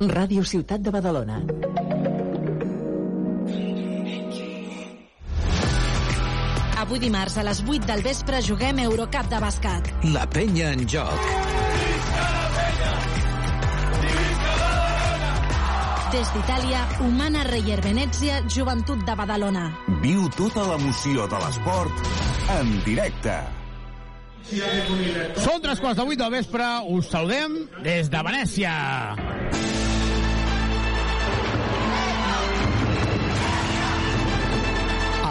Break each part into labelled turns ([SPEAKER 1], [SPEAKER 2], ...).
[SPEAKER 1] Ràdio Ciutat de Badalona.
[SPEAKER 2] Avui dimarts a les 8 del vespre juguem Eurocup de bàsquet.
[SPEAKER 3] La penya en joc.
[SPEAKER 2] Des d'Itàlia, Humana Reyer Venezia, Joventut de Badalona.
[SPEAKER 4] Viu tota l'emoció de l'esport en directe.
[SPEAKER 5] Són tres quarts de vuit del vespre, us saludem des de Venècia.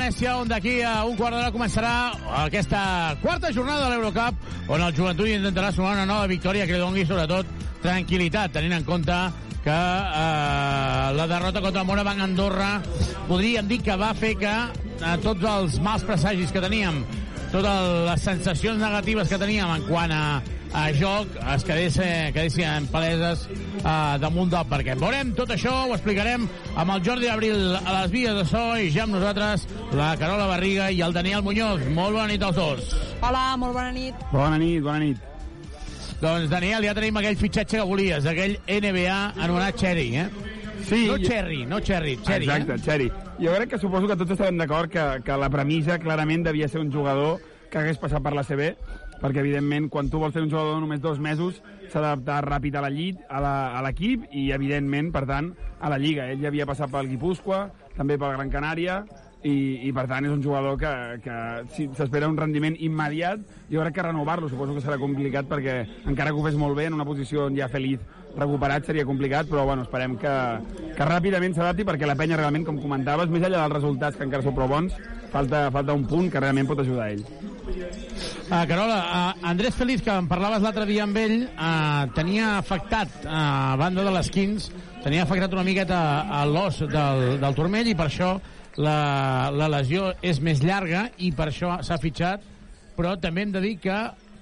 [SPEAKER 5] Venècia, on d'aquí a un quart d'hora començarà aquesta quarta jornada de l'Eurocup, on el joventut intentarà sumar una nova victòria que li doni sobretot tranquil·litat, tenint en compte que eh, la derrota contra el Morabanc Andorra podríem dir que va fer que eh, tots els mals presagis que teníem, totes les sensacions negatives que teníem en quant a, a joc es quedessin, quedessin paleses uh, damunt del parquet. Veurem tot això, ho explicarem amb el Jordi Abril a les vies de so i ja amb nosaltres la Carola Barriga i el Daniel Muñoz. Molt bona nit als dos.
[SPEAKER 6] Hola, molt bona nit.
[SPEAKER 7] Bona nit, bona nit.
[SPEAKER 5] Doncs, Daniel, ja tenim aquell fitxatge que volies, aquell NBA anomenat Cherry, eh?
[SPEAKER 7] Sí,
[SPEAKER 5] no Cherry, no Cherry, Cherry,
[SPEAKER 7] Exacte,
[SPEAKER 5] eh?
[SPEAKER 7] Cherry. Jo crec que suposo que tots estarem d'acord que, que la premissa clarament devia ser un jugador que hagués passat per la CB, perquè evidentment quan tu vols ser un jugador de només dos mesos s'ha d'adaptar ràpid a la llit, a l'equip i evidentment, per tant, a la Lliga. Ell ja havia passat pel Guipúscoa, també pel Gran Canària, i, i per tant és un jugador que, que si s'espera un rendiment immediat jo crec que renovar-lo suposo que serà complicat perquè encara que ho fes molt bé en una posició on ja feliç recuperat seria complicat però bueno, esperem que, que ràpidament s'adapti perquè la penya realment com comentaves més enllà dels resultats que encara són prou bons falta, falta un punt que realment pot ajudar ell.
[SPEAKER 5] Uh, Carola, uh, Andrés Feliz, que en parlaves l'altre dia amb ell, uh, tenia afectat, uh, a banda de les 15, tenia afectat una miqueta a l'os del, del turmell i per això la, la lesió és més llarga i per això s'ha fitxat, però també hem de dir que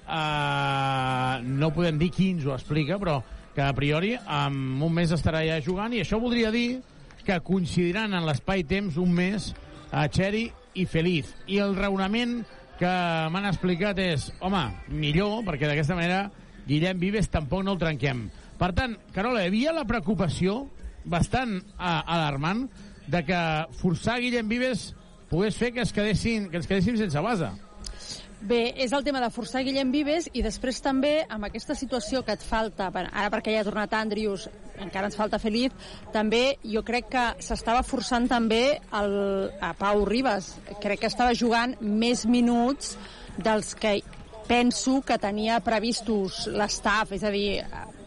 [SPEAKER 5] uh, no podem dir qui ens ho explica, però que a priori en un mes estarà ja jugant i això voldria dir que coincidiran en l'espai-temps un mes a Cherry i Feliz. I el raonament que m'han explicat és, home, millor, perquè d'aquesta manera Guillem Vives tampoc no el trenquem. Per tant, Carola, hi havia la preocupació bastant a, alarmant de que forçar Guillem Vives pogués fer que, es quedessin, que ens quedéssim sense base.
[SPEAKER 6] Bé, és el tema de forçar Guillem Vives i després també amb aquesta situació que et falta, ara perquè ja ha tornat Andrius, encara ens falta Felip, també jo crec que s'estava forçant també el, a Pau Ribas. Crec que estava jugant més minuts dels que penso que tenia previstos l'estaf, és a dir,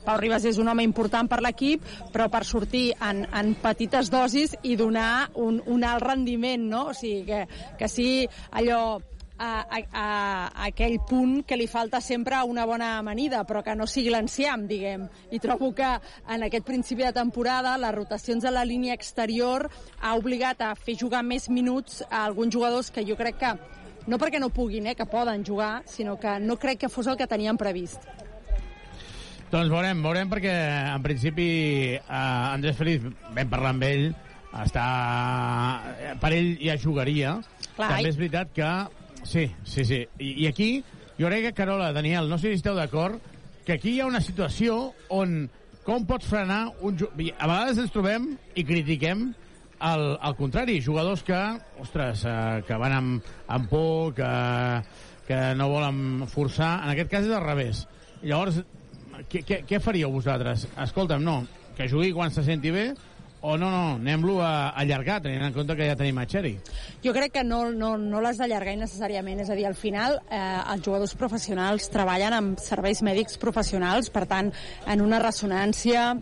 [SPEAKER 6] Pau Ribas és un home important per l'equip, però per sortir en, en petites dosis i donar un, un alt rendiment, no? O sigui, que, que sí allò a, a, a aquell punt que li falta sempre una bona amanida, però que no sigui l'enciam, diguem. I trobo que en aquest principi de temporada les rotacions a la línia exterior ha obligat a fer jugar més minuts a alguns jugadors que jo crec que no perquè no puguin, eh, que poden jugar, sinó que no crec que fos el que teníem previst.
[SPEAKER 5] Doncs veurem, veurem perquè en principi eh, Andrés Feliz, vam parlar amb ell, està... Per ell ja jugaria.
[SPEAKER 6] Clar,
[SPEAKER 5] També és veritat que... Sí, sí, sí. I, I aquí, jo crec que, Carola, Daniel, no sé si esteu d'acord, que aquí hi ha una situació on com pots frenar un... A vegades ens trobem i critiquem al, al contrari, jugadors que, ostres, eh, que van amb, amb por, que, que no volen forçar. En aquest cas és al revés. Llavors, què, què, què faríeu vosaltres? Escolta'm, no, que jugui quan se senti bé o no, no, anem-lo a allargar, tenint en compte que ja tenim a Cherry.
[SPEAKER 6] Jo crec que no, no, no l'has d'allargar innecessàriament, és a dir, al final eh, els jugadors professionals treballen amb serveis mèdics professionals, per tant, en una ressonància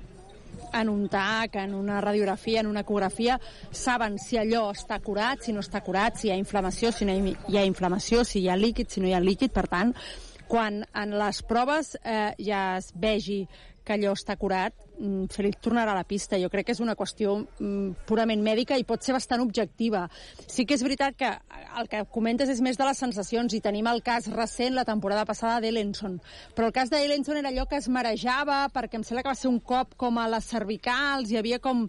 [SPEAKER 6] en un TAC, en una radiografia, en una ecografia, saben si allò està curat, si no està curat, si hi ha inflamació, si no hi ha inflamació, si hi ha líquid, si no hi ha líquid. Per tant, quan en les proves eh, ja es vegi que allò està curat, mm, Felip tornarà a la pista. Jo crec que és una qüestió mm, purament mèdica i pot ser bastant objectiva. Sí que és veritat que el que comentes és més de les sensacions i tenim el cas recent la temporada passada d'Elenson. Però el cas d'Elenson era allò que es marejava perquè em sembla que va ser un cop com a les cervicals, hi havia com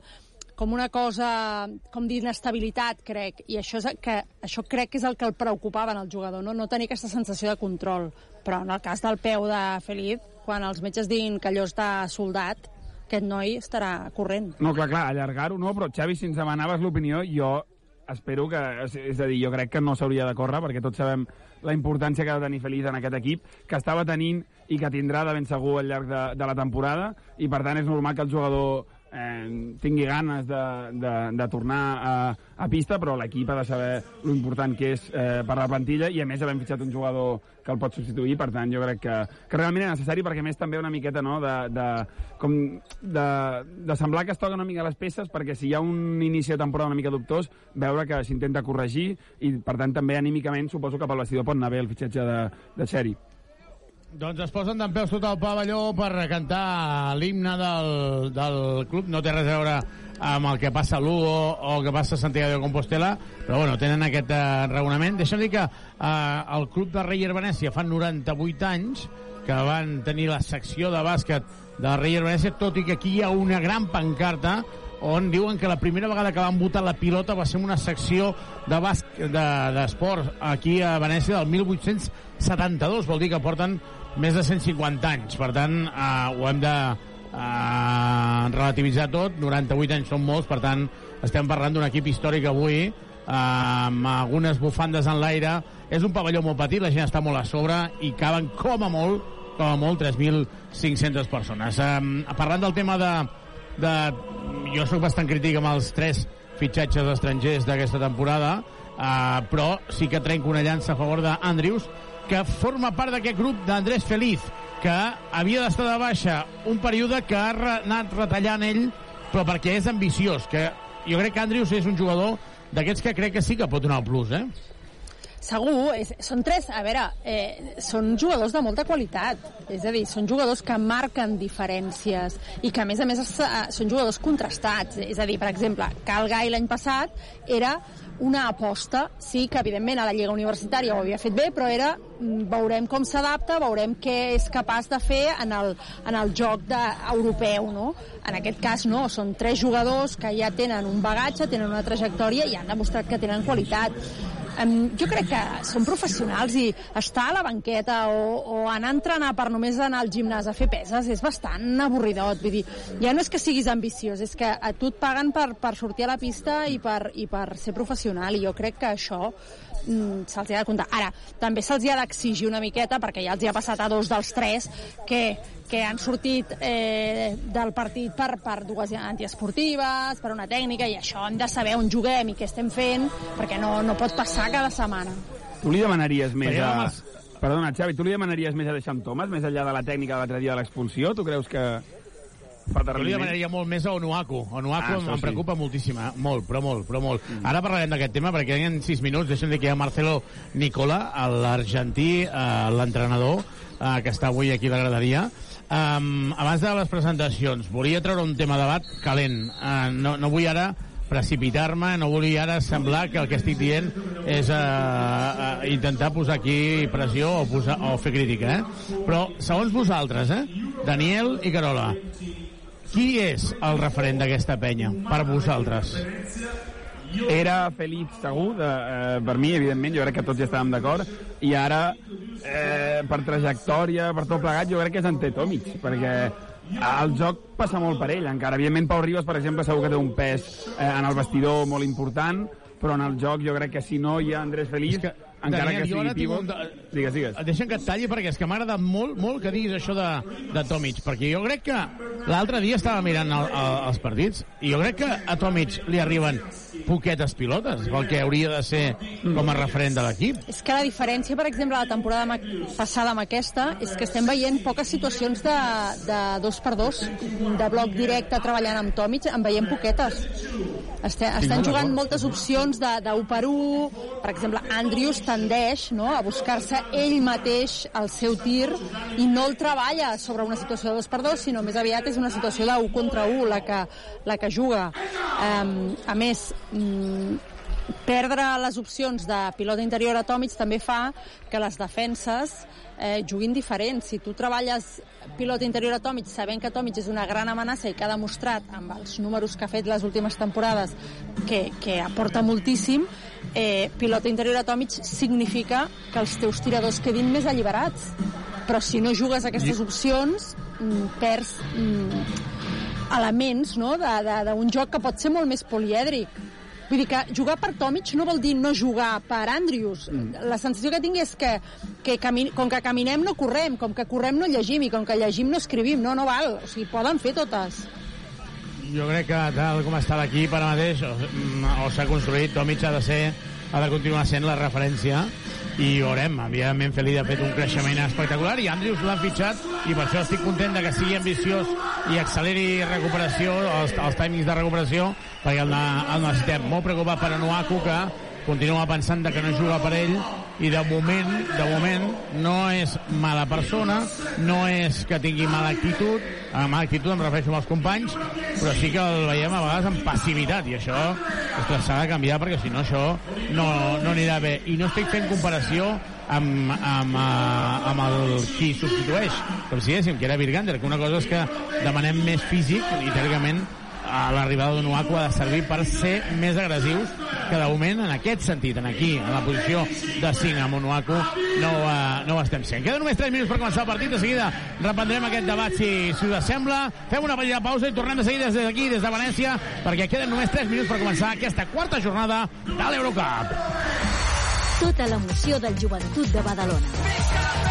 [SPEAKER 6] com una cosa com d'inestabilitat, crec, i això, és que, això crec que és el que el preocupava en el jugador, no, no tenir aquesta sensació de control. Però en el cas del peu de Felip, quan els metges diguin que allò està soldat, aquest noi estarà corrent.
[SPEAKER 7] No, clar, clar, allargar-ho no, però Xavi, si ens demanaves l'opinió, jo espero que... És a dir, jo crec que no s'hauria de córrer, perquè tots sabem la importància que ha de tenir Feliç en aquest equip, que estava tenint i que tindrà de ben segur al llarg de, de la temporada, i per tant és normal que el jugador eh, tingui ganes de, de, de tornar a, a pista, però l'equip ha de saber important que és eh, per la plantilla i a més havem fitxat un jugador que el pot substituir, per tant jo crec que, que realment és necessari perquè més també una miqueta no, de, de, com de, de semblar que es toquen una mica les peces perquè si hi ha un inici de temporada una mica dubtós veure que s'intenta corregir i per tant també anímicament suposo que pel vestidor pot anar bé el fitxatge de, de Xeri.
[SPEAKER 5] Doncs es posen d'en peus tot el pavelló per cantar l'himne del, del club. No té res a veure amb el que passa a Lugo o el que passa a Santiago de Compostela, però bueno, tenen aquest uh, raonament. Deixa'm dir que uh, el club de Reyer Venècia fa 98 anys que van tenir la secció de bàsquet de Reyer Venècia, tot i que aquí hi ha una gran pancarta on diuen que la primera vegada que van votar la pilota va ser una secció de d'esport de, aquí a Venècia del 1872, vol dir que porten més de 150 anys, per tant eh, ho hem de eh, relativitzar tot, 98 anys són molts, per tant estem parlant d'un equip històric avui eh, amb algunes bufandes en l'aire. És un pavelló molt petit, la gent està molt a sobre i caben com a molt com a molt 3.500 persones. Eh, parlant del tema de, de jo sóc bastant crític amb els tres fitxatges estrangers d'aquesta temporada eh, però sí que trenco una llança a favor d'Andrius que forma part d'aquest grup d'Andrés Feliz que havia d'estar de baixa un període que ha anat retallant ell però perquè és ambiciós que jo crec que Andrius és un jugador d'aquests que crec que sí que pot donar el plus eh?
[SPEAKER 6] Segur, és, són tres, a veure, eh, són jugadors de molta qualitat, és a dir, són jugadors que marquen diferències i que a més a més es, eh, són jugadors contrastats, és a dir, per exemple, Cal Gai l'any passat era una aposta, sí que evidentment a la Lliga Universitària ho havia fet bé, però era mm, veurem com s'adapta, veurem què és capaç de fer en el, en el joc de, europeu, no? En aquest cas no, són tres jugadors que ja tenen un bagatge, tenen una trajectòria i han demostrat que tenen qualitat um, jo crec que són professionals i estar a la banqueta o, o anar a entrenar per només anar al gimnàs a fer peses és bastant avorridot. Vull dir, ja no és que siguis ambiciós, és que a tu et paguen per, per sortir a la pista i per, i per ser professional i jo crec que això mm, se'ls ha de comptar. Ara, també se'ls ha d'exigir una miqueta, perquè ja els hi ha passat a dos dels tres, que que han sortit eh, del partit per, per dues antiesportives, per una tècnica, i això hem de saber on juguem i què estem fent, perquè no, no pot passar cada setmana.
[SPEAKER 7] Tu li demanaries més a... Perdona, Xavi, tu li demanaries més a deixar amb Thomas, més enllà de la tècnica de l'altre dia de l'expulsió? Tu creus que
[SPEAKER 5] Jo li demanaria molt més a Onuaku. Onuaku ah, em, em preocupa sí. moltíssim, eh? molt, però molt, però molt. Mm. Ara parlarem d'aquest tema perquè en 6 minuts deixem que hi ha Marcelo Nicola, l'argentí, eh, l'entrenador, eh, que està avui aquí a la graderia, Um, abans de les presentacions, volia treure un tema de debat calent. Uh, no, no vull ara precipitar-me, no volia ara semblar que el que estic dient és uh, uh, intentar posar aquí pressió o, posar, o fer crítica, eh? Però, segons vosaltres, eh? Daniel i Carola, qui és el referent d'aquesta penya per vosaltres?
[SPEAKER 7] Era Félix segur, de, eh, per mi, evidentment, jo crec que tots ja estàvem d'acord, i ara eh, per trajectòria, per tot plegat, jo crec que és Ante Tomic, perquè el joc passa molt per ell, encara. Evidentment, Pau Ribas, per exemple, segur que té un pes eh, en el vestidor molt important, però en el joc jo crec que si no hi ha Andrés Feliz, que... encara
[SPEAKER 5] Daniel,
[SPEAKER 7] que sigui pivot...
[SPEAKER 5] un-
[SPEAKER 7] Digues, digues.
[SPEAKER 5] Deixa'm que et talli perquè és que m'ha agradat molt, molt que diguis això de, de Tomic, perquè jo crec que l'altre dia estava mirant el, el, els partits i jo crec que a Tomic li arriben poquetes pilotes, el que hauria de ser com a referent de l'equip.
[SPEAKER 6] És que la diferència, per exemple, la temporada passada amb aquesta, és que estem veient poques situacions de, de dos per dos, de bloc directe treballant amb Tomic, en veiem poquetes. Este, estan jugant moltes opcions de, de 1 per 1, per exemple, Andrews tendeix no, a buscar-se ell mateix el seu tir i no el treballa sobre una situació de 2 per 2, sinó més aviat és una situació de 1 contra 1 la que, la que juga. Um, a més, perdre les opcions de pilot interior atòmics també fa que les defenses eh, juguin diferents. Si tu treballes pilot interior atòmic sabent que atòmics és una gran amenaça i que ha demostrat amb els números que ha fet les últimes temporades que, que aporta moltíssim, eh, pilot interior atòmic significa que els teus tiradors quedin més alliberats. Però si no jugues aquestes opcions, mm, perds mm, elements no? d'un joc que pot ser molt més polièdric. Vull dir que jugar per Tomic no vol dir no jugar per Andrews. Mm. La sensació que tinc és que, que camin com que caminem no correm, com que correm no llegim i com que llegim no escrivim. No, no val. O sigui, poden fer totes.
[SPEAKER 5] Jo crec que tal com està l'equip ara mateix, o, mm, o s'ha construït, Tomic ha de ser ha de continuar sent la referència i veurem, evidentment Feli ha fet un creixement espectacular i Andrews l'han fitxat i per això estic content de que sigui ambiciós i acceleri recuperació, els, els timings de recuperació perquè el, el necessitem. Molt preocupat per Anuaku que continua pensant que no juga per ell i de moment, de moment no és mala persona, no és que tingui mala actitud, a mala actitud em refereixo als companys, però sí que el veiem a vegades amb passivitat i això s'ha de canviar perquè si no això no, no anirà bé. I no estic fent comparació amb, amb, eh, amb el qui substitueix com si diguéssim que era Virgander que una cosa és que demanem més físic i teòricament a l'arribada d'un Uaku ha de servir per ser més agressius que de moment en aquest sentit, en aquí, en la posició de 5 amb un Uaku, no, eh, no ho estem sent. Queden només 3 minuts per començar el partit, de seguida reprendrem aquest debat si, si us sembla. Fem una petita pausa i tornem de seguida des d'aquí, des de Venècia, perquè queden només 3 minuts per començar aquesta quarta jornada de l'Eurocup.
[SPEAKER 3] Tota l'emoció del joventut de Badalona.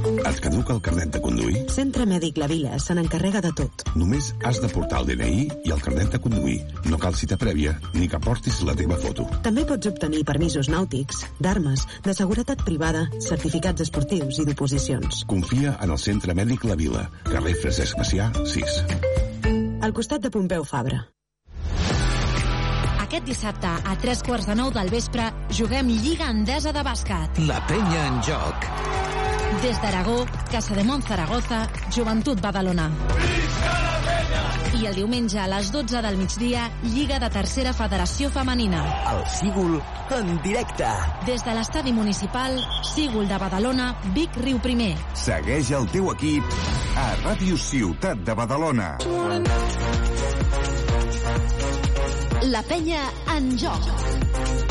[SPEAKER 8] Et caduca el carnet de conduir?
[SPEAKER 9] Centre Mèdic La Vila se n'encarrega de tot.
[SPEAKER 8] Només has de portar el DNI i el carnet de conduir. No cal cita prèvia ni que portis la teva foto.
[SPEAKER 9] També pots obtenir permisos nàutics, d'armes, de seguretat privada, certificats esportius i d'oposicions.
[SPEAKER 8] Confia en el Centre Mèdic La Vila, carrer Francesc Macià, 6.
[SPEAKER 9] Al costat de Pompeu Fabra.
[SPEAKER 2] Aquest dissabte, a tres quarts de nou del vespre, juguem Lliga Endesa de Bàsquet.
[SPEAKER 10] La penya en joc.
[SPEAKER 2] Des d'Aragó, Casa de Mont Zaragoza, Joventut Badalona. I el diumenge a les 12 del migdia, Lliga de Tercera Federació Femenina.
[SPEAKER 11] El Sígul en directe.
[SPEAKER 2] Des de l'estadi municipal, Sígul de Badalona, Vic Riu Primer.
[SPEAKER 4] Segueix el teu equip a Ràdio Ciutat de Badalona.
[SPEAKER 3] La penya en joc.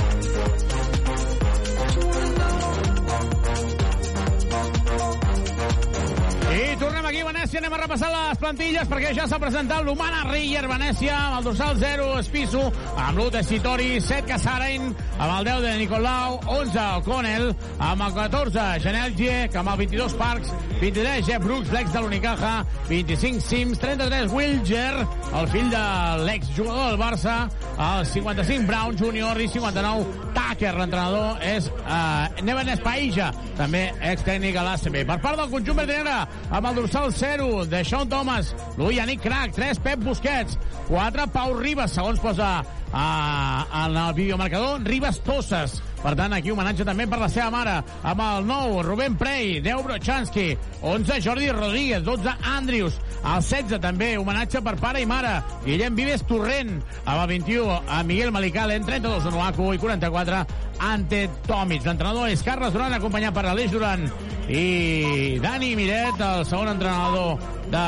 [SPEAKER 5] Tornem aquí a Venècia, anem a repassar les plantilles perquè ja s'ha presentat l'Humana Riller Venècia amb el dorsal 0 Espiso, amb l'1 de Sitori, 7 Casaren, amb el 10 de Nicolau, 11 O'Connell, amb el 14 Janel Giek, amb el 22 Parks, 23 Jeff Brooks, l'ex de l'Unicaja, 25 Sims, 33 Wilger, el fill de l'exjugador del Barça, el 55 Brown Junior i 59 Tucker. L'entrenador és uh, Neven Espaïja, també ex-tècnic a l'ACB. Per part del conjunt verdinera, amb el dorsal 0 de Sean Thomas, Louis Yannick Crac, 3 Pep Busquets, 4 Pau Ribas, segons posa uh, en el videomarcador, Ribas Tosses. Per tant, aquí homenatge també per la seva mare, amb el 9, Rubén Prey, 10, Brochanski, 11, Jordi Rodríguez, 12, Andrius, el 16 també, homenatge per pare i mare, Guillem Vives Torrent, amb el 21, a Miguel Malicalen, 32, Onuaku i 44, Ante Tomic. L'entrenador és Carles Duran, acompanyat per Aleix Duran i Dani Miret, el segon entrenador de,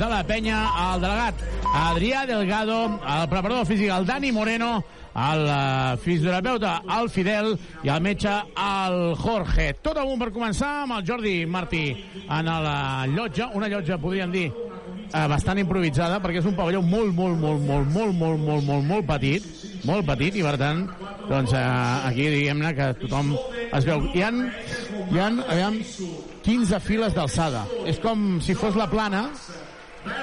[SPEAKER 5] de la penya, el delegat Adrià Delgado, el preparador físic, el Dani Moreno, el uh, fisioterapeuta, el Fidel, i el metge, el Jorge. Tot a un per començar amb el Jordi Martí en la llotja, una llotja, podríem dir, eh, bastant improvisada, perquè és un pavelló molt, molt, molt, molt, molt, molt, molt, molt, molt petit, molt petit, i per tant, doncs eh, aquí diguem-ne que tothom es veu. Hi han, hi han, aviam, 15 files d'alçada. És com si fos la plana,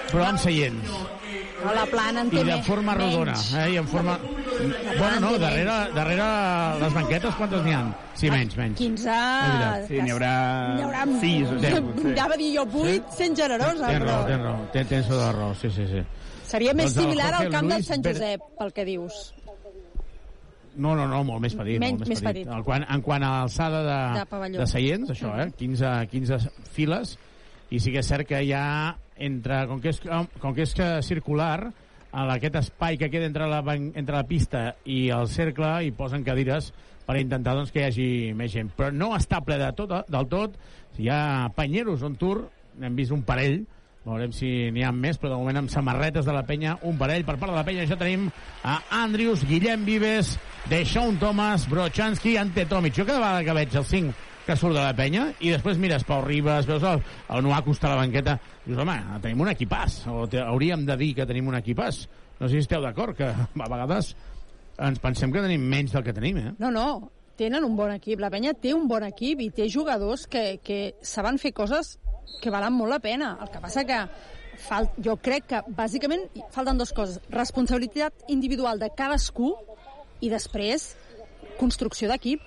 [SPEAKER 5] però amb seients.
[SPEAKER 6] A la plana en té
[SPEAKER 5] I de forma rodona.
[SPEAKER 6] menys.
[SPEAKER 5] Eh? I en forma... Bueno, no, darrere, darrere les banquetes quantes n'hi ha? Sí, menys, menys.
[SPEAKER 6] 15...
[SPEAKER 5] veritat.
[SPEAKER 7] Sí, n'hi haurà,
[SPEAKER 6] N'hi haurà...
[SPEAKER 7] sis o set. potser.
[SPEAKER 6] Anava a dir jo 8, sent generosa,
[SPEAKER 5] Tens
[SPEAKER 6] però
[SPEAKER 5] raó, tens raó. Tens, tens tota raó, sí, sí, sí.
[SPEAKER 6] seria més
[SPEAKER 5] Doncs el
[SPEAKER 6] similar al camp del
[SPEAKER 5] Luis
[SPEAKER 6] Sant
[SPEAKER 5] Pérez-
[SPEAKER 6] Josep, pel que dius.
[SPEAKER 5] No, no, no, molt més petit.
[SPEAKER 6] Menys-
[SPEAKER 5] molt més,
[SPEAKER 6] més
[SPEAKER 5] petit.
[SPEAKER 6] petit.
[SPEAKER 5] En quant, en quant a alçada de,
[SPEAKER 6] De
[SPEAKER 5] de seients, això, eh? 15, 15 files, i sí que és cert que hi ha, entre, com que és, com que és que circular, a aquest espai que queda entre la, entre la pista i el cercle, hi posen cadires per intentar doncs, que hi hagi més gent. Però no està ple de tot, del tot. Hi ha panyeros on tour, n'hem vist un parell, veurem si n'hi ha més, però de moment amb samarretes de la penya, un parell. Per part de la penya ja tenim a Andrius, Guillem Vives, Deixón Thomas, Brochanski, Ante Tomic. Jo cada vegada que veig el 5 que surt de la penya i després mires Pau Ribas, veus el, el Nuaco està a la banqueta, dius, home, tenim un equipàs, o te, hauríem de dir que tenim un equipàs. No sé si esteu d'acord, que a vegades ens pensem que tenim menys del que tenim, eh?
[SPEAKER 6] No, no, tenen un bon equip. La penya té un bon equip i té jugadors que, que saben fer coses que valen molt la pena. El que passa que fal, jo crec que bàsicament falten dues coses. Responsabilitat individual de cadascú i després construcció d'equip.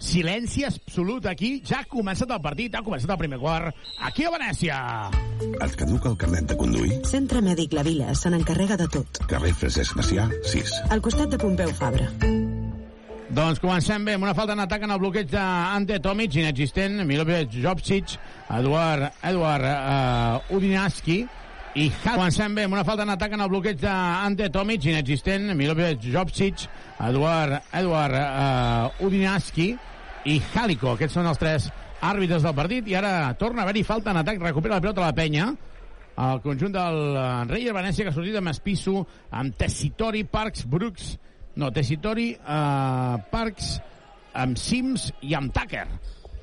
[SPEAKER 5] Silenci absolut aquí. Ja ha començat el partit, ha començat el primer quart. Aquí a Venècia.
[SPEAKER 8] Et caduca el carnet de conduir?
[SPEAKER 9] Centre Mèdic La Vila se n'encarrega de tot.
[SPEAKER 8] Carrer Francesc Macià, 6.
[SPEAKER 9] Al costat de Pompeu Fabra.
[SPEAKER 5] Doncs comencem bé, amb una falta en atac en el bloqueig d'Ante Tomic, inexistent, Milovic Jopsic, Eduard, Eduard uh, Udinaski, i Hal. Comencem bé, amb una falta en atac en el bloqueig d'Ante Tomic, inexistent, Milovic Jopsic, Eduard, Eduard uh, Udinaski i Halico. Aquests són els tres àrbitres del partit i ara torna a haver-hi falta en atac, recupera la pilota la penya el conjunt del eh, Reyer Venècia que ha sortit amb Espisso, amb Tessitori, Parks, Brooks, no, Tessitori, uh, Parks, amb Sims i amb Tucker.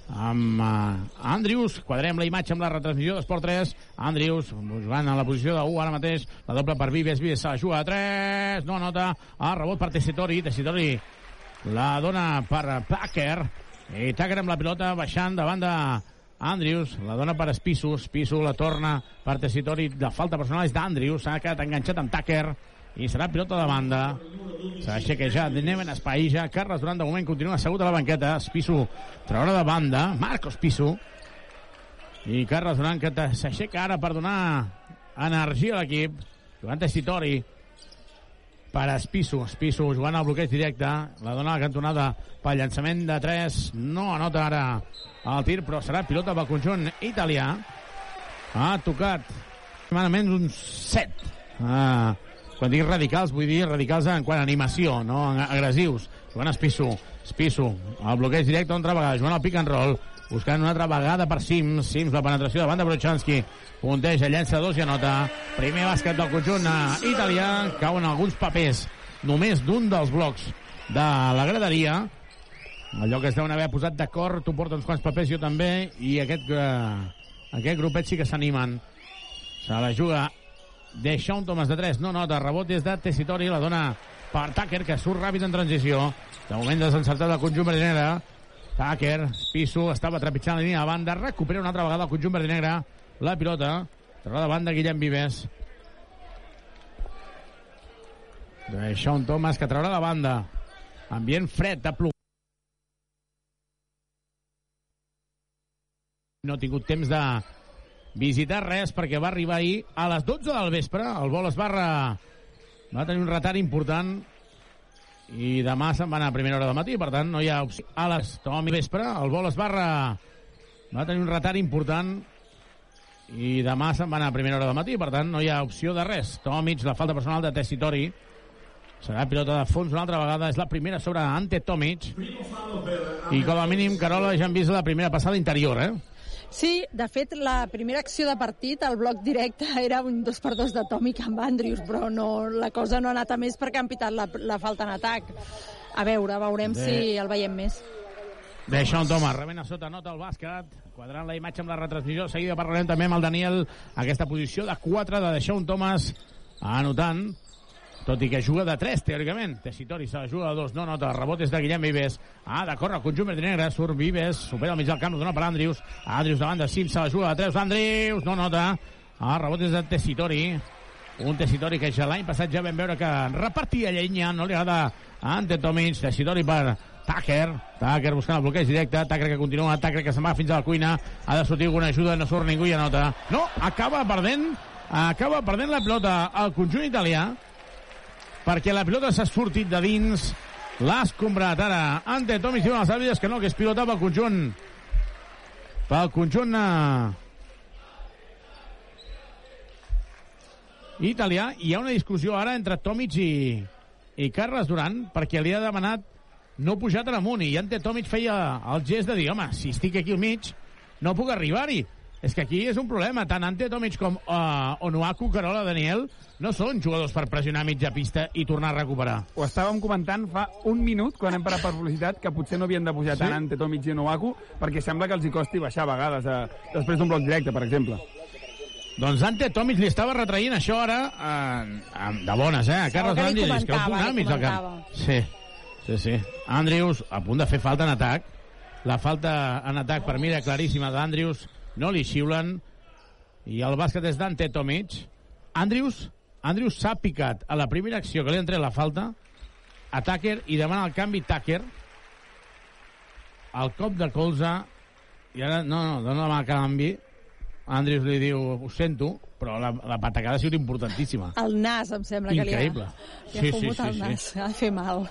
[SPEAKER 5] Amb uh, Andrius, quadrem la imatge amb la retransmissió d'Esport 3. Andrius jugant a la posició de 1 ara mateix. La doble per Vives, Vives se la juga a 3. No anota. El rebot per Tessitori. Tessitori la dona per Tucker. I Tucker amb la pilota baixant davant de Andrius, la dona per Espisso, Espisso la torna. Per Tessitori, la falta personal és d'Andrius, s'ha quedat enganxat amb Tucker, i serà pilota de banda. S'aixeca ja Neven Espaïja, Carles Durant de moment continua assegut a la banqueta, Espisso traurà de banda, Marcos Pisso, i Carles Durant que s'aixeca ara per donar energia a l'equip, jugant Tessitori, per Espisso, Espisso jugant al bloqueig directe, la dona a la cantonada pel llançament de 3, no anota ara el tir, però serà pilota pel conjunt italià. Ha tocat aproximadament uns 7. Ah, quan dic radicals, vull dir radicals en quant a animació, no agressius. Jugant Espisso, Espisso, el bloqueig directe una altra vegada, jugant al pick and roll, buscant una altra vegada per Sims, Sims la penetració de Brochanski, punteja, llença dos i anota. Primer bàsquet del conjunt italià, cauen alguns papers, només d'un dels blocs de la graderia, allò que es deuen haver posat d'acord, tu porta uns quants papers, jo també, i aquest, eh, aquest grupet sí que s'animen. Se la juga Deixón Thomas de 3, no nota, rebot des de Tessitori, la dona per Tucker, que surt ràpid en transició. De moment desencertat el conjunt verdinegre. Tucker, Piso, estava trepitjant la línia de banda, recupera una altra vegada el conjunt verdinegre, la pilota, torna de banda Guillem Vives. De Sean Thomas, que traurà la banda. Ambient fred, de plom. No ha tingut temps de visitar res perquè va arribar ahir a les 12 del vespre. El vol es re... va tenir un retard important i demà se'n va anar a primera hora del matí, per tant no hi ha opció. A les Tomi vespre, el vol es re... va tenir un retard important i demà se'n va anar a primera hora del matí, per tant no hi ha opció de res. Tomic, la falta personal de Tessitori, serà pilota de fons una altra vegada, és la primera sobre Ante Tomic i com a mínim Carola ja han vist la primera passada interior, eh?
[SPEAKER 6] Sí, de fet, la primera acció de partit, el bloc directe, era un dos per dos de Tomic amb Andrius, però no, la cosa no ha anat a més perquè han pitat la, la falta en atac. A veure, veurem
[SPEAKER 5] Bé.
[SPEAKER 6] si el veiem més.
[SPEAKER 5] Bé, Sean Thomas, rebent a sota nota el bàsquet, quadrant la imatge amb la retransmissió, seguida parlarem també amb el Daniel, aquesta posició de 4 de Sean Thomas, anotant, tot i que juga de 3, teòricament. Tessitori se la juga de 2, no nota, rebot és de Guillem Vives. Ha de córrer conjunt verd negre, surt Vives, supera el mig del camp, dona per Andrius. Andrius de Sim, se la juga de 3, Andrius, no nota. El rebot és de Tessitori. Un Tessitori que ja l'any passat ja vam veure que repartia llenya, no li agrada a Ante Tomic, per Tucker, Tucker buscant el bloqueig directe, Tucker que continua, Tucker que se'n va fins a la cuina, ha de sortir alguna ajuda, no surt ningú i anota. No, acaba perdent, acaba perdent la pilota al conjunt italià, perquè la pilota s'ha sortit de dins, l'ha escombrat ara Ante Tomic, diuen els àrbitres que no, que és pilota pel conjunt pel conjunt eh, italià. Hi ha una discussió ara entre Tomic i, i Carles Duran perquè li ha demanat no pujar tan amunt i Ante Tomic feia el gest de dir home, si estic aquí al mig no puc arribar-hi és que aquí és un problema, tant Ante Tomic com uh, Onuaku, Carola, Daniel no són jugadors per pressionar a mitja pista i tornar a recuperar.
[SPEAKER 7] Ho estàvem comentant fa un minut, quan hem parat per publicitat, que potser no havien de pujar
[SPEAKER 5] Sí?
[SPEAKER 7] tant Ante Tomic i Novaku, perquè sembla que els hi costi baixar a vegades, a, després d'un bloc directe, per exemple.
[SPEAKER 5] Doncs Ante Tomic li estava retraient això ara eh, de bones, eh? A Carles Andrius, que
[SPEAKER 6] li
[SPEAKER 5] mig del camp. Sí, sí, sí. Andrius a punt de fer falta en atac. La falta en atac per mi era claríssima d'Andrius. No li xiulen. I el bàsquet és d'Ante Tomic. Andrius, Andrius s'ha picat a la primera acció que li ha tret la falta a Tucker i demana el canvi Tucker el cop de colze i ara, no, no, dona la mà a canvi Andrius li diu, ho sento, però la, la patacada ha sigut importantíssima.
[SPEAKER 6] El nas, em sembla
[SPEAKER 5] Increïble.
[SPEAKER 6] que li ha, ha
[SPEAKER 5] Sí, sí, sí,
[SPEAKER 6] el
[SPEAKER 5] sí.
[SPEAKER 6] nas. Ha de fer mal.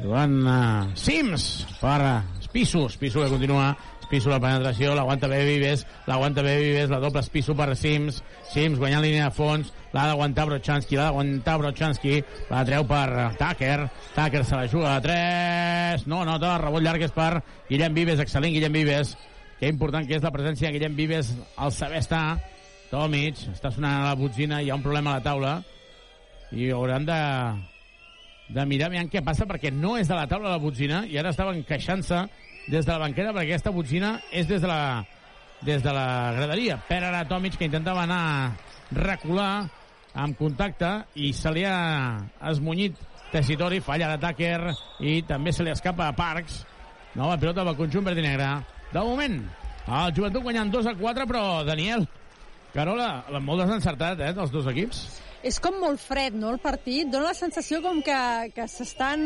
[SPEAKER 5] Joan uh, Sims per uh, Spisu, Spisu que continua Spisu la penetració, l'aguanta bé Vives l'aguanta bé Vives, la doble Spisu per Sims. Sims guanyant línia de fons l'ha d'aguantar Brochanski, l'ha d'aguantar Brochanski la treu per Tucker. Tucker se la juga a 3 no nota, rebot llarg és per Guillem Vives, excel·lent Guillem Vives. Que important que és la presència de Guillem Vives al saber estar. Tomic, està sonant a la botzina hi ha un problema a la taula. I hauran de de mirar què passa perquè no és de la taula de la botzina i ara estaven queixant-se des de la banqueta perquè aquesta botzina és des de la, des de la graderia. Per ara Tomic que intentava anar a recular amb contacte i se li ha esmunyit Tessitori, falla de i també se li escapa a Parks. Nova pilota pel conjunt verd i negre. De moment, el joventut guanyant 2 a 4, però Daniel, Carola, molt desencertat, eh, dels dos equips.
[SPEAKER 6] És com molt fred, no, el partit? Dóna la sensació com que, que s'estan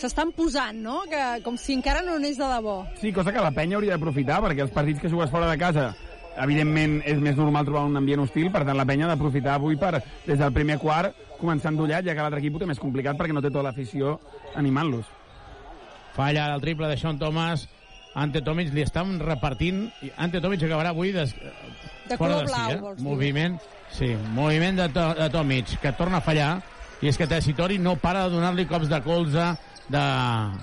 [SPEAKER 6] s'estan posant, no? Que, com si encara no n'és de debò.
[SPEAKER 7] Sí, cosa que la penya hauria d'aprofitar, perquè els partits que jugues fora de casa evidentment és més normal trobar un ambient hostil, per tant la penya ha d'aprofitar avui per, des del primer quart, començar endollat, ja que l'altre equip ho té més complicat perquè no té tota l'afició animant-los.
[SPEAKER 5] Falla el triple de Sean Thomas. Ante Tomic li estan repartint. i Ante Tomic acabarà avui des...
[SPEAKER 6] De color
[SPEAKER 5] de
[SPEAKER 6] blau,
[SPEAKER 5] si, eh?
[SPEAKER 6] vols dir.
[SPEAKER 5] Moviment, sí, moviment de, to, de Tomic, que torna a fallar. I és que Tessitori no para de donar-li cops de colze, de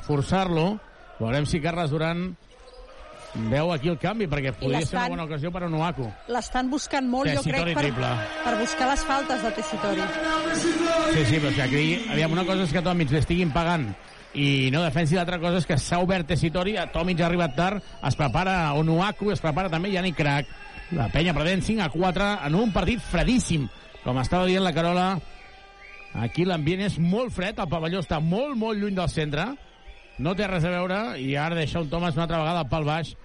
[SPEAKER 5] forçar-lo. Veurem si Carles Duran veu aquí el canvi, perquè podria ser una bona ocasió per a Onuaku.
[SPEAKER 6] L'estan buscant molt, jo
[SPEAKER 5] Tessitori
[SPEAKER 6] crec, per,
[SPEAKER 5] triple.
[SPEAKER 6] per buscar les faltes de Tessitori.
[SPEAKER 5] Sí, sí, però és que aquí, aviam, una cosa és que a Tomic li estiguin pagant i no defensi, l'altra cosa és que s'ha obert Tessitori, a Tomic ha arribat tard, es prepara Onuaku, es prepara també Yannick Crac. La penya perdent 5 a 4 en un partit fredíssim. Com estava dient la Carola, aquí l'ambient és molt fred, el pavelló està molt, molt lluny del centre, no té res a veure, i ara deixa un Thomas una altra vegada pal baix,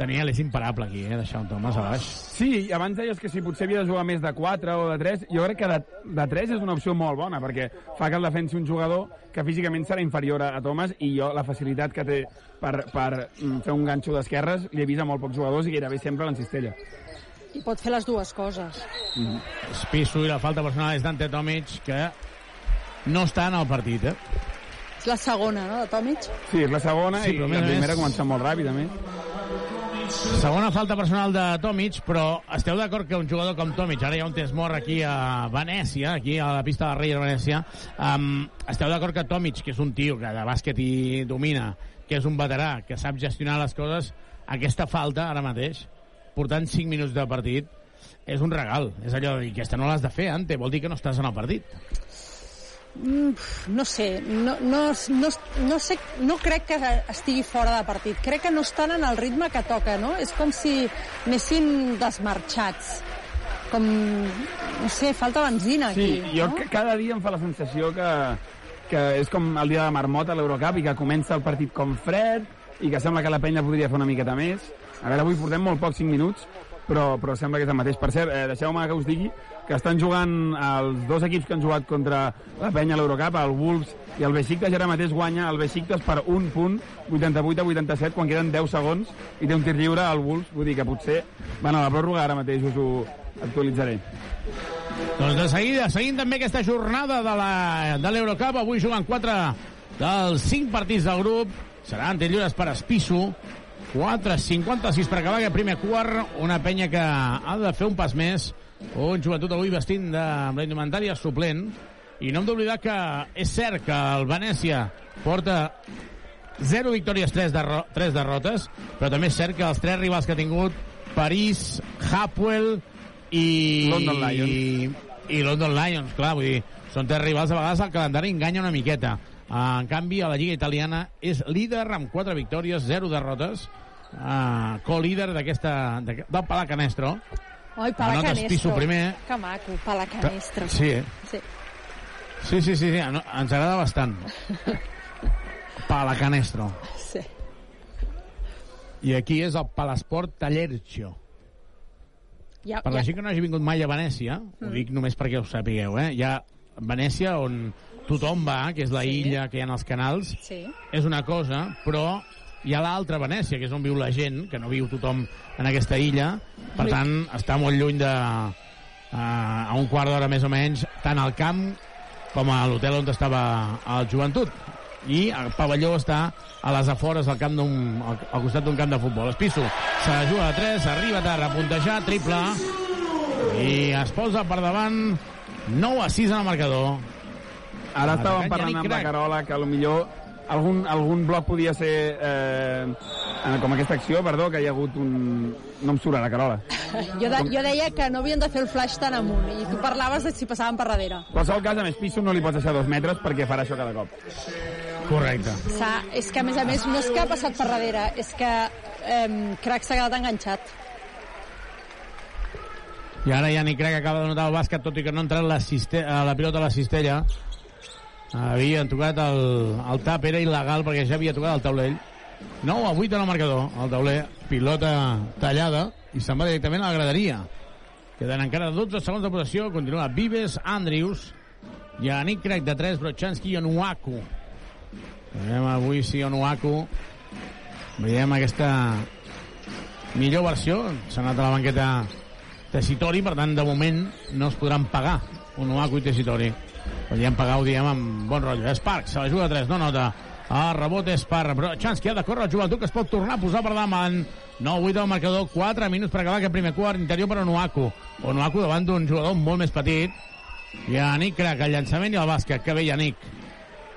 [SPEAKER 5] Daniel, és imparable aquí, eh, deixar un Thomas a baix.
[SPEAKER 7] Sí, abans deies que si potser havia de jugar més de 4 o de 3, jo crec que de, de 3 és una opció molt bona, perquè fa que el defensi un jugador que físicament serà inferior a, a Thomas i jo la facilitat que té per, per mm, fer un ganxo d'esquerres li he vist a molt pocs jugadors i gairebé sempre l'encistella.
[SPEAKER 6] I pot fer les dues coses.
[SPEAKER 7] Mm.
[SPEAKER 5] Espisso i la falta personal és Dante Tomic, que no està en el partit, eh?
[SPEAKER 6] És la segona, no, de Tomic?
[SPEAKER 7] Sí, és la segona
[SPEAKER 5] Sí,
[SPEAKER 7] i la primera començat molt ràpid, a més.
[SPEAKER 5] Segona falta personal de Tomic, però esteu d'acord que un jugador com Tomic, ara hi ha un test mort aquí a Venècia, aquí a la pista de Rei de Venècia, um, esteu d'acord que Tomic, que és un tio que de bàsquet hi domina, que és un veterà, que sap gestionar les coses, aquesta falta ara mateix, portant 5 minuts de partit, és un regal. És allò de dir, aquesta no l'has de fer, Ante, vol dir que no estàs en el partit.
[SPEAKER 6] Mm, no sé, no, no, no, no, sé, no crec que estigui fora de partit. Crec que no estan en el ritme que toca, no? És com si anessin desmarxats. Com, no sé, falta benzina aquí.
[SPEAKER 7] Sí, jo
[SPEAKER 6] no?
[SPEAKER 7] ca- cada dia em fa la sensació que, que és com el dia de marmota a l'Eurocup i que comença el partit com fred i que sembla que la penya podria fer una miqueta més. A veure, avui portem molt pocs 5 minuts, però, però sembla que és el mateix. Per cert, eh, deixeu-me que us digui que estan jugant els dos equips que han jugat contra la penya a l'Eurocup, el Wolves i el Besiktas, ara mateix guanya el Besiktas per un punt, 88 a 87, quan queden 10 segons, i té un tir lliure al Wolves, vull dir que potser van a la pròrroga, ara mateix us ho actualitzaré.
[SPEAKER 5] Doncs de seguida, seguint també aquesta jornada de l'Eurocup, avui juguen 4 dels 5 partits del grup, seran lliures per Espisso, 4.56 per acabar aquest primer quart, una penya que ha de fer un pas més, un joventut avui vestint de, amb la indumentària suplent, i no hem d'oblidar que és cert que el Venècia porta 0 victòries, 3, derro 3 derrotes, però també és cert que els tres rivals que ha tingut, París, Hapoel i...
[SPEAKER 7] London Lions.
[SPEAKER 5] I, i London Lions, clar, vull dir, són tres rivals, a vegades el calendari enganya una miqueta. En canvi, a la Lliga Italiana és líder amb 4 victòries, 0 derrotes, uh, co-líder d'aquesta d'aquest- del Palacanestro. Anotes
[SPEAKER 6] Palacanestro.
[SPEAKER 5] Primer.
[SPEAKER 6] Que maco, Palacanestro.
[SPEAKER 5] Sí, eh?
[SPEAKER 6] Sí.
[SPEAKER 5] Sí, sí, sí, sí, no, ens agrada bastant. Palacanestro.
[SPEAKER 6] sí.
[SPEAKER 5] I aquí és el Palasport Tallercio.
[SPEAKER 6] Ja,
[SPEAKER 5] Per la
[SPEAKER 6] ja.
[SPEAKER 5] gent que no hagi vingut mai a Venècia, ho
[SPEAKER 6] Mm.
[SPEAKER 5] dic només perquè ho sapigueu, eh? Hi ha Venècia on tothom va, que és la illa que hi ha als canals,
[SPEAKER 6] Sí.
[SPEAKER 5] és una cosa, però hi ha l'altra Venècia, que és on viu la gent, que no viu tothom en aquesta illa, per
[SPEAKER 6] Ui.
[SPEAKER 5] tant, està molt lluny de... Uh, a un quart d'hora més o menys, tant al camp com a l'hotel on estava el joventut. I el pavelló està a les afores del camp al, al costat d'un camp de futbol. Espisso se la juga a 3, arriba tard a puntejar, triple, i es posa per davant 9 a 6 en el marcador.
[SPEAKER 7] Ara estàvem
[SPEAKER 5] Atacant
[SPEAKER 7] parlant amb la. Carola que millor algun, algun bloc podia ser eh, eh, com aquesta acció, perdó, que hi ha hagut un... No em surt ara, Carola.
[SPEAKER 6] Jo, de, jo deia que no havien de fer el flash tan amunt i tu parlaves de si passaven per darrere.
[SPEAKER 7] En qualsevol cas, a més, Piso no li pots deixar dos metres perquè farà això cada cop.
[SPEAKER 5] Correcte.
[SPEAKER 6] Sa, és que, a més a més, no és que ha passat per darrere, és que eh, Crac s'ha quedat enganxat.
[SPEAKER 5] I ara Yannick Crac acaba de notar el bàsquet, tot i que no ha entrat la, la pilota a la cistella. Havien tocat el, el tap, era il·legal perquè ja havia tocat el taulell. 9 a 8 en el marcador, el tauler, pilota tallada, i se'n va directament a la graderia. Queden encara 12 segons de possessió, continua Vives, Andrius, Yannick Crac de 3, Brochanski i Onuaku. Veiem avui si Onuaku veiem aquesta millor versió, s'ha anat a la banqueta Tessitori, per tant, de moment no es podran pagar Onuaku i Tessitori. Podríem pagar, ho diem, amb bon rotllo. Spark, se la juga a 3, no nota. El rebot és per Chansky, ha de córrer el joventut que es pot tornar a posar per davant. 9-8 del marcador, 4 minuts per acabar aquest primer quart, interior per Onuaku. Onuaku davant d'un jugador molt més petit. Yannick Crac, el llançament i el bàsquet. Que bé, Yannick.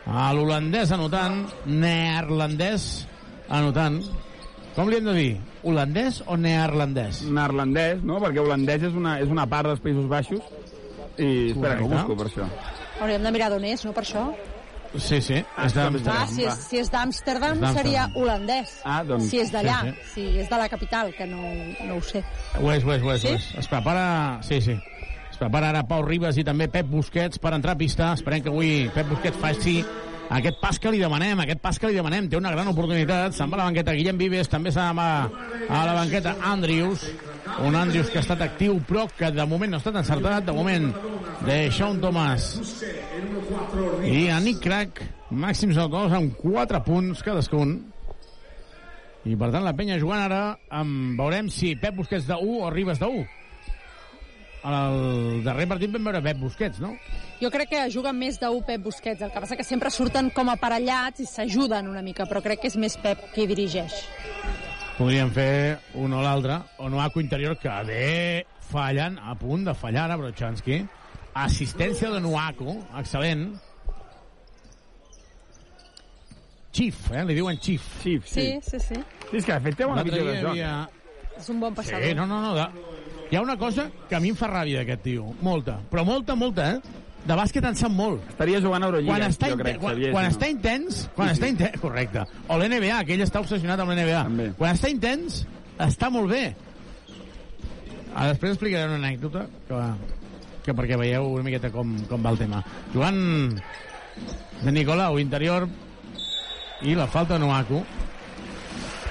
[SPEAKER 5] L'holandès anotant, neerlandès anotant. Com li hem de dir? Holandès o neerlandès?
[SPEAKER 7] Neerlandès, no? Perquè holandès és una, és una part dels Països Baixos. I espera, que ho busco per això.
[SPEAKER 6] Hauríem de mirar d'on és, no, per això?
[SPEAKER 5] Sí, sí.
[SPEAKER 7] Ah,
[SPEAKER 5] és de...
[SPEAKER 7] bé.
[SPEAKER 6] Ah, si és, si és d'Amsterdam
[SPEAKER 5] d'Amsterdam.
[SPEAKER 6] seria holandès.
[SPEAKER 7] Ah, doncs...
[SPEAKER 6] Si és d'allà,
[SPEAKER 5] Sí,
[SPEAKER 6] si és de la capital, que no, no ho sé.
[SPEAKER 5] Ho és, ho és, ho és,
[SPEAKER 6] Sí?
[SPEAKER 5] ho és. Es prepara... Sí, sí. Es prepara ara Pau Ribas i també Pep Busquets per entrar a pista. Esperem que avui Pep Busquets faci aquest pas que li demanem, aquest pas que li demanem, té una gran oportunitat, se'n va a la banqueta Guillem Vives, també se'n va a la banqueta Andrews, un Andrews que ha estat actiu però que de moment no ha estat encertat, de moment de Sean Thomas i Nick Crack, màxims autors amb 4 punts cadascun. I per tant la penya jugant ara amb, veurem si Pep Busquets de 1 o Ribas de 1. El darrer partit vam veure Pep Busquets, no?
[SPEAKER 6] Jo crec que juguen més de Pep Busquets, el que passa que sempre surten com aparellats i s'ajuden una mica, però crec que és més Pep qui dirigeix.
[SPEAKER 5] Podríem fer un o l'altre, o Noaco interior que ve fallant, a punt de fallar a Brochanski. Assistència de Noaco, excel·lent. Chief, eh? Li diuen Chief.
[SPEAKER 7] Chief,
[SPEAKER 6] Sí, sí, sí.
[SPEAKER 7] Sí, és que de fet té bona visió de joc.
[SPEAKER 5] havia-
[SPEAKER 6] És un bon passador.
[SPEAKER 5] Sí, no, no, no. De... Hi ha una cosa que a mi em fa ràbia d'aquest tio. Molta. Però molta, molta, eh? De bàsquet en sap molt.
[SPEAKER 7] Estaria jugant a Eurolliga,
[SPEAKER 5] quan està,
[SPEAKER 7] jo crec,
[SPEAKER 5] quan,
[SPEAKER 7] Xavier,
[SPEAKER 5] quan
[SPEAKER 7] no.
[SPEAKER 5] està intens, quan
[SPEAKER 7] Sí,
[SPEAKER 5] està
[SPEAKER 7] sí.
[SPEAKER 5] intens, correcte. O l'NBA, que ell està obsessionat amb l'NBA. Quan està intens, està molt bé. Ah, després explicaré una anècdota que, que perquè veieu una miqueta com, com va el tema. Joan de Nicolau, interior, i la falta de Noaku.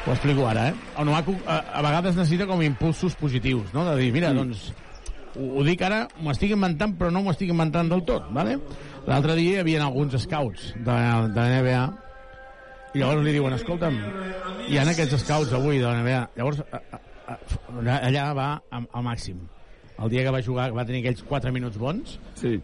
[SPEAKER 5] Ho explico ara, eh? El Noaku a, a vegades necessita com impulsos positius, no? De dir, mira,
[SPEAKER 7] Sí.
[SPEAKER 5] doncs, ho, ho dic ara, m'ho estic inventant, però no m'ho estic inventant del tot, ¿vale? L'altre dia hi havia alguns scouts de, de la NBA i llavors li diuen, escolta'm, hi ha aquests scouts avui de la NBA. Llavors, a, a, a, allà va al, màxim. El dia que va jugar que va tenir aquells 4 minuts bons,
[SPEAKER 7] sí.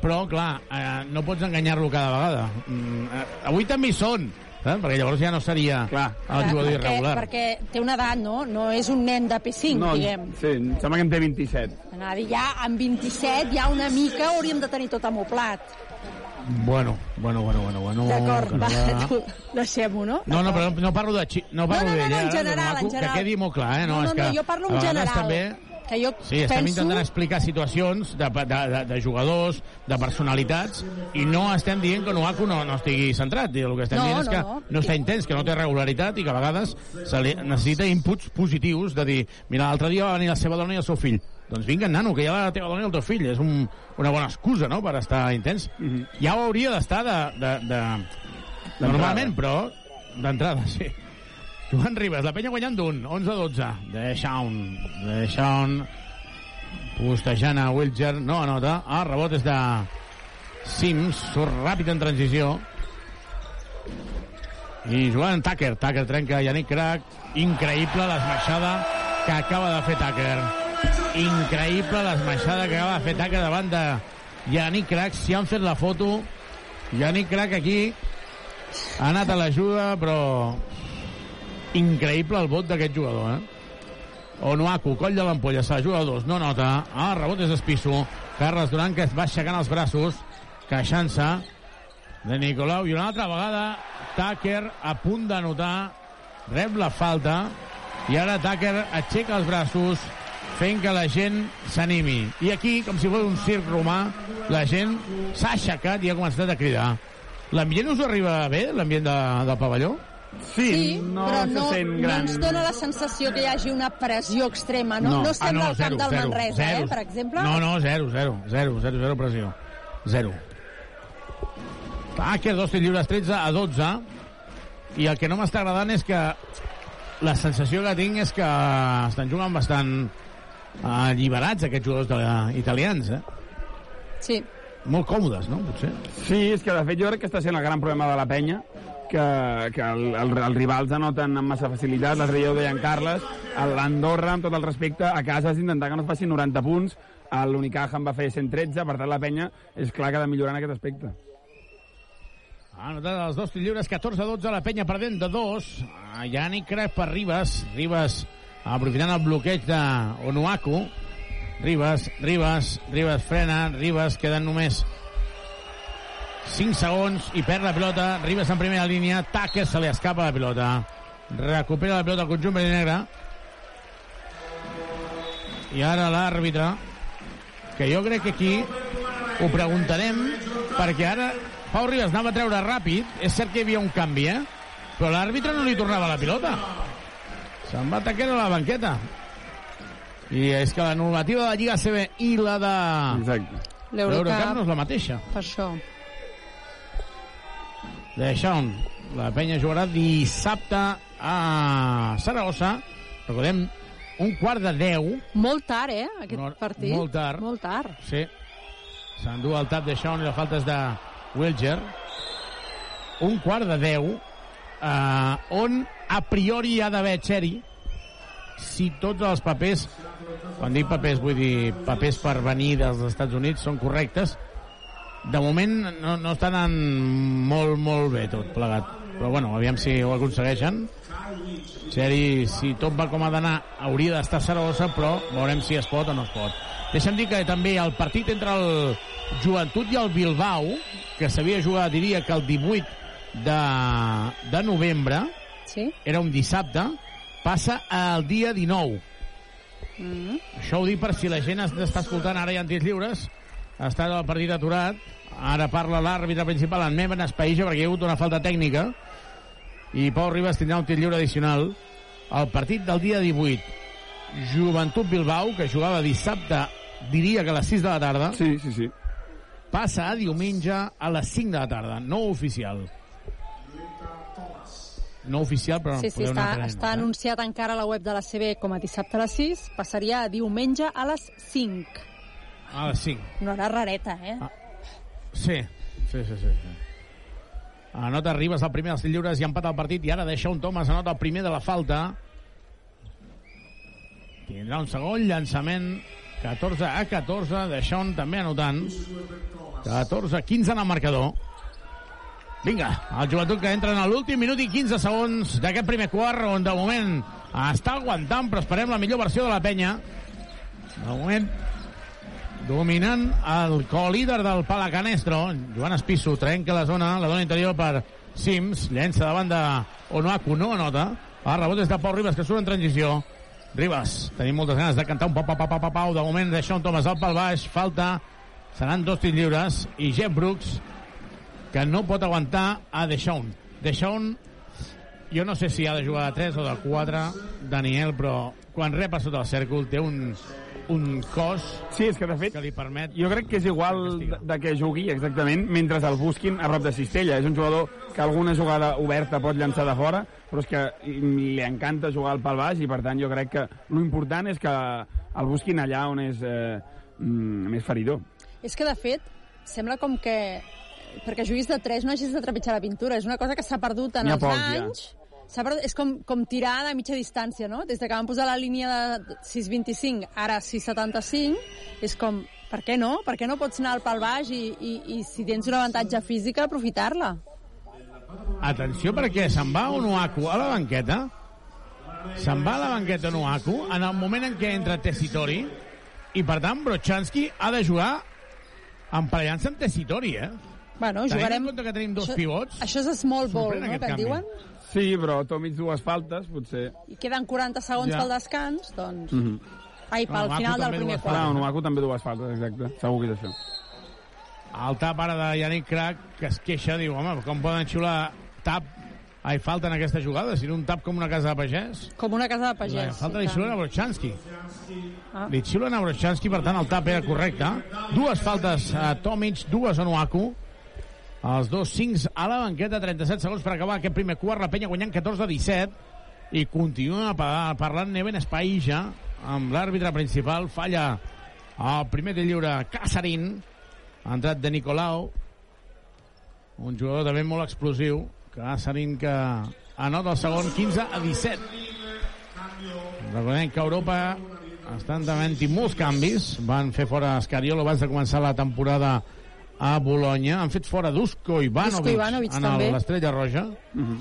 [SPEAKER 5] però, clar, eh, no pots enganyar-lo cada vegada. Mm, eh, avui també hi són, saps? perquè llavors ja no seria clar, el jugador
[SPEAKER 6] perquè,
[SPEAKER 5] irregular.
[SPEAKER 6] perquè té una edat, no? No és un nen de P5,
[SPEAKER 7] no,
[SPEAKER 6] diguem.
[SPEAKER 7] Sí, em sembla que en té 27.
[SPEAKER 6] Anava a dir, ja amb 27 ja una mica hauríem de tenir tot amoplat.
[SPEAKER 5] Bueno, bueno, bueno, bueno. bueno
[SPEAKER 6] D'acord,
[SPEAKER 5] no
[SPEAKER 6] va,
[SPEAKER 5] va-
[SPEAKER 6] tu, deixem-ho, no?
[SPEAKER 5] No, no, però no parlo de xi... no parlo
[SPEAKER 6] No, no, no,
[SPEAKER 5] d'ella,
[SPEAKER 6] en
[SPEAKER 5] ara, de
[SPEAKER 6] general, en general.
[SPEAKER 5] Que quedi molt clar, eh? No,
[SPEAKER 6] no, no,
[SPEAKER 5] és que
[SPEAKER 6] no, jo parlo en general.
[SPEAKER 5] També,
[SPEAKER 6] que jo
[SPEAKER 5] Sí, estem
[SPEAKER 6] penso...
[SPEAKER 5] intentant explicar situacions de, de, de, de jugadors, de personalitats, i no estem dient que Noaku no, no estigui centrat. I el que estem
[SPEAKER 6] No,
[SPEAKER 5] dient és
[SPEAKER 6] no,
[SPEAKER 5] que
[SPEAKER 6] no.
[SPEAKER 5] no està intens, que no té regularitat i que a vegades se li necessita inputs positius de dir, mira, l'altre dia va venir la seva dona i el seu fill. Doncs vinga, nano, que hi ha la teva dona i el teu fill. És un, una bona excusa, no?, per estar intens.
[SPEAKER 7] Mhm.
[SPEAKER 5] Ja ho hauria d'estar de, de, de, normalment, però d'entrada, sí. Joan Ribas, la penya guanyant d'un, 11-12. De Shaun, de Shaun, postejant a Wilger, no anota. Ah, rebot és de Sims, surt ràpid en transició. I jugant Tucker, Tucker trenca Yannick Crack, increïble l'esmaixada que acaba de fer Tucker. Increïble l'esmaixada que acaba de fer Tucker davant de Yannick Crack. Si han fet la foto, Yannick Crack aquí ha anat a l'ajuda, però increïble el vot d'aquest jugador, eh? Onuaku, coll de l'ampolla, se la juga a dos, no nota. Ah, rebot és Espisso. Carles Duran, que es va aixecant els braços, queixant-se de Nicolau. I una altra vegada, Tucker a punt d'anotar, rep la falta, i ara Tucker aixeca els braços, fent que la gent s'animi. I aquí, com si fos un circ romà, la gent s'ha aixecat i ha començat a cridar. L'ambient us arriba bé, l'ambient de, del pavelló?
[SPEAKER 6] Sí, però no, no ens dona la sensació que hi hagi una pressió extrema. No, no. no sembla
[SPEAKER 5] Ah,
[SPEAKER 6] el camp del Manresa,
[SPEAKER 5] zero.
[SPEAKER 6] eh, per exemple.
[SPEAKER 5] No, no, zero, zero, zero, zero, zero pressió. Zero. Tucker, dos tirs lliures, 13 a 12. I el que no m'està agradant és que la sensació que tinc és que estan jugant bastant alliberats aquests jugadors de la, italians, eh?
[SPEAKER 6] Sí.
[SPEAKER 5] Molt còmodes, no? Potser.
[SPEAKER 7] Sí, és que de fet jo crec que està sent el gran problema de la penya, que, que el, el, els rivals anoten amb massa facilitat, l'altre dia ho deia en Carles, l'Andorra, amb tot el respecte, a casa has d'intentar que no es facin 90 punts, l'Unicaja en va fer 113, per tant la penya és clar que ha de millorar en aquest aspecte.
[SPEAKER 5] Ha anotat els dos lliures, 14-12, la penya perdent de dos. Ah, Yannick Craig per Ribas. Ribas aprofitant el bloqueig de Onuaku. Ribas, Ribas, Ribas frena, Ribas queden només 5 segons i perd la pilota. Ribas en primera línia, Tucker se li escapa la pilota. Recupera la pilota el conjunt verd i negre. I ara l'àrbitre, que jo crec que aquí ho preguntarem perquè ara Pau Ribas anava a treure ràpid, és cert que hi havia un canvi, eh? Però l'àrbitre no li tornava la pilota. Se'n va Taquer a la banqueta. I és que la normativa de la Lliga CB i la de
[SPEAKER 7] Exacte.
[SPEAKER 5] l'Eurocup no és la mateixa.
[SPEAKER 6] Per això.
[SPEAKER 5] Deixant, la penya jugarà dissabte a Saragossa. Recordem, un quart de 10.
[SPEAKER 6] Molt tard, eh, aquest
[SPEAKER 5] No,
[SPEAKER 6] partit.
[SPEAKER 5] molt tard.
[SPEAKER 6] Molt tard.
[SPEAKER 5] Sí. S'endú el tap de Sean i la falta és de Wilger. Un quart de 10 eh, on a priori hi ha d'haver Cherry si tots els papers quan dic papers vull dir papers per venir dels Estats Units són correctes de moment no, no està anant molt, molt bé tot plegat. Però bueno, aviam si ho aconsegueixen. Cherry, si tot va com ha d'anar hauria d'estar Saragossa però veurem si es pot o no es pot. Deixa'm dir que també el partit entre el Joventut i el Bilbao que s'havia jugat diria que el 18 de, de novembre
[SPEAKER 6] sí?
[SPEAKER 5] era un dissabte passa al dia 19
[SPEAKER 6] Mm. -hmm.
[SPEAKER 5] això ho dic per si la gent es- està escoltant ara ha tirs lliures està el partit aturat. Ara parla l'àrbitre principal en Meven Espaïja perquè hi ha hagut una falta tècnica. I Pau Ribas tindrà un tir lliure addicional el partit del dia 18 Joventut Bilbao que jugava dissabte diria que a les 6 de la tarda.
[SPEAKER 7] Sí, sí, sí.
[SPEAKER 5] passa a diumenge a les 5 de la tarda. No oficial. No oficial però
[SPEAKER 6] Sí, sí,
[SPEAKER 5] podeu
[SPEAKER 6] està,
[SPEAKER 5] anar prenent,
[SPEAKER 6] està
[SPEAKER 5] eh?
[SPEAKER 6] anunciat encara a la web de la CB com a dissabte a les 6, passaria a diumenge a les 5.
[SPEAKER 5] A les 5
[SPEAKER 6] Una hora rareta, eh?
[SPEAKER 5] Ah. Sí, sí, sí, sí. sí. Anota Ribas el primer dels lliures i empat el partit i ara deixa un Thomas anota el primer de la falta tindrà un segon llançament 14 a 14 Deixón també anotant 14 a 15 en el marcador Vinga, el joventut que entra en l'últim minut i 15 segons d'aquest primer quart, on de moment està aguantant, però esperem la millor versió de la penya. De moment, dominant el co-líder del Palacanestro, Joan Espisso, trenca la zona, la dona interior per Sims, llença davant de Onoaku, no anota, el rebot és de Pau Ribas, que surt en transició. Ribas, tenim moltes ganes de cantar un pau, pau, pau, pau, pau, pau. de moment deixa un Thomas al pal baix, falta, seran dos tirs lliures, i Jeff Brooks, que no pot aguantar a Deixón. Deixón, jo no sé si ha de jugar de 3 o de 4, Daniel, però quan rep a sota el cèrcol té un, un cos
[SPEAKER 7] Sí, és que de fet
[SPEAKER 5] que li permet...
[SPEAKER 7] jo crec que és igual de, de que jugui exactament mentre el busquin a prop de Cistella. És un jugador que alguna jugada oberta pot llançar de fora, però és que li encanta jugar al pal baix i per tant jo crec que l'important és que el busquin allà on és eh, mm, més feridor.
[SPEAKER 6] És que, de fet, sembla com que perquè juguis de 3 no hagis de trepitjar la pintura. És una cosa que s'ha perdut en els
[SPEAKER 7] pocs, ja.
[SPEAKER 6] anys. Perdut, és com, com tirar de mitja distància, no? Des de que van posar la línia de 6.25, ara 6.75, és com, per què no? Per què no pots anar al pal baix i, i, i si tens un avantatge físic, aprofitar-la?
[SPEAKER 5] Atenció perquè se'n va Onuaku a la banqueta. Se'n va a la banqueta Onuaku en el moment en què entra Tessitori i per tant Brochanski ha de jugar emparellant-se amb Tessitori, eh?
[SPEAKER 6] Bueno,
[SPEAKER 5] Tenint
[SPEAKER 6] jugarem...
[SPEAKER 5] en compte que tenim dos
[SPEAKER 6] això,
[SPEAKER 5] pivots,
[SPEAKER 6] Això és small ball, no?, que en
[SPEAKER 5] canvi.
[SPEAKER 6] diuen.
[SPEAKER 7] Sí, però Tomic dues faltes, potser...
[SPEAKER 6] I queden 40 segons
[SPEAKER 7] Ja.
[SPEAKER 6] pel descans, doncs...
[SPEAKER 7] Mm -hmm.
[SPEAKER 6] Ai, pel
[SPEAKER 7] Onuaku
[SPEAKER 6] final del primer quart.
[SPEAKER 7] Ah, Onuaku també dues faltes, exacte. Segur que és això.
[SPEAKER 5] el tap ara de Yannick Crac, que es queixa, diu, home, com poden xiular tap Ai, falta en aquesta jugada, si no un tap com una casa de pagès.
[SPEAKER 6] Com una casa de
[SPEAKER 5] La
[SPEAKER 6] pagès.
[SPEAKER 5] falta
[SPEAKER 6] sí,
[SPEAKER 5] li xiulen a. Brochanski.
[SPEAKER 6] Ah.
[SPEAKER 5] Li xiulen a Brochanski, per tant el tap era correcte. Dues faltes a Tomic, dues a Onuaku. Els dos cincs a la banqueta, 37 segons per acabar aquest primer quart, la penya guanyant 14-17 i continua pa- parlant Neven Espaïja amb l'àrbitre principal, falla el primer de lliure Casarín, ha entrat de Nicolau, un jugador també molt explosiu, Casarín que anota el segon 15 a 17. Recordem que Europa estan davant molts canvis. Van fer fora Escariolo abans de començar la temporada a Bologna. Han fet fora Dusko Ivanovic,
[SPEAKER 6] Dusko Ivanovic,
[SPEAKER 5] en l'Estrella Roja.
[SPEAKER 7] Mhm.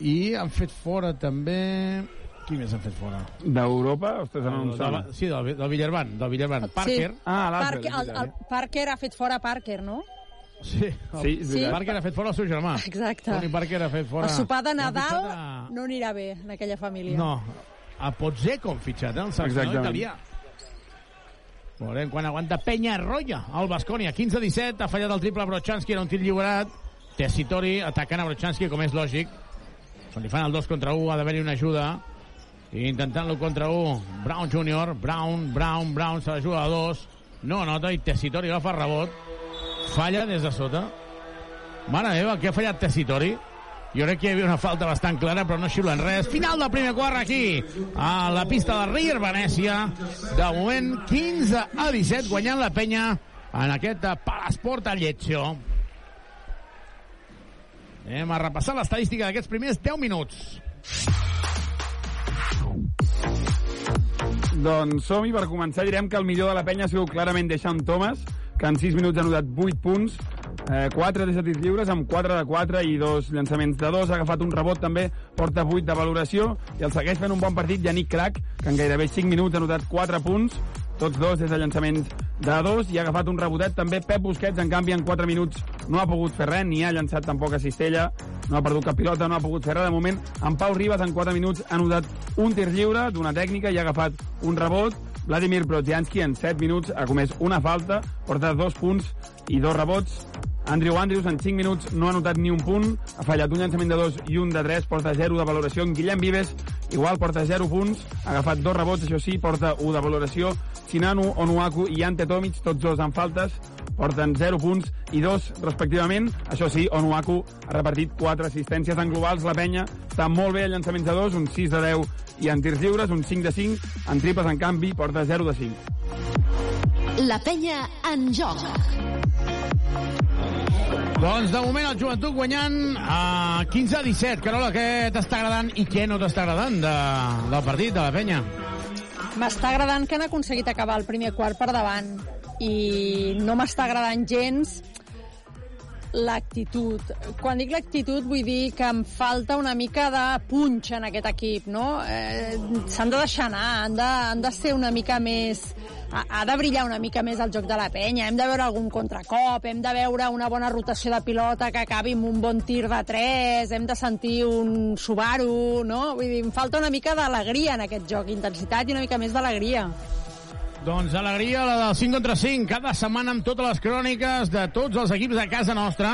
[SPEAKER 5] I han fet fora també... Qui més han fet fora?
[SPEAKER 7] D'Europa? Ostres, ara no sembla.
[SPEAKER 5] del- sí, del, del Villarban. Del Villarban. Parker.
[SPEAKER 6] Sí.
[SPEAKER 7] Ah,
[SPEAKER 6] Parker, el, el Parker ha fet fora Parker, no?
[SPEAKER 5] Sí, el,
[SPEAKER 7] Sí, veritat.
[SPEAKER 5] Parker ha fet fora el seu germà.
[SPEAKER 6] Exacte.
[SPEAKER 5] Tony Parker ha fet fora...
[SPEAKER 6] El sopar de Nadal
[SPEAKER 5] a-
[SPEAKER 6] no anirà bé en aquella família.
[SPEAKER 5] No, a Pozzecco han fitxat, eh, el seleccionador
[SPEAKER 7] Exactament.
[SPEAKER 5] italià. Veurem quan aguanta Penya Roya, el Bascònia. 15-17, ha fallat el triple Brochanski, era un tir lliurat. Tessitori atacant a Brochanski, com és lògic. Quan li fan el 2 contra 1 ha d'haver-hi una ajuda. I intentant-lo contra 1, Brown Jr., Brown, Brown, Brown, se la juga a 2. No anota i Tessitori agafa rebot. Falla des de sota. Mare meva, què ha fallat Tessitori? Jo crec que hi havia una falta bastant clara, però no xiulen res. Final del primer quart aquí, a la pista de Rier Venècia. De moment, 15 a 17, guanyant la penya en aquest eh, Palasport a Lletxo. Anem a repassar l'estadística d'aquests primers 10 minuts.
[SPEAKER 7] Doncs som-hi, per començar direm que el millor de la penya ha sigut clarament Deixant Thomas, que en 6 minuts ha anotat 8 punts, eh, 4 de tirs lliures amb 4 de 4 i dos llançaments de 2, ha agafat un rebot també, porta 8 de valoració i el segueix fent un bon partit Yannick Crac, que en gairebé 5 minuts ha anotat 4 punts, tots dos des de llançaments de dos i ha agafat un rebotet també Pep Busquets, en canvi en 4 minuts no ha pogut fer res, ni ha llançat tampoc a Cistella, no ha perdut cap pilota, no ha pogut fer res de moment. En Pau Ribas en 4 minuts ha anotat un tir lliure d'una tècnica i ha agafat un rebot. Vladimir Brodzianski en 7 minuts ha comès una falta, porta dos punts i dos rebots. Andrew Andrews en 5 minuts no ha anotat ni un punt, ha fallat un llançament de 2 i un de 3, porta 0 de valoració. En Guillem Vives igual porta 0 punts, ha agafat dos rebots, això sí, porta 1 de valoració. Sinanu, Onuaku i Ante Tomic, tots dos amb faltes, porten 0 punts i 2 respectivament. Això sí, Onuaku ha repartit 4 assistències en globals. La penya està molt bé en llançaments de 2, un 6 de 10 i en tirs lliures, un 5 de 5. En triples, en canvi, porta 0 de 5.
[SPEAKER 2] La penya en joc.
[SPEAKER 5] Doncs de moment el joventut guanyant a 15 a 17. Carola, què t'està agradant i què no t'està agradant de, del partit, de la penya?
[SPEAKER 6] M'està agradant que han aconseguit acabar el primer quart per davant i no m'està agradant gens l'actitud. Quan dic l'actitud vull dir que em falta una mica de punx en aquest equip, no? Eh, S'han de deixar anar, han de, han de ser una mica més... Ha, ha de brillar una mica més el joc de la penya, hem de veure algun contracop, hem de veure una bona rotació de pilota que acabi amb un bon tir de 3, hem de sentir un Subaru, no? Vull dir, em falta una mica d'alegria en aquest joc, intensitat i una mica més d'alegria.
[SPEAKER 5] Doncs alegria, la del 5 contra 5, cada setmana amb totes les cròniques de tots els equips de casa nostra.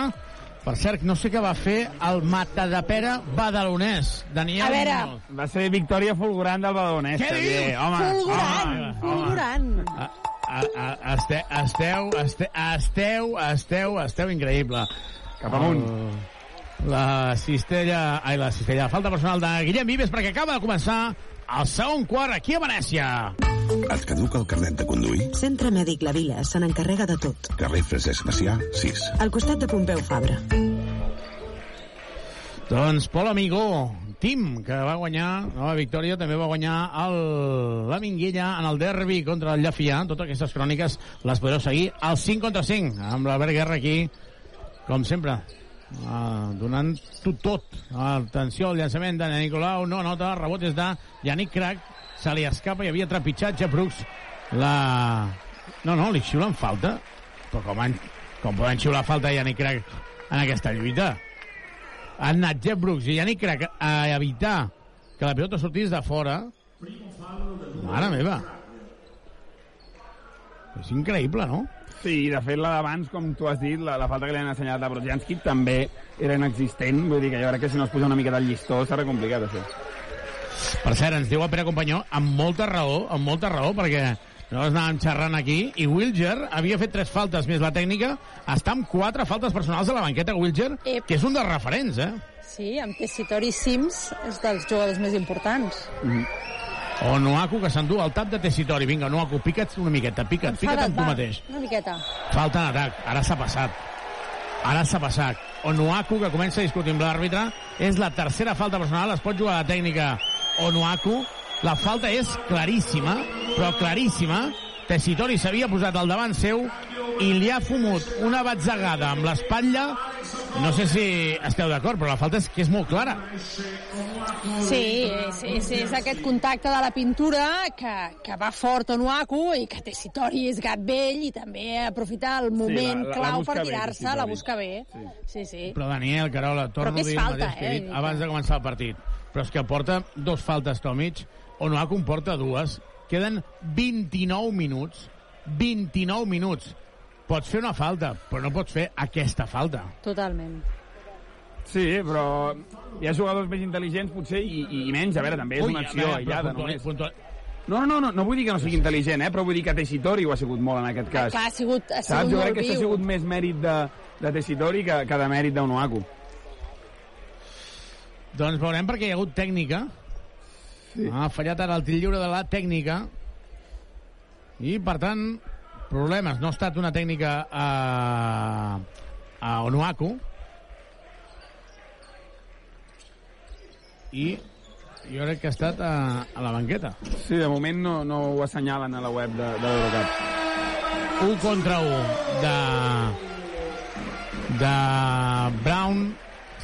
[SPEAKER 5] Per cert, no sé què va fer el Matadepera badalonès, Daniel
[SPEAKER 6] A veure.
[SPEAKER 5] Muñoz.
[SPEAKER 7] Va ser victòria fulgurant del Badalonès.
[SPEAKER 5] Què dius?
[SPEAKER 7] Home,
[SPEAKER 6] Fulgurant,
[SPEAKER 7] home,
[SPEAKER 6] fulgurant.
[SPEAKER 5] A, a, a, este, esteu, este, esteu, esteu, esteu increïble.
[SPEAKER 7] Cap amunt.
[SPEAKER 5] El- La cistella... Ai, la cistella. Falta personal de Guillem Vives perquè acaba de començar el segon quart aquí a Venècia.
[SPEAKER 8] Et caduca el carnet de conduir?
[SPEAKER 9] Centre Mèdic La Vila se n'encarrega de tot.
[SPEAKER 8] Carrer Francesc Macià, 6.
[SPEAKER 9] Al costat de Pompeu Fabra.
[SPEAKER 5] Doncs Pol Amigó, Tim, que va guanyar nova victòria, també va guanyar el, la Minguella en el derbi contra el Llafià. Totes aquestes cròniques les podreu seguir al 5 contra 5, amb l'Albert Guerra aquí, com sempre, uh, donant tot. Atenció al llançament de Nicolau, no nota, rebot és de Yannick Crac, se li escapa, hi havia trepitjatge, Brooks, la... No, no, li xiulen falta. Però com, han, com poden xiular falta a Yannick Crac en aquesta lluita? han anat Jeff Brooks i Yannick Crac a evitar que la pilota sortís de fora. Mare meva. És increïble, no?
[SPEAKER 7] Sí, de fet, la d'abans, com tu has dit, la, la falta que li han assenyalat a Brodzianski també era inexistent. Vull dir que jo crec que si no es posa una mica del llistó serà complicat, això.
[SPEAKER 5] Per cert, ens diu el Pere Companyó amb molta raó, amb molta raó, perquè nosaltres anàvem xerrant aquí i Wilger havia fet tres faltes més la tècnica, està amb quatre faltes personals a la banqueta, Wilger,
[SPEAKER 6] Ep.
[SPEAKER 5] que és un dels referents, eh?
[SPEAKER 6] Sí, amb Tessitori Sims és dels jugadors més importants.
[SPEAKER 5] O Noaku, que s'endú el tap de Tessitori. Vinga, Noaku, pica't una miqueta, pica't, pica't amb tu mateix.
[SPEAKER 6] Una miqueta.
[SPEAKER 5] Falta en atac, ara s'ha passat. Ara s'ha passat. Onuaku, que comença a discutir amb l'àrbitre, és la tercera falta personal, es pot jugar a la tècnica Onuaku. La falta és claríssima, però claríssima. Tessitori s'havia posat al davant seu i li ha fumut una batzegada amb l'espatlla. No sé si esteu d'acord, però la falta és que és molt clara.
[SPEAKER 6] Sí, és, és, és aquest contacte de la pintura que, que va fort a Nuaku i que Tessitori és gat vell i també aprofita el moment
[SPEAKER 7] la- la
[SPEAKER 6] clau
[SPEAKER 7] busca
[SPEAKER 6] per tirar-se, la busca bé. Sí, sí.
[SPEAKER 5] Però Daniel, Carola, torno a dir
[SPEAKER 6] falta,
[SPEAKER 5] el mateix que he
[SPEAKER 6] eh?
[SPEAKER 5] dit abans de començar el partit. Però és que porta dos faltes Tomic, Onuaku en porta dues. Queden 29 minuts. 29 minuts. Pots fer una falta, però no pots fer aquesta falta.
[SPEAKER 6] Totalment.
[SPEAKER 7] Sí, però hi ha jugadors més intel·ligents, potser, i, i menys. A veure, també és
[SPEAKER 5] Ui,
[SPEAKER 7] una acció
[SPEAKER 5] veure,
[SPEAKER 7] aïllada,
[SPEAKER 5] puntuali-
[SPEAKER 7] només.
[SPEAKER 5] puntual-
[SPEAKER 7] No, no, no, no vull dir que no sigui intel·ligent, eh? però vull dir que Tessitori ho ha sigut molt en aquest cas.
[SPEAKER 6] Clar, ha sigut, ha
[SPEAKER 7] Saps?
[SPEAKER 6] sigut
[SPEAKER 7] Jo
[SPEAKER 6] molt
[SPEAKER 7] crec que això ha sigut més mèrit de, de Tessitori que, que de mèrit d'Onuaku.
[SPEAKER 5] Doncs veurem perquè hi ha hagut tècnica. Sí. Ha fallat ara el tir lliure de la tècnica. I, per tant, problemes. No ha estat una tècnica a, a Onuaku. I jo crec que ha estat a, a la banqueta.
[SPEAKER 7] Sí, de moment no, no ho assenyalen a la web de, de l'Eurocup.
[SPEAKER 5] Un contra un de, de Brown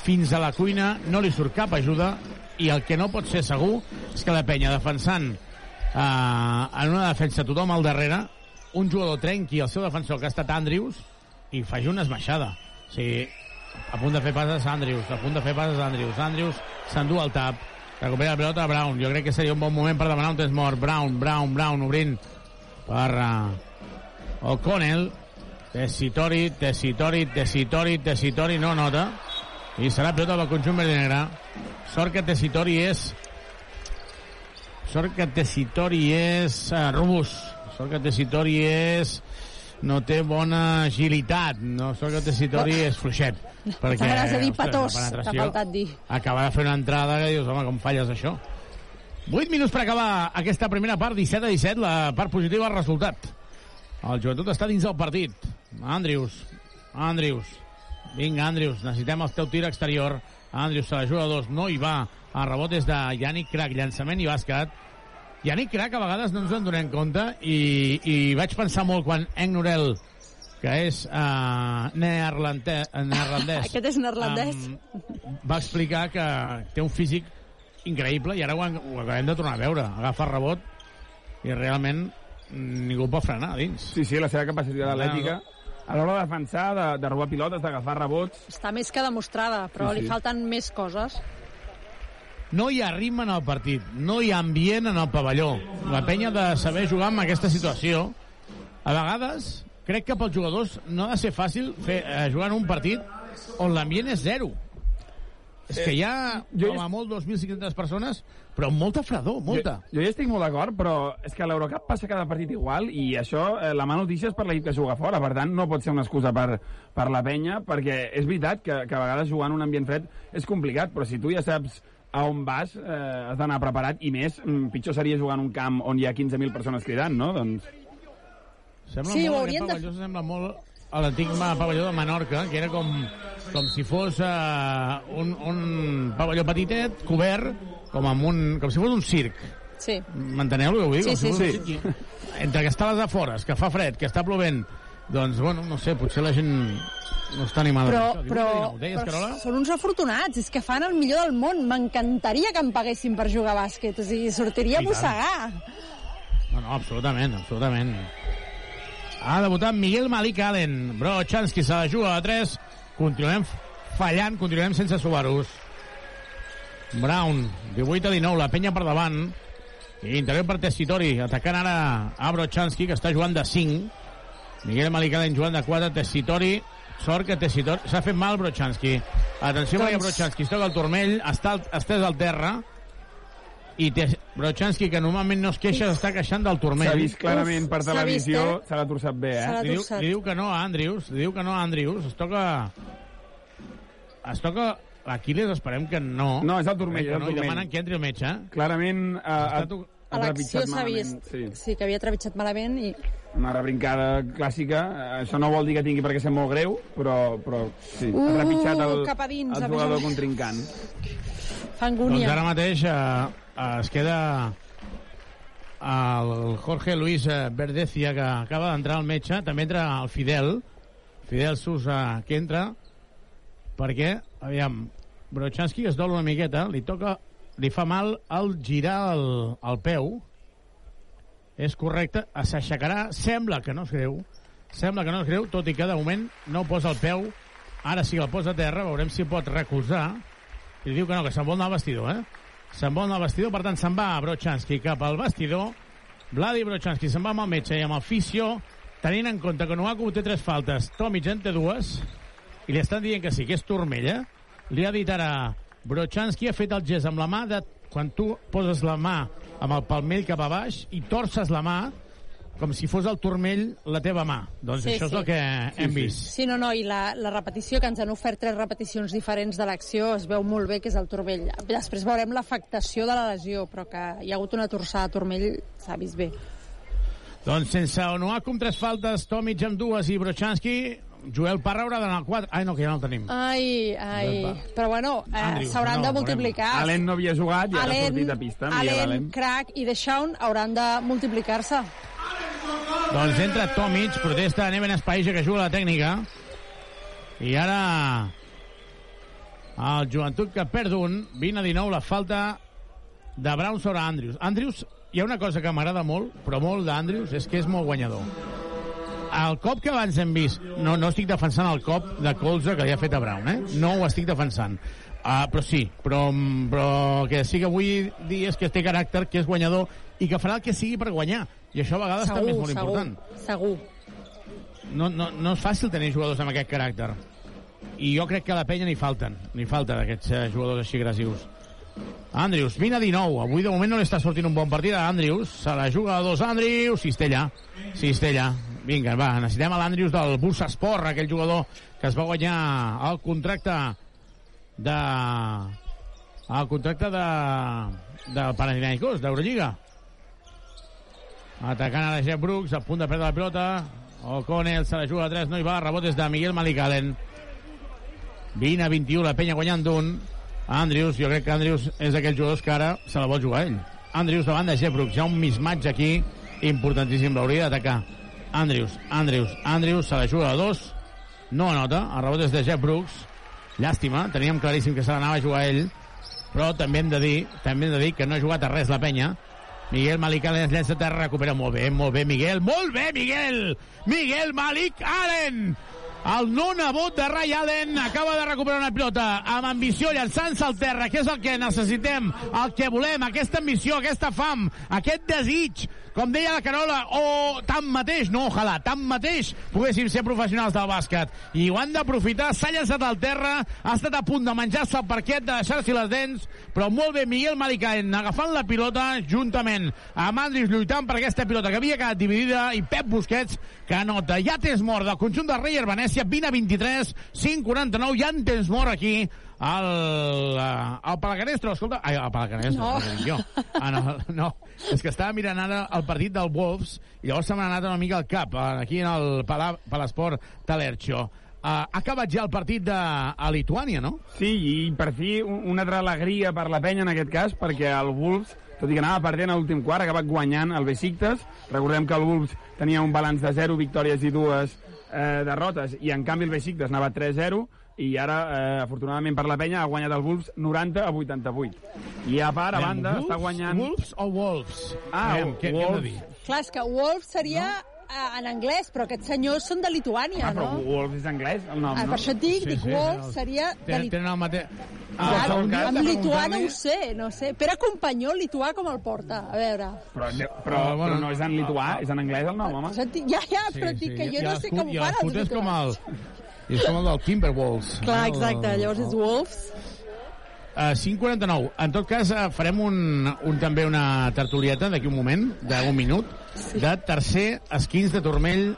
[SPEAKER 5] fins a la cuina, no li surt cap ajuda i el que no pot ser segur és que la penya defensant eh, en una defensa tothom al darrere un jugador trenqui el seu defensor que ha estat Andrews i faci una esmaixada. O sigui, a punt de fer passes Andrews a punt de fer passes Andrews. Andrews s'endú el tap recupera la pelota Brown. Jo crec que seria un bon moment per demanar un temps mort. Brown, Brown, Brown obrint per uh, O'Connell. Tessitori, Tessitori, Tessitori, Tessitori, no nota. I serà pilota del conjunt verd i negre. Sort que Tessitori és... Sort que Tessitori és uh, robust. Sort que Tessitori és... No té bona agilitat. No, sort que Tessitori és fluixet. Perquè,
[SPEAKER 6] T'hauràs de dir
[SPEAKER 5] la
[SPEAKER 6] t'ha faltat dir.
[SPEAKER 5] acaba de fer una entrada que dius, home, com falles això? 8 minuts per acabar aquesta primera part, 17 a 17, la part positiva del resultat. El joventut està dins del partit. Andrius, Andrius, vinga, Andrius, necessitem el teu tir exterior. Andrius se la juga a dos, no hi va. El rebot és de Yannick Crac, llançament i bàsquet. Yannick Crac a vegades no ens en donem compte i, i vaig pensar molt quan Eng Norel, que és uh, neerlandès, neerlandès
[SPEAKER 6] Aquest és neerlandès.
[SPEAKER 5] um, va explicar que té un físic increïble i ara ho, ho acabem de tornar a veure. Agafa rebot i realment ningú pot frenar a dins.
[SPEAKER 7] Sí, sí, la seva capacitat atlètica a l'hora de defensar, de, de robar pilotes, d'agafar rebots...
[SPEAKER 6] Està més que demostrada, però
[SPEAKER 7] Sí,
[SPEAKER 6] li
[SPEAKER 7] sí.
[SPEAKER 6] falten més coses.
[SPEAKER 5] No hi ha ritme en el partit, no hi ha ambient en el pavelló. La penya ha de saber jugar amb aquesta situació. A vegades, crec que pels jugadors no ha de ser fàcil fer, eh, jugar en un partit on l'ambient és zero. És que hi ha,
[SPEAKER 7] jo
[SPEAKER 5] com a molt, 2.500 persones, però amb molta fredor, molta.
[SPEAKER 7] Jo, jo hi estic molt d'acord, però és que a l'Eurocup passa cada partit igual i això, eh, la mà notícia és per l'equip que juga fora, per tant no pot ser una excusa per, per la penya, perquè és veritat que, que a vegades jugar en un ambient fred és complicat, però si tu ja saps a on vas, eh, has d'anar preparat, i més, mm, pitjor seria jugar en un camp on hi ha 15.000 persones cridant, no? Doncs...
[SPEAKER 5] Sembla
[SPEAKER 6] Sí, ho
[SPEAKER 5] molt,
[SPEAKER 6] haurien
[SPEAKER 5] aquest
[SPEAKER 6] de-
[SPEAKER 5] pavelló sembla molt a l'antic pavelló de Menorca, que era com, com si fos uh, un, un pavelló petitet, cobert, com, amb un, com si fos un circ.
[SPEAKER 6] Sí.
[SPEAKER 5] M'enteneu el que vull dir?
[SPEAKER 6] Sí,
[SPEAKER 5] com si
[SPEAKER 6] sí,
[SPEAKER 5] fos
[SPEAKER 6] sí.
[SPEAKER 5] Entre que està a les afores, que fa fred, que està plovent, doncs, bueno, no sé, potser la gent no està animada.
[SPEAKER 6] Però, però,
[SPEAKER 5] ho deies,
[SPEAKER 6] però
[SPEAKER 5] Carola?
[SPEAKER 6] són uns afortunats, és que fan el millor del món. M'encantaria que em paguessin per jugar a bàsquet, o sigui, sortiria a
[SPEAKER 5] I
[SPEAKER 6] mossegar.
[SPEAKER 5] No, no, absolutament, absolutament. Ha debutat Miguel Malik Allen. Bro, Chansky se la juga a 3. Continuem fallant, continuem sense Subarus. Brown, 18 a 19, la penya per davant. I interior per Tessitori, atacant ara a Brochanski, que està jugant de 5. Miguel Malik Allen jugant de 4, Tessitori. Sort que Tessitori... S'ha fet mal Brochanski. Atenció
[SPEAKER 6] Doncs-
[SPEAKER 5] perquè Brochanski es toca el turmell, està estès al terra, i té Brochanski, que normalment no es queixa, s'està queixant del turmell.
[SPEAKER 7] S'ha vist clarament per televisió,
[SPEAKER 6] eh?
[SPEAKER 7] s'ha l'ha torçat bé,
[SPEAKER 6] Se
[SPEAKER 7] eh?
[SPEAKER 5] Li diu, li diu que no a Andrews, li diu que no a Andrews, es toca... Es toca l'Aquiles, esperem que no.
[SPEAKER 7] No, és el turmell, és el
[SPEAKER 5] no, i
[SPEAKER 7] turmell.
[SPEAKER 5] demanen que entri el metge.
[SPEAKER 7] Clarament eh, ha,
[SPEAKER 5] Està
[SPEAKER 7] ha,
[SPEAKER 5] to-
[SPEAKER 7] ha
[SPEAKER 6] A l'acció
[SPEAKER 7] trepitjat
[SPEAKER 6] s'ha
[SPEAKER 7] malament.
[SPEAKER 6] vist
[SPEAKER 7] Sí.
[SPEAKER 6] sí, que havia trepitjat malament i
[SPEAKER 7] una rebrincada clàssica. Això no vol dir que tingui per què ser molt greu, però, però sí,
[SPEAKER 6] Uh,
[SPEAKER 7] ha trepitjat el,
[SPEAKER 6] cap a dins,
[SPEAKER 7] el jugador contrincant.
[SPEAKER 6] fa
[SPEAKER 5] Doncs ara mateix eh, es queda el Jorge Luis eh, Verdecia, que acaba d'entrar al metge. També entra el Fidel. Fidel Sousa, que entra perquè, aviam, Brochanski es dol una miqueta, li toca, li fa mal al girar el, el peu. És correcte, s'aixecarà, sembla que no es greu, sembla que no es greu, tot i que de moment no posa el peu, ara sí que el posa a terra, veurem si pot recolzar, i diu que no, que se'n vol anar al vestidor, eh? Se'n anar al vestidor, per tant se'n va Brochanski cap al vestidor, Vladi Brochanski se'n va amb el metge i amb el fisio, tenint en compte que Nuaku té tres faltes, Tomic en té dues, i li estan dient que sí, que és turmella. Li ha dit ara Brochanski ha fet el gest amb la mà de quan tu poses la mà amb el palmell cap a baix i torces la mà com si fos el turmell la teva mà. Doncs
[SPEAKER 6] Sí,
[SPEAKER 5] això és
[SPEAKER 6] sí.
[SPEAKER 5] el que hem vist.
[SPEAKER 6] Sí, no, no, i la, la repetició, que ens han ofert tres repeticions diferents de l'acció, es veu molt bé que és el turmell. Després veurem l'afectació de la lesió, però que hi ha hagut una torçada de turmell, s'ha vist bé.
[SPEAKER 5] Doncs sense Onuaku amb tres faltes, Tomic amb dues i Brochanski, Joel Parra haurà d'anar al 4. Ai, no, que ja no el tenim.
[SPEAKER 6] Ai, ai... Però bueno, eh, s'hauran
[SPEAKER 5] no,
[SPEAKER 6] de multiplicar.
[SPEAKER 7] Allen no havia jugat i ara ha sortit a pista.
[SPEAKER 6] Allen,
[SPEAKER 7] Allen.
[SPEAKER 6] Crack i Deshaun hauran de multiplicar-se.
[SPEAKER 5] Doncs entra Tomic, protesta Neven Espaija, que juga la tècnica. I ara el joventut que perd un, 20 a 19, la falta de Brown sobre Andrews. Andrews, hi ha una cosa que m'agrada molt, però molt d'Andrews, és que és molt guanyador. El cop que abans hem vist, no, no estic defensant el cop de colze que li ha fet a Brown, eh? no ho estic defensant. Uh, però sí, però, però que sí que vull dir és que té caràcter, que és guanyador i que farà el que sigui per guanyar. I això a vegades també és molt
[SPEAKER 6] segur,
[SPEAKER 5] important.
[SPEAKER 6] segur.
[SPEAKER 5] No, no, no és fàcil tenir jugadors amb aquest caràcter. I jo crec que a la penya n'hi falten. N'hi falta d'aquests eh, jugadors així agressius. Andrius, 20 a 19. Avui de moment no li està sortint un bon partit a Andrius. Se la juga a dos Andrius. Cistella. Cistella. Vinga, va, necessitem a l'Andrius del Bursasport, aquell jugador que es va guanyar el contracte de... el contracte de... del Panathinaikos, d'Eurolliga. Atacant ara Jeff Brooks, a punt de perdre la pilota. O'Connell se la juga a 3, no hi va. Rebot és de Miguel Malicalen. 20 a 21, la penya guanyant d'un. Andrews, jo crec que Andrews és d'aquells jugadors que ara se la vol jugar ell. Andrews davant de Jeff Brooks. Hi ha un mismatch aquí importantíssim. L'hauria d'atacar. Andrews, Andrews, Andrews, se la juga a dos. No anota. El rebot és de Jeff Brooks. Llàstima, teníem claríssim que se l'anava a jugar ell. Però també hem de dir, també hem de dir que no ha jugat a res la penya. Miguel Malik Allen es llença a terra, recupera molt bé, molt bé, Miguel, molt bé, Miguel! Miguel Malik Allen! El nonabot de Ray Allen acaba de recuperar una pilota amb ambició llançant-se al terra, que és el que necessitem, el que volem, aquesta ambició, aquesta fam, aquest desig, com deia la Carola, o tanmateix, no, ojalà, tanmateix poguéssim ser professionals del bàsquet. I ho han d'aprofitar, s'ha llançat al terra, ha estat a punt de menjar-se el parquet, de deixar-s'hi les dents, però molt bé Miguel Malicaen agafant la pilota juntament amb Andris lluitant per aquesta pilota que havia quedat dividida i Pep Busquets que anota. Ja temps mort del conjunt del Reyer Venècia, 20 a 23, 5-49, ja en temps mort aquí al, eh, al Palacanestro, escolta, ai, al Palacanestro,
[SPEAKER 6] No.
[SPEAKER 5] no. jo. Ah, no, no, és que estava mirant ara el partit del Wolves i llavors se m'ha anat una mica al cap, eh, aquí en el Pala, Palasport Talercio. Uh, ha acabat ja el partit de, a Lituània, no?
[SPEAKER 7] Sí, i per fi un- una altra alegria per la penya en aquest cas, perquè el Wolves, tot i que anava perdent a l'últim quart, ha acabat guanyant el Besiktas. Recordem que el Wolves tenia un balanç de 0 victòries i dues eh, derrotes, i en canvi el Besiktas anava 3-0, i ara, eh, afortunadament per la penya, ha guanyat el Wolves 90 a 88. I a part, a banda,
[SPEAKER 5] Wolves,
[SPEAKER 7] està guanyant...
[SPEAKER 5] Wolves o Wolves?
[SPEAKER 7] Ah,
[SPEAKER 5] Aviam, què, què hem de
[SPEAKER 7] Wolves.
[SPEAKER 5] dir?
[SPEAKER 6] Clar, és que Wolf seria no? En anglès, però aquests senyors són de Lituània,
[SPEAKER 7] Ah, però
[SPEAKER 6] no?
[SPEAKER 7] Wolves és anglès, el nom,
[SPEAKER 6] Ah,
[SPEAKER 7] no?
[SPEAKER 6] per això et dic,
[SPEAKER 5] Sí,
[SPEAKER 6] dic
[SPEAKER 5] sí,
[SPEAKER 6] Wolf
[SPEAKER 5] sí,
[SPEAKER 6] seria de
[SPEAKER 5] Tenen, tenen el mateix...
[SPEAKER 7] Ah,
[SPEAKER 6] Clar,
[SPEAKER 7] cas,
[SPEAKER 6] amb no ho sé, no sé. Pere Companyó, lituà com el porta? A veure.
[SPEAKER 7] Però, però,
[SPEAKER 5] Ah,
[SPEAKER 7] però,
[SPEAKER 5] bueno.
[SPEAKER 7] no és en lituà, és en anglès el nom, home.
[SPEAKER 6] Ja, ja, però et dic que jo
[SPEAKER 5] I
[SPEAKER 6] no sé com ho
[SPEAKER 5] i
[SPEAKER 6] fan els
[SPEAKER 5] és com el,
[SPEAKER 6] lituans.
[SPEAKER 5] és com el del Timberwolves.
[SPEAKER 6] Clar, exacte, llavors és Wolves.
[SPEAKER 5] Uh, 5.49. En tot cas, uh, farem un, un, també una tertulieta d'aquí un moment, d'un minut, de tercer esquins de turmell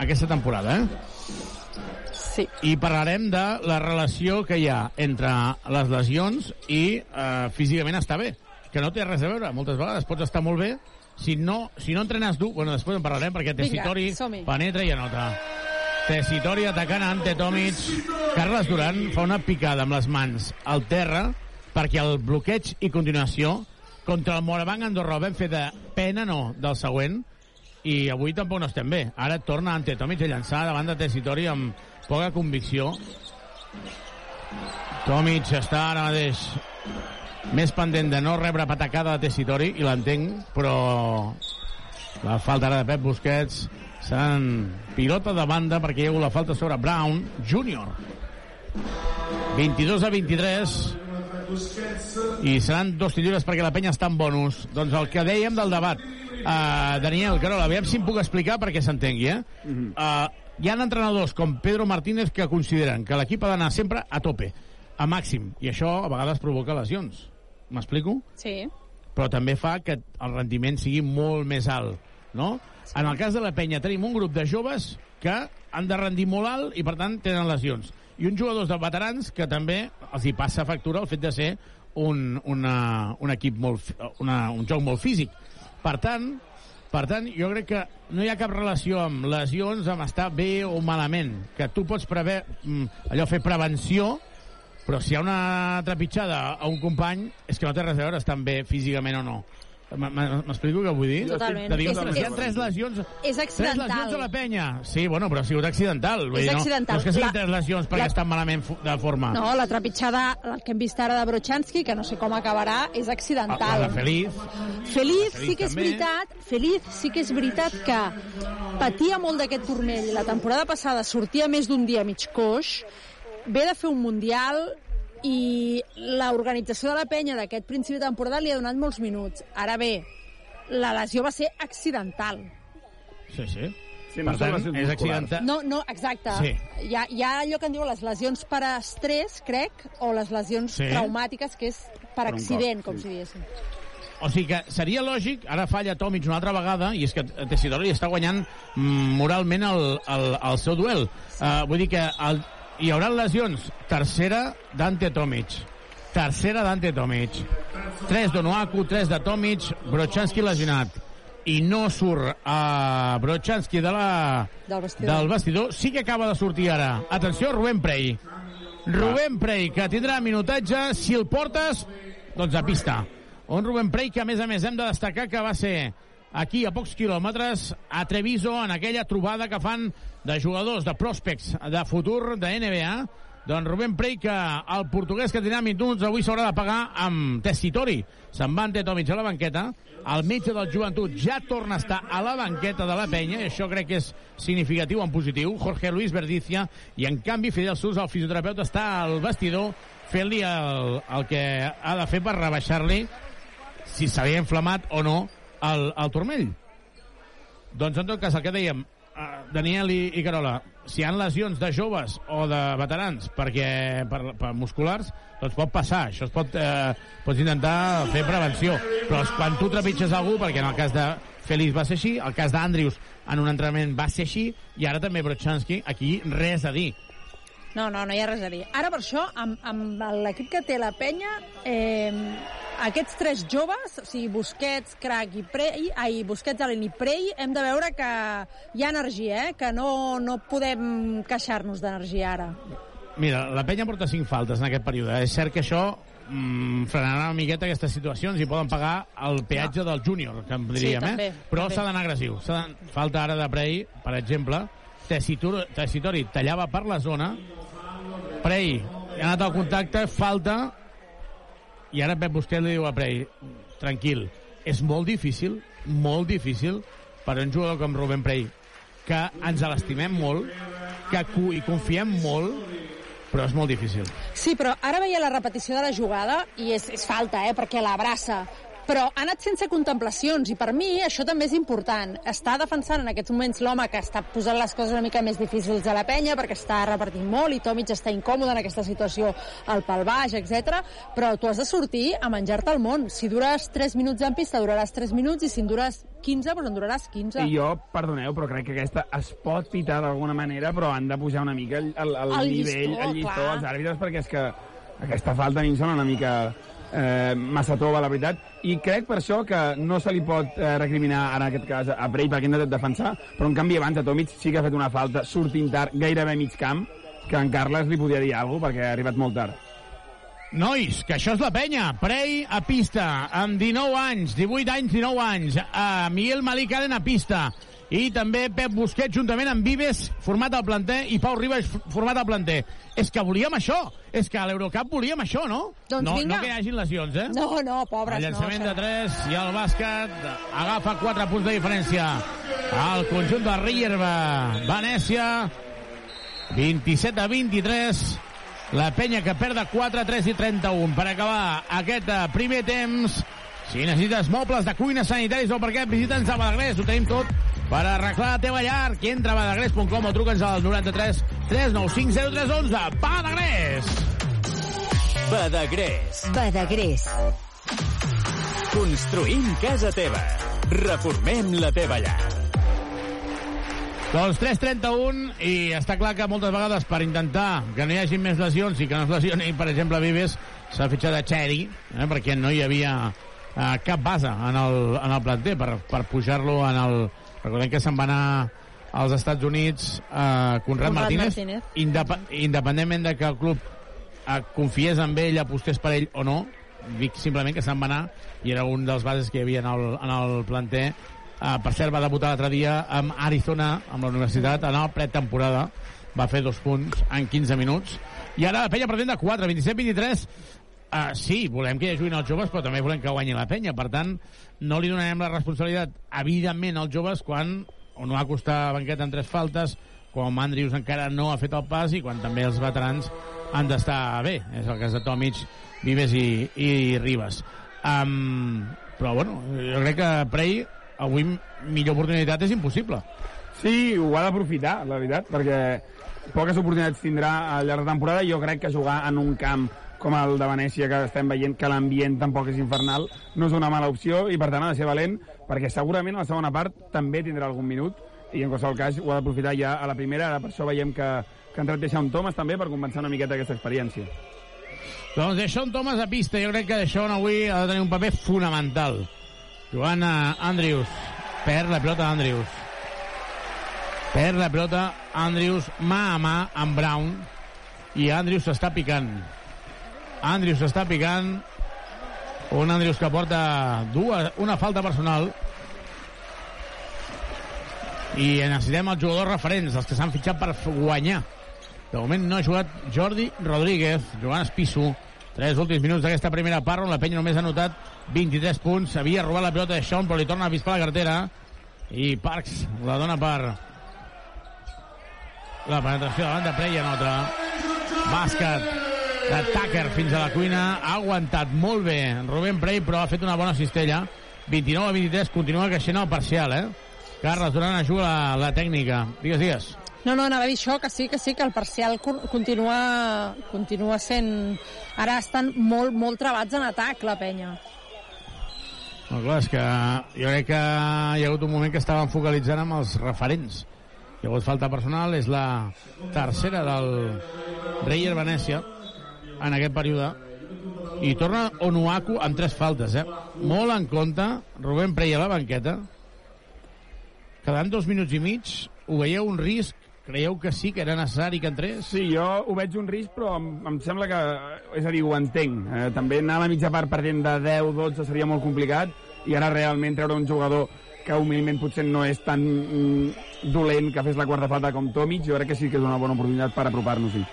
[SPEAKER 5] aquesta temporada, eh?
[SPEAKER 6] Sí.
[SPEAKER 5] I parlarem de la relació que hi ha entre les lesions i uh, físicament estar bé, que no té res a veure. Moltes vegades pots estar molt bé, si no, si no entrenes dur, bueno, després en parlarem, perquè Tessitori
[SPEAKER 6] som-hi.
[SPEAKER 5] penetra i anota. Tessitori atacant a Ante Tomic. Carles Duran fa una picada amb les mans al terra perquè el bloqueig i continuació contra el Morabanc Andorra vam fer de pena, no, del següent, i avui tampoc no estem bé. Ara torna Ante Tomic a llançar davant de Tessitori amb poca convicció. Tomic està ara mateix més pendent de no rebre patacada de Tessitori, i l'entenc, però la falta ara de Pep Busquets seran pilota de banda perquè hi ha hagut la falta sobre Brown Júnior 22 a 23 i seran dos titulars perquè la penya està en bonus doncs el que dèiem del debat uh, Daniel Carola, aviam si em puc explicar perquè s'entengui eh? uh, hi ha entrenadors com Pedro Martínez que consideren que l'equip ha d'anar sempre a tope a màxim, i això a vegades provoca lesions m'explico?
[SPEAKER 6] Sí.
[SPEAKER 5] però també fa que el rendiment sigui molt més alt, no? En el cas de la penya tenim un grup de joves que han de rendir molt alt i, per tant, tenen lesions. I uns jugadors de veterans que també els hi passa factura el fet de ser un, una, un equip molt, una, un joc molt físic. Per tant, per tant, jo crec que no hi ha cap relació amb lesions, amb estar bé o malament. Que tu pots prever, mm, allò fer prevenció, però si hi ha una trepitjada a un company, és que no té res a veure estar bé físicament o no. M'explico què vull dir?
[SPEAKER 6] Totalment.
[SPEAKER 5] De
[SPEAKER 6] És-
[SPEAKER 5] hi ha tres lesions...
[SPEAKER 6] És
[SPEAKER 5] Tres
[SPEAKER 6] accidental.
[SPEAKER 5] lesions a la penya. Sí, bueno, però ha sigut accidental. Vull
[SPEAKER 6] És
[SPEAKER 5] dir, no,
[SPEAKER 6] accidental.
[SPEAKER 5] No és que siguin
[SPEAKER 6] La-
[SPEAKER 5] tres lesions perquè
[SPEAKER 6] la-
[SPEAKER 5] estan malament de forma.
[SPEAKER 6] No, la trepitjada, el que hem vist ara de Brochanski, que no sé com acabarà, és accidental.
[SPEAKER 5] La de Feliz.
[SPEAKER 6] Feliz,
[SPEAKER 5] Feliz
[SPEAKER 6] sí que és
[SPEAKER 5] també.
[SPEAKER 6] veritat, Feliz sí que és veritat que patia molt d'aquest turmell. La temporada passada sortia més d'un dia mig coix, ve de fer un Mundial i l'organització de la penya d'aquest principi de temporada li ha donat molts minuts. Ara bé, la lesió va ser accidental.
[SPEAKER 5] Sí, sí.
[SPEAKER 7] Sí,
[SPEAKER 5] per tant, és accidental.
[SPEAKER 6] No, no, exacte.
[SPEAKER 5] Sí.
[SPEAKER 6] Hi, ha, hi ha allò que en diuen les lesions per estrès, crec, o les lesions
[SPEAKER 5] Sí.
[SPEAKER 6] traumàtiques, que és per, accident,
[SPEAKER 5] cop,
[SPEAKER 6] com
[SPEAKER 5] sí.
[SPEAKER 6] si diguéssim.
[SPEAKER 5] O sigui que seria lògic, ara falla Tomic una altra vegada, i és que Tessidori està guanyant mm, moralment el, el, el seu duel. Uh, vull dir que el, hi haurà lesions. Tercera, Dante Tomic. Tercera, Dante Tomic. Tres d'Onoaku, tres de Tomic, Brochanski lesionat. I no surt a Brochanski de la,
[SPEAKER 6] Del vestidor.
[SPEAKER 5] del vestidor. Sí que acaba de sortir ara. Atenció, Rubén Prey. Rubén Prey, que tindrà minutatge, si el portes, doncs a pista. Un Rubén Prey que, a més a més, hem de destacar que va ser aquí a pocs quilòmetres a Treviso en aquella trobada que fan de jugadors, de pròspects de futur de NBA doncs Rubén Prey que el portuguès que tindrà minuts avui s'haurà de pagar amb Tessitori se'n va en Tomic a la banqueta. El metge del joventut ja torna a estar a la banqueta de la penya i això crec que és significatiu en positiu. Jorge Luis Verdicia i en canvi Fidel Sus el fisioterapeuta està al vestidor fent-li el, el que ha de fer per rebaixar-li si s'havia inflamat o no el, el turmell. Doncs en tot cas, el que dèiem, eh, Daniel i, i Carola, si hi ha lesions de joves o de veterans perquè per, per musculars, doncs pot passar. Això es pot, eh, pots intentar fer prevenció. Però quan tu trepitges algú, perquè en el cas de Félix va ser així, el cas d'Andrius en un entrenament va ser així, i ara també Brochanski, aquí res a dir.
[SPEAKER 6] No, no, no hi ha res a dir. Ara, per això, amb, amb l'equip que té la penya, eh, aquests tres joves, o sigui, Busquets, Crac i Prey, ai, Busquets, Allen i Prey, hem de veure que hi ha energia, eh? que no, no podem queixar-nos d'energia ara.
[SPEAKER 5] Mira, la penya porta 5 faltes en aquest període. És cert que això mm, frenarà una miqueta aquestes situacions i poden pagar el peatge del júnior, que en diríem,
[SPEAKER 6] també,
[SPEAKER 5] eh? Però s'ha d'anar agressiu. Falta ara de Prey, per exemple. Tessitori tallava per la zona. Prey ha anat al contacte, falta, i ara Pep Busquets li diu a Prey, tranquil, és molt difícil, molt difícil per un jugador com Rubén Prey, que ens l'estimem molt, que hi confiem molt, però és molt difícil.
[SPEAKER 6] Sí, però ara veia la repetició de la jugada i és, és falta, eh, perquè l'abraça. Però ha anat sense contemplacions i per mi això també és important. Està defensant en aquests moments l'home que està posant les coses una mica més difícils a la penya perquè està repartint molt i Tomic està incòmode en aquesta situació al pal baix, etc. Però tu has de sortir a menjar-te el món. Si dures 3 minuts en pista, duraràs 3 minuts i si en dures 15, doncs en duraràs 15.
[SPEAKER 7] I jo, perdoneu, però crec que aquesta es pot pitar d'alguna manera, però han de pujar una mica el, el, el,
[SPEAKER 6] El
[SPEAKER 7] nivell,
[SPEAKER 6] llistó,
[SPEAKER 7] el llistó
[SPEAKER 6] clar.
[SPEAKER 7] als àrbitres, perquè és que aquesta falta a mi em sembla una mica eh, massa tova, la veritat, i crec per això que no se li pot eh, recriminar en aquest cas a Prey perquè ha intentat defensar, però en canvi abans a Tomic sí que ha fet una falta sortint tard, gairebé mig camp, que en Carles li podia dir alguna perquè ha arribat molt tard.
[SPEAKER 5] Nois, que això és la penya. Prey a pista, amb 19 anys, 18 anys, 19 anys. Uh, Miguel Malik Allen a pista. I també Pep Busquets juntament amb Vives, format al planter, i Pau Ribas, format al planter. És que volíem això. És que a l'Eurocup volíem això, no?
[SPEAKER 6] Doncs
[SPEAKER 5] no,
[SPEAKER 6] vinga.
[SPEAKER 5] no que hi hagin lesions, eh?
[SPEAKER 6] No, no, pobres,
[SPEAKER 5] El
[SPEAKER 6] no.
[SPEAKER 5] llançament
[SPEAKER 6] això.
[SPEAKER 5] de 3 i el bàsquet agafa 4 punts de diferència. El conjunt de Rierba, Venècia, 27 a 23. La penya que perd de 4, 3 i 31. Per acabar aquest eh, primer temps, si necessites mobles de cuina, sanitaris o perquè visita'ns a Badagrés, ho tenim tot per arreglar la teva llar. Qui entra a badagrés.com o truca'ns al 93 395 0311. Badagrés!
[SPEAKER 10] Badagrés.
[SPEAKER 3] Badagrés.
[SPEAKER 10] Construïm casa teva. Reformem la teva llar.
[SPEAKER 5] Doncs 3.31 i està clar que moltes vegades per intentar que no hi hagi més lesions i que no es lesioni, per exemple, Vives, s'ha fitxat a Cherry, eh, perquè no hi havia eh, cap base en el, en el planter per, per pujar-lo en el... Recordem que se'n va anar als Estats Units eh, Conrad,
[SPEAKER 6] Conrad
[SPEAKER 5] Martínez,
[SPEAKER 6] Martínez.
[SPEAKER 5] Indep independentment de que el club eh, confiés en ell, apostés per ell o no, dic simplement que se'n va anar i era un dels bases que hi havia en el, en el planter Uh, per cert, va debutar l'altre dia amb Arizona, amb la universitat, en el pretemporada. Va fer dos punts en 15 minuts. I ara la penya pretén de 4, 27-23. Uh, sí, volem que hi juguin els joves, però també volem que guanyi la penya. Per tant, no li donarem la responsabilitat, evidentment, als joves quan no ha costat banqueta en tres faltes, quan Andrius encara no ha fet el pas i quan també els veterans han d'estar bé. És el cas de Tomic, Vives i, i Ribas. Um, però, bueno, jo crec que Prey avui millor oportunitat és impossible.
[SPEAKER 7] Sí, ho ha d'aprofitar, la veritat, perquè poques oportunitats tindrà al llarg de temporada i jo crec que jugar en un camp com el de Venècia, que estem veient que l'ambient tampoc és infernal, no és una mala opció i per tant ha de ser valent, perquè segurament a la segona part també tindrà algun minut i en qualsevol cas ho ha d'aprofitar ja a la primera, ara per això veiem que, que ha entrat Deixón Thomas també per compensar una miqueta aquesta experiència.
[SPEAKER 5] Doncs Deixón Thomas a pista, jo crec que Deixón avui ha de tenir un paper fonamental. Jugant a Andrius. Perd la pilota Andrius. Perd la pilota Andrius mà a mà amb Brown. I Andrius s'està picant. Andrius s'està picant. Un Andrius que porta dues, una falta personal. I necessitem els jugadors referents, els que s'han fitxat per guanyar. De moment no ha jugat Jordi Rodríguez, jugant Espisso. Tres últims minuts d'aquesta primera part, on la penya només ha notat 23 punts. Havia robat la pilota de Sean, però li torna a avispar la cartera. I Parks la dona per la penetració davant de Prey anota. Bàsquet de Tucker fins a la cuina. Ha aguantat molt bé Rubén Prey, però ha fet una bona cistella. 29 a 23, continua creixent el parcial, eh? Carles Duran ajuda la, la tècnica. Digues, digues.
[SPEAKER 6] No, no, anava a dir això, que sí, que sí, que el parcial con- continua, continua sent... Ara estan molt, molt trebats en atac, la penya.
[SPEAKER 5] No, clar, és que jo crec que hi ha hagut un moment que estaven focalitzant amb els referents. Hi ha hagut falta personal, és la tercera del Reyer Venècia en aquest període. I torna Onuaku amb tres faltes, eh? Molt en compte, Rubén Prey a la banqueta. Quedant dos minuts i mig, ho veieu un risc? Creieu que sí, que era necessari que entrés?
[SPEAKER 7] Sí, jo ho veig un risc, però em, em sembla que... És a dir, ho entenc. Eh, també anar a la mitja part perdent de 10-12 seria molt complicat, i ara realment treure un jugador que humilment potser no és tan mm, dolent que fes la quarta falta com Tomic, jo crec que sí que és una bona oportunitat per apropar-nos-hi.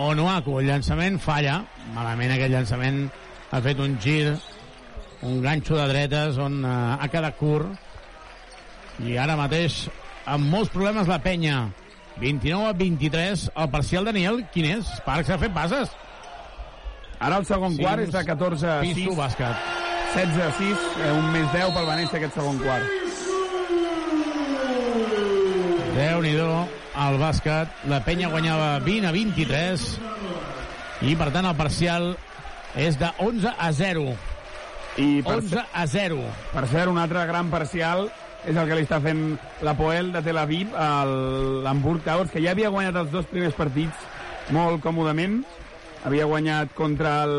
[SPEAKER 5] Onuaku, el llançament falla. Malament aquest llançament ha fet un gir, un ganxo de dretes on uh, ha quedat curt. I ara mateix, amb molts problemes la penya. 29 a 23, el parcial Daniel, quin és? Parcs ha fet passes.
[SPEAKER 7] Ara el segon
[SPEAKER 5] Sims,
[SPEAKER 7] quart és de 14 a 6.
[SPEAKER 5] Piso, bàsquet.
[SPEAKER 7] 16 a 6, eh, un més 10 pel Venècia aquest segon quart.
[SPEAKER 5] Déu nhi el bàsquet. La penya guanyava 20 a 23 i, per tant, el parcial és de 11 a 0.
[SPEAKER 7] I per
[SPEAKER 5] 11 a 0.
[SPEAKER 7] Per cert, un altre gran parcial és el que li està fent la Poel de Tel Aviv a l'Hamburg Towers, que ja havia guanyat els dos primers partits molt còmodament. Havia guanyat contra el,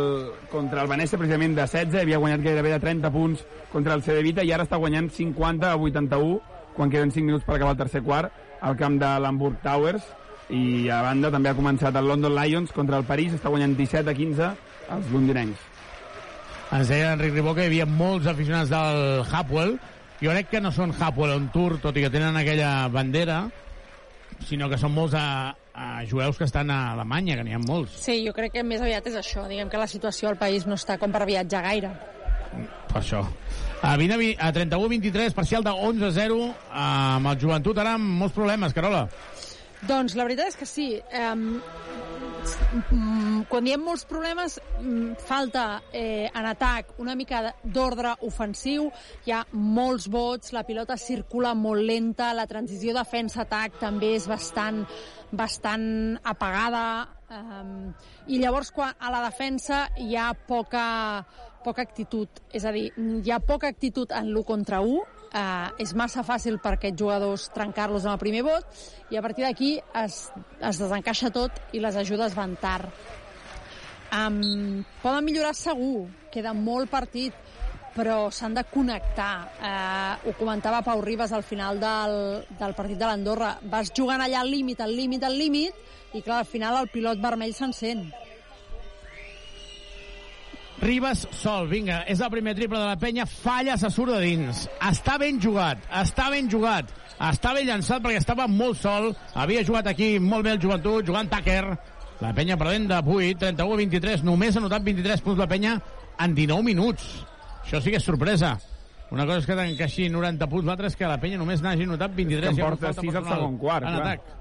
[SPEAKER 7] contra el Venècia precisament de 16, havia guanyat gairebé de 30 punts contra el CD Vita i ara està guanyant 50 a 81 quan queden 5 minuts per acabar el tercer quart al camp de l'Hamburg Towers i a banda també ha començat el London Lions contra el París, està guanyant 17 a 15 els londinencs.
[SPEAKER 5] Ens deia Enric Ribó que hi havia molts aficionats del Hapwell. Jo crec que no són Hapwell on tour, tot i que tenen aquella bandera, sinó que són molts a, a jueus que estan a Alemanya, que n'hi ha molts.
[SPEAKER 6] Sí, jo crec que més aviat és això. Diguem que la situació al país no està com per viatjar gaire.
[SPEAKER 5] Per això. A, 20, a, 20, a 31-23, parcial de 11-0, amb el joventut ara amb molts problemes, Carola.
[SPEAKER 6] Doncs la veritat és que sí. Um, quan diem molts problemes, mm, falta eh, en atac una mica d'ordre ofensiu, hi ha molts vots, la pilota circula molt lenta, la transició defensa-atac també és bastant, bastant apagada, um, i llavors quan a la defensa hi ha poca, poca actitud. És a dir, hi ha poca actitud en l'1 contra 1, eh, és massa fàcil per aquests jugadors trencar-los en el primer vot, i a partir d'aquí es, es desencaixa tot i les ajudes van tard. Um, poden millorar segur, queda molt partit, però s'han de connectar. Eh, ho comentava Pau Ribas al final del, del partit de l'Andorra. Vas jugant allà al límit, al límit, al límit, i clar, al final el pilot vermell s'encén.
[SPEAKER 5] Ribas sol, vinga, és el primer triple de la penya, falla, se surt de dins. Està ben jugat, està ben jugat. Està ben llançat perquè estava molt sol. Havia jugat aquí molt bé el joventut, jugant Tucker. La penya perdent de 8, 31 a 23. Només ha notat 23 punts la penya en 19 minuts. Això sí que és sorpresa. Una cosa és que t'encaixi 90 punts, l'altra és que la penya només n'hagi notat 23.
[SPEAKER 7] Que
[SPEAKER 5] i
[SPEAKER 7] porta
[SPEAKER 5] falta
[SPEAKER 7] 6 al segon quart,
[SPEAKER 5] En
[SPEAKER 7] clar.
[SPEAKER 5] atac.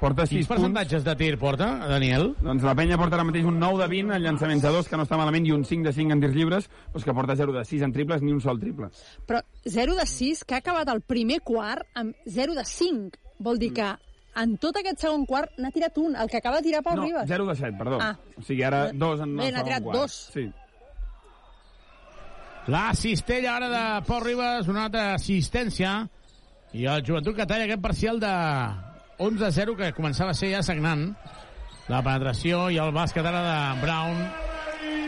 [SPEAKER 7] Porta 6
[SPEAKER 5] Quins
[SPEAKER 7] punts.
[SPEAKER 5] percentatges de tir porta, Daniel?
[SPEAKER 7] Doncs la penya porta ara mateix un 9 de 20 en llançaments de 2, que no està malament, i un 5 de 5 en tirs llibres, doncs que porta 0 de 6 en triples, ni un sol triple.
[SPEAKER 6] Però 0 de 6, que ha acabat el primer quart amb 0 de 5. Vol dir que en tot aquest segon quart n'ha tirat un, el que acaba de tirar Pau
[SPEAKER 7] no,
[SPEAKER 6] Ribas.
[SPEAKER 7] 0 de 7, perdó.
[SPEAKER 6] Ah.
[SPEAKER 7] O sigui, ara 2 en
[SPEAKER 6] Bé,
[SPEAKER 7] el
[SPEAKER 6] n'ha
[SPEAKER 7] segon
[SPEAKER 6] tirat
[SPEAKER 7] quart.
[SPEAKER 6] dos.
[SPEAKER 7] Sí.
[SPEAKER 5] La cistella ara de Pau Ribas, una altra assistència. I el joventut que talla aquest parcial de 11-0 que començava a ser ja sagnant. La penetració i el bàsquet ara de Brown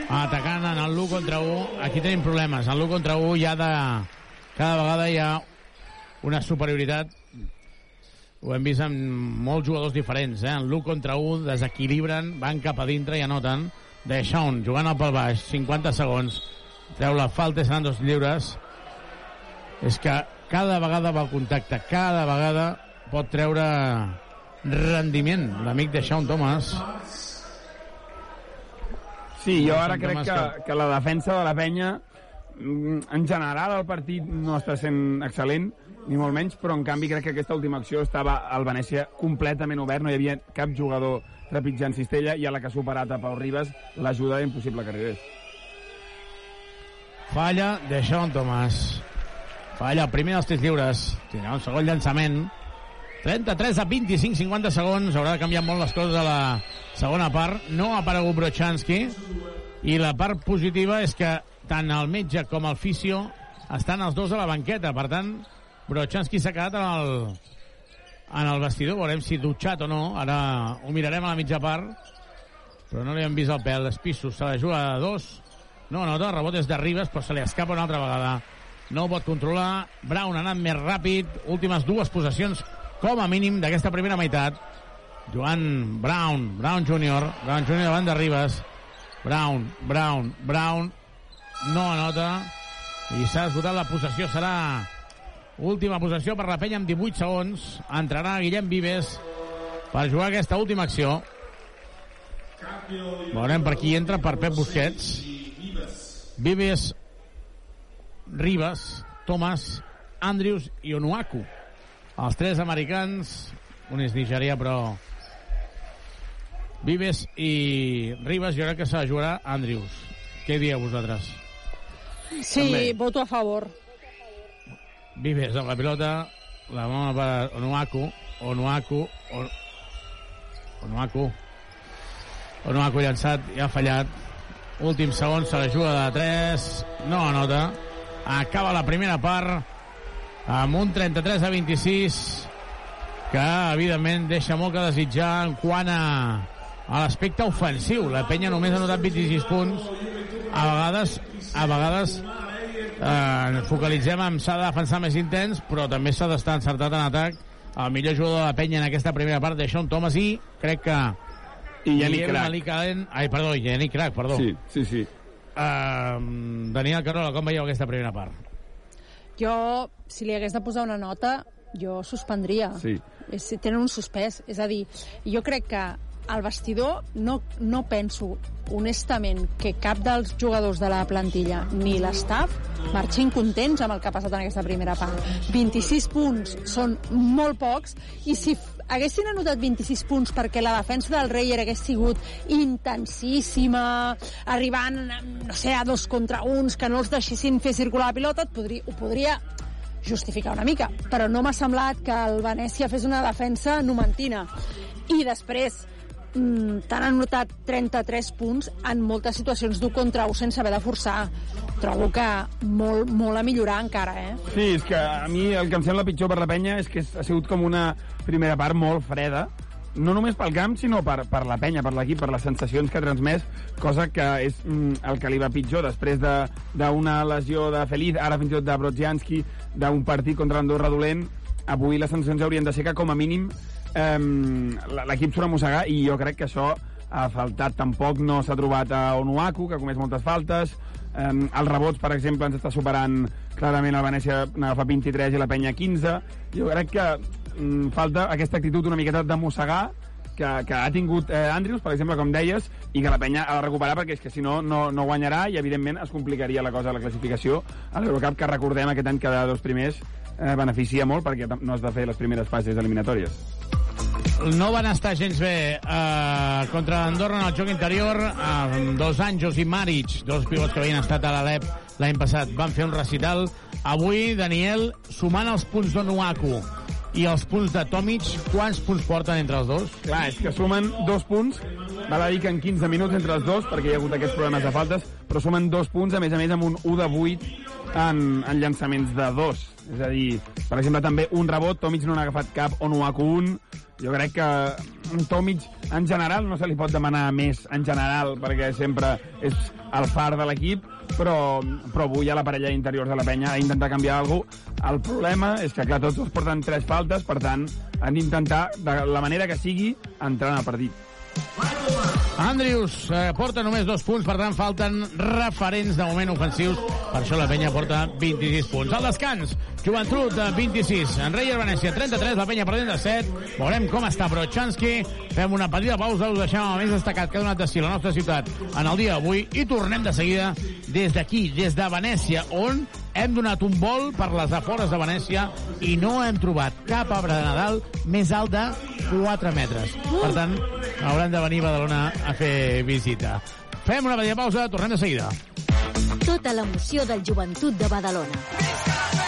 [SPEAKER 5] atacant en el l'1 contra 1. Aquí tenim problemes. En l'1 contra 1 hi ha de... Cada vegada hi ha una superioritat. Ho hem vist amb molts jugadors diferents. Eh? En l'1 contra 1 desequilibren, van cap a dintre i anoten. Deixón, jugant al pel baix, 50 segons. Treu la falta i seran dos lliures. És que cada vegada va al contacte, cada vegada pot treure rendiment l'amic de Sean Thomas.
[SPEAKER 7] Sí, jo ara
[SPEAKER 5] Sant
[SPEAKER 7] crec que,
[SPEAKER 5] que-
[SPEAKER 7] la defensa de la penya mm, en general el partit no està sent excel·lent, ni molt menys, però en canvi crec que aquesta última acció estava al Venècia completament obert, no hi havia cap jugador trepitjant cistella i a la que ha superat a Pau Ribas l'ajuda impossible que arribés.
[SPEAKER 5] Falla de Sean Thomas. Falla el primer dels tirs lliures. Tindrà un segon llançament. 33 a 25, 50 segons. Haurà de canviar molt les coses a la segona part. No ha aparegut Brochanski. I la part positiva és que tant el metge com el fisio estan els dos a la banqueta. Per tant, Brochanski s'ha quedat en el, en el vestidor. Veurem si dutxat o no. Ara ho mirarem a la mitja part. Però no li han vist el pèl. Espisso se la juga a dos. No, no, el rebot és de Ribas, però se li escapa una altra vegada. No ho pot controlar. Brown ha anat més ràpid. Últimes dues possessions, com a mínim, d'aquesta primera meitat. Joan Brown, Brown Jr., Brown Jr. davant de Ribas. Brown, Brown, Brown, no anota. I s'ha esgotat la possessió. Serà última possessió per la penya amb 18 segons. Entrarà Guillem Vives per jugar aquesta última acció. Veurem per qui entra, per Pep Busquets. Vives, Ribas, Thomas, Andrews i Onuaku. Els tres americans, un és nigerià, però... Vives i Ribas, jo crec que se la jugarà Andrews. Què dieu vosaltres?
[SPEAKER 6] Sí,
[SPEAKER 5] També.
[SPEAKER 6] voto a favor.
[SPEAKER 5] Vives amb la pilota, la mà per Onuaku, Onuaku, On... Onuaku, Onuaku llançat, ja ha fallat. Últim segon, se la juga de 3, no anota. Acaba la primera part amb un 33 a 26 que, evidentment, deixa molt que desitjar en quant a, a l'aspecte ofensiu. La penya només ha notat 26 punts. A vegades, a vegades eh, ens focalitzem en s'ha de defensar més intens, però també s'ha d'estar encertat en atac. El millor jugador de la penya en aquesta primera part de Sean Thomas i crec que
[SPEAKER 7] I
[SPEAKER 5] Guillermo
[SPEAKER 7] Crac.
[SPEAKER 5] Ai, perdó, Yannick Crac, perdó.
[SPEAKER 7] Sí, sí, sí.
[SPEAKER 5] Uh, Daniel Carola, com veieu aquesta primera part?
[SPEAKER 6] Jo, si li hagués de posar una nota, jo suspendria.
[SPEAKER 7] Sí.
[SPEAKER 6] És, tenen un suspès. És a dir, jo crec que al vestidor no, no penso honestament que cap dels jugadors de la plantilla ni l'estaf marxin contents amb el que ha passat en aquesta primera part. 26 punts són molt pocs i si haguessin anotat 26 punts perquè la defensa del Rei hagués sigut intensíssima, arribant, no sé, a dos contra uns, que no els deixessin fer circular la pilota, et podria, ho podria justificar una mica, però no m'ha semblat que el Venècia fes una defensa numentina. I després, mm, t'han anotat 33 punts en moltes situacions d'un contra un sense haver de forçar. Trobo que molt, molt a millorar encara, eh?
[SPEAKER 7] Sí, és que a mi el que em sembla pitjor per la penya és que ha sigut com una primera part molt freda, no només pel camp, sinó per, per la penya, per l'equip, per les sensacions que ha transmès, cosa que és mm, el que li va pitjor després d'una de, lesió de Feliz, ara fins i tot de Brodzianski, d'un partit contra l'Andorra dolent, avui les sensacions haurien de ser que com a mínim eh, l'equip surt a mossegar i jo crec que això ha faltat. Tampoc no s'ha trobat a Onuaku, que ha comès moltes faltes. Eh, els rebots, per exemple, ens està superant clarament el Venècia n'agafa 23 i la Penya 15. Jo crec que mm, falta aquesta actitud una miqueta de mossegar que, que ha tingut eh, Andrius, per exemple, com deies, i que la penya ha de recuperar perquè és que si no, no, no guanyarà i, evidentment, es complicaria la cosa a la classificació a l'Eurocup, que recordem aquest any cada dos primers eh, beneficia molt perquè no has de fer les primeres fases eliminatòries.
[SPEAKER 5] No van estar gens bé eh, contra Andorra en el joc interior. Eh, dos Anjos i Maric, dos pivots que havien estat a l'Alep l'any passat, van fer un recital. Avui, Daniel, sumant els punts d'Onuaku i els punts de Tomic, quants punts porten entre els dos?
[SPEAKER 7] Clar, és que sumen dos punts, val a dir que en 15 minuts entre els dos, perquè hi ha hagut aquests problemes de faltes, però sumen dos punts, a més a més amb un 1 de 8 en, en llançaments de dos. És a dir, per exemple, també un rebot, Tomic no n'ha agafat cap, Onuaku un, jo crec que Tomic en general no se li pot demanar més en general perquè sempre és el far de l'equip però, però avui a la parella d'interiors de la penya ha d'intentar canviar alguna cosa. El problema és que, clar, tots porten tres faltes, per tant, han d'intentar, de la manera que sigui, entrar en el partit.
[SPEAKER 5] Andrius eh, porta només dos punts, per tant falten referents de moment ofensius. Per això la penya porta 26 punts. Al descans, Joventut de 26, en Reyer Venècia 33, la penya perdent de 7. Veurem com està Brochanski. Fem una petita pausa, us deixem el més destacat que ha donat de si la nostra ciutat en el dia d'avui i tornem de seguida des d'aquí, des de Venècia, on hem donat un vol per les afores de Venècia i no hem trobat cap arbre de Nadal més alt de 4 metres. Per tant, hauran de venir a Badalona a fer visita. Fem una petita pausa, tornem de seguida.
[SPEAKER 2] Tota l'emoció del joventut de Badalona.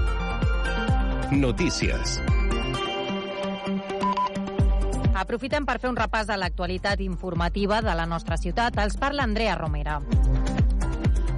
[SPEAKER 12] Notícies.
[SPEAKER 13] Aprofitem per fer un repàs de l'actualitat informativa de la nostra ciutat. Els parla Andrea Romera.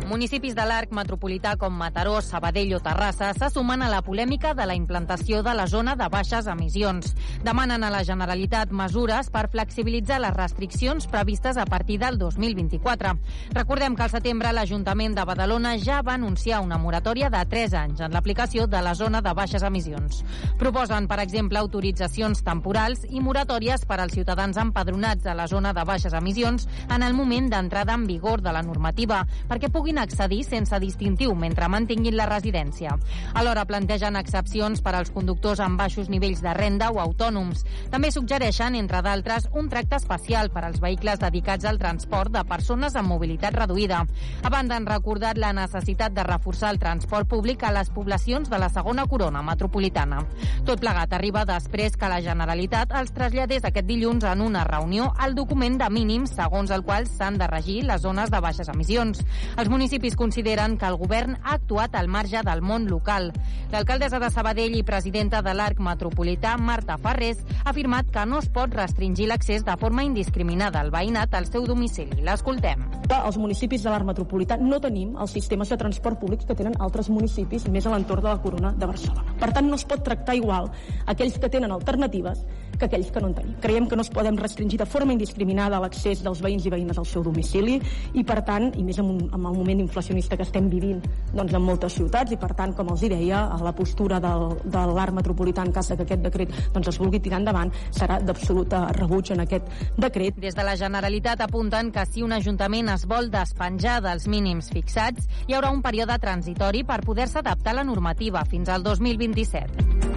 [SPEAKER 13] Municipis de l'arc metropolità com Mataró, Sabadell o Terrassa se sumen a la polèmica de la implantació de la zona de baixes emissions. Demanen a la Generalitat mesures per flexibilitzar les restriccions previstes a partir del 2024. Recordem que al setembre l'Ajuntament de Badalona ja va anunciar una moratòria de 3 anys en l'aplicació de la zona de baixes emissions. Proposen, per exemple, autoritzacions temporals i moratòries per als ciutadans empadronats a la zona de baixes emissions en el moment d'entrada en vigor de la normativa, perquè puguin accedir sense distintiu mentre mantinguin la residència. Alhora plantegen excepcions per als conductors amb baixos nivells de renda o autònoms. També suggereixen, entre d'altres, un tracte especial per als vehicles dedicats al transport de persones amb mobilitat reduïda. A banda, han recordat la necessitat de reforçar el transport públic a les poblacions de la segona corona metropolitana. Tot plegat arriba després que la Generalitat els traslladés aquest dilluns en una reunió al document de mínims segons el qual s'han de regir les zones de baixes emissions. Els municipis consideren que el govern ha actuat al marge del món local. L'alcaldessa de Sabadell i presidenta de l'Arc Metropolità, Marta Farrés, ha afirmat que no es pot restringir l'accés de forma indiscriminada al veïnat al seu domicili. L'escoltem.
[SPEAKER 14] Els municipis de l'Arc Metropolità no tenim els sistemes de transport públics que tenen altres municipis més a l'entorn de la Corona de Barcelona. Per tant, no es pot tractar igual aquells que tenen alternatives que aquells que no en tenim. Creiem que no es podem restringir de forma indiscriminada l'accés dels veïns i veïnes al seu domicili i, per tant, i més en, un, en el moment inflacionista que estem vivint doncs, en moltes ciutats i, per tant, com els hi deia, la postura del, de l'art metropolità en cas que aquest decret doncs, es vulgui tirar endavant serà d'absoluta rebuig en aquest decret.
[SPEAKER 13] Des de la Generalitat apunten que si un ajuntament es vol despenjar dels mínims fixats, hi haurà un període transitori per poder-se adaptar a la normativa fins al 2027.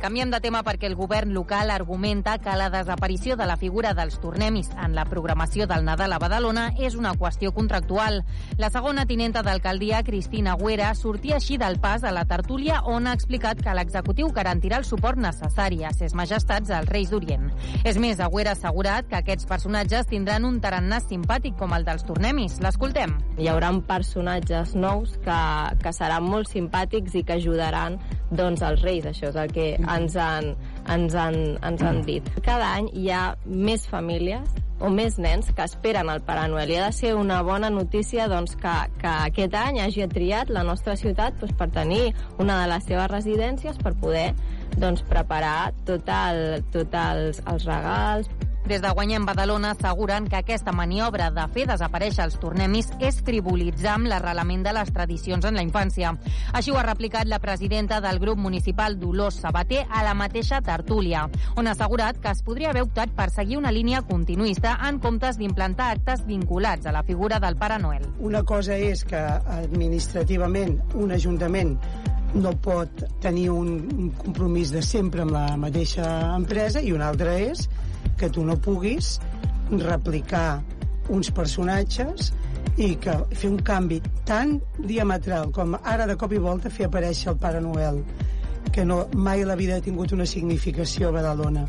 [SPEAKER 13] Canviem de tema perquè el govern local argumenta que la desaparició de la figura dels tornemis en la programació del Nadal a Badalona és una qüestió contractual. La segona tinenta d'alcaldia, Cristina Güera, sortia així del pas a la tertúlia on ha explicat que l'executiu garantirà el suport necessari a ses majestats als Reis d'Orient. És més, Agüera ha assegurat que aquests personatges tindran un tarannà simpàtic com el dels tornemis. L'escoltem.
[SPEAKER 15] Hi haurà personatges nous que, que seran molt simpàtics i que ajudaran doncs, els Reis. Això és el que ens han, ens han, ens han dit. Cada any hi ha més famílies o més nens que esperen el Pare Noel. I ha de ser una bona notícia doncs, que, que aquest any hagi triat la nostra ciutat doncs, per tenir una de les seves residències per poder doncs, preparar tot el, tot els, els regals,
[SPEAKER 13] des de Guanyem Badalona asseguren que aquesta maniobra de fer desaparèixer els tornemis és frivolitzar amb l'arrelament de les tradicions en la infància. Així ho ha replicat la presidenta del grup municipal Dolors Sabater a la mateixa tertúlia, on ha assegurat que es podria haver optat per seguir una línia continuista en comptes d'implantar actes vinculats a la figura del Pare Noel.
[SPEAKER 16] Una cosa és que administrativament un ajuntament no pot tenir un compromís de sempre amb la mateixa empresa i una altra és que tu no puguis replicar uns personatges i que fer un canvi tan diametral com ara de cop i volta fer aparèixer el Pare Noel que no, mai la vida ha tingut una significació a Badalona.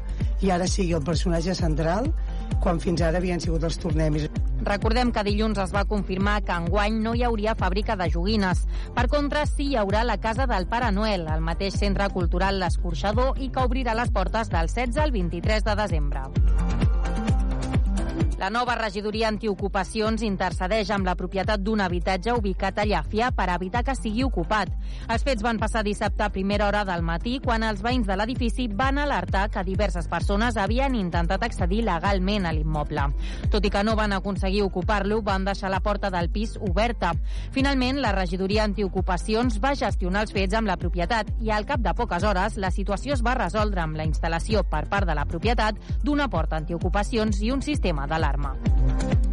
[SPEAKER 16] I ara sigui el personatge central quan fins ara havien sigut els tornemis.
[SPEAKER 13] Recordem que dilluns es va confirmar que enguany no hi hauria fàbrica de joguines. Per contra, sí hi haurà la Casa del Pare Noel, al mateix centre cultural L'Escorxador, i que obrirà les portes del 16 al 23 de desembre. La nova regidoria antiocupacions intercedeix amb la propietat d'un habitatge ubicat a Llàfia per evitar que sigui ocupat. Els fets van passar dissabte a primera hora del matí quan els veïns de l'edifici van alertar que diverses persones havien intentat accedir legalment a l'immoble. Tot i que no van aconseguir ocupar-lo, van deixar la porta del pis oberta. Finalment, la regidoria antiocupacions va gestionar els fets amb la propietat i al cap de poques hores la situació es va resoldre amb la instal·lació per part de la propietat d'una porta antiocupacions i un sistema d'alarma d'arma.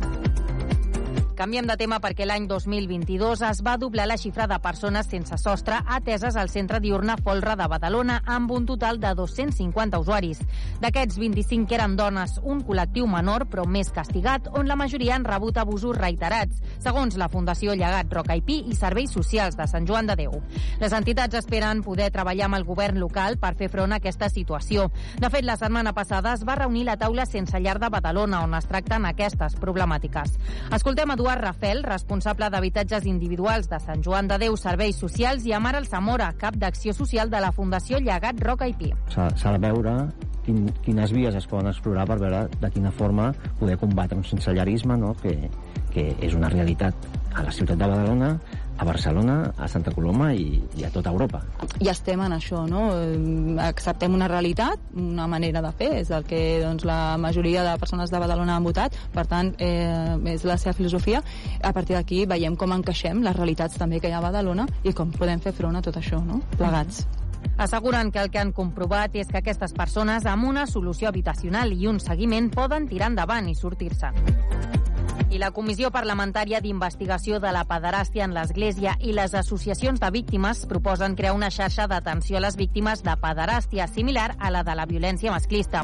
[SPEAKER 13] Canviem de tema perquè l'any 2022 es va doblar la xifra de persones sense sostre ateses al centre diurna Folra de Badalona amb un total de 250 usuaris. D'aquests, 25 eren dones, un col·lectiu menor però més castigat, on la majoria han rebut abusos reiterats, segons la Fundació Llegat Rocaipí i Serveis Socials de Sant Joan de Déu. Les entitats esperen poder treballar amb el govern local per fer front a aquesta situació. De fet, la setmana passada es va reunir la taula sense llar de Badalona, on es tracten aquestes problemàtiques. Escoltem Eduard Eduard Rafel, responsable d'habitatges individuals de Sant Joan de Déu Serveis Socials, i Amar El Zamora, cap d'acció social de la Fundació Llegat Roca i Pi.
[SPEAKER 17] S'ha de veure quin, quines vies es poden explorar per veure de quina forma poder combatre un sensellarisme no? que, que és una realitat a la ciutat de Badalona, a Barcelona, a Santa Coloma i, i a tota Europa.
[SPEAKER 18] I estem en això, no? Acceptem una realitat, una manera de fer, és el que doncs, la majoria de persones de Badalona han votat, per tant, eh, és la seva filosofia. A partir d'aquí veiem com encaixem les realitats també que hi ha a Badalona i com podem fer front a tot això, no? Plegats.
[SPEAKER 13] Asseguren que el que han comprovat és que aquestes persones amb una solució habitacional i un seguiment poden tirar endavant i sortir-se. I la Comissió Parlamentària d'Investigació de la Pederàstia en l'Església i les associacions de víctimes proposen crear una xarxa d'atenció a les víctimes de pederàstia similar a la de la violència masclista.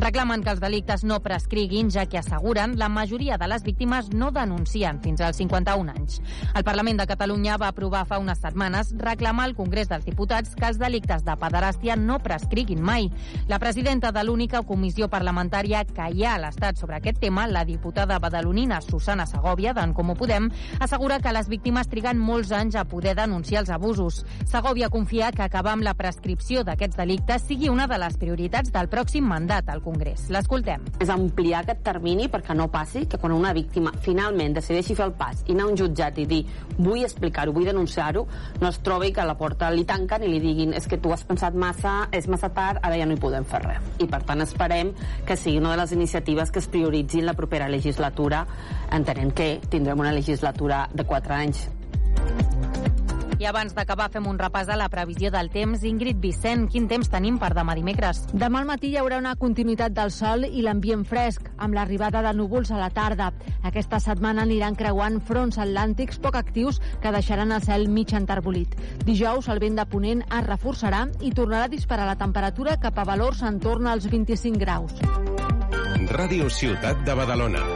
[SPEAKER 13] Reclamen que els delictes no prescriguin, ja que asseguren la majoria de les víctimes no denuncien fins als 51 anys. El Parlament de Catalunya va aprovar fa unes setmanes reclamar al Congrés dels Diputats que els delictes de pederàstia no prescriguin mai. La presidenta de l'única comissió parlamentària que hi ha a l'Estat sobre aquest tema, la diputada badalonina Susana Segovia, d'en Comú Podem, assegura que les víctimes triguen molts anys a poder denunciar els abusos. Segovia confia que acabar amb la prescripció d'aquests delictes sigui una de les prioritats del pròxim mandat al Congrés. L'escoltem.
[SPEAKER 19] És ampliar aquest termini perquè no passi que quan una víctima finalment decideixi fer el pas i anar a un jutjat i dir vull explicar-ho, vull denunciar-ho, no es trobi que a la porta li tanquen i li diguin és que tu has pensat massa, és massa tard, ara ja no hi podem fer res. I per tant esperem que sigui una de les iniciatives que es prioritzin la propera legislatura entenent que tindrem una legislatura de 4 anys.
[SPEAKER 13] I abans d'acabar fem un repàs a la previsió del temps. Ingrid Vicent, quin temps tenim per demà dimecres?
[SPEAKER 2] Demà al matí hi haurà una continuïtat del sol i l'ambient fresc, amb l'arribada de núvols a la tarda. Aquesta setmana aniran creuant fronts atlàntics poc actius que deixaran el cel mig enterbolit. Dijous el vent de ponent es reforçarà i tornarà a disparar la temperatura cap a valors en torn als 25 graus.
[SPEAKER 10] Ràdio Ciutat de Badalona.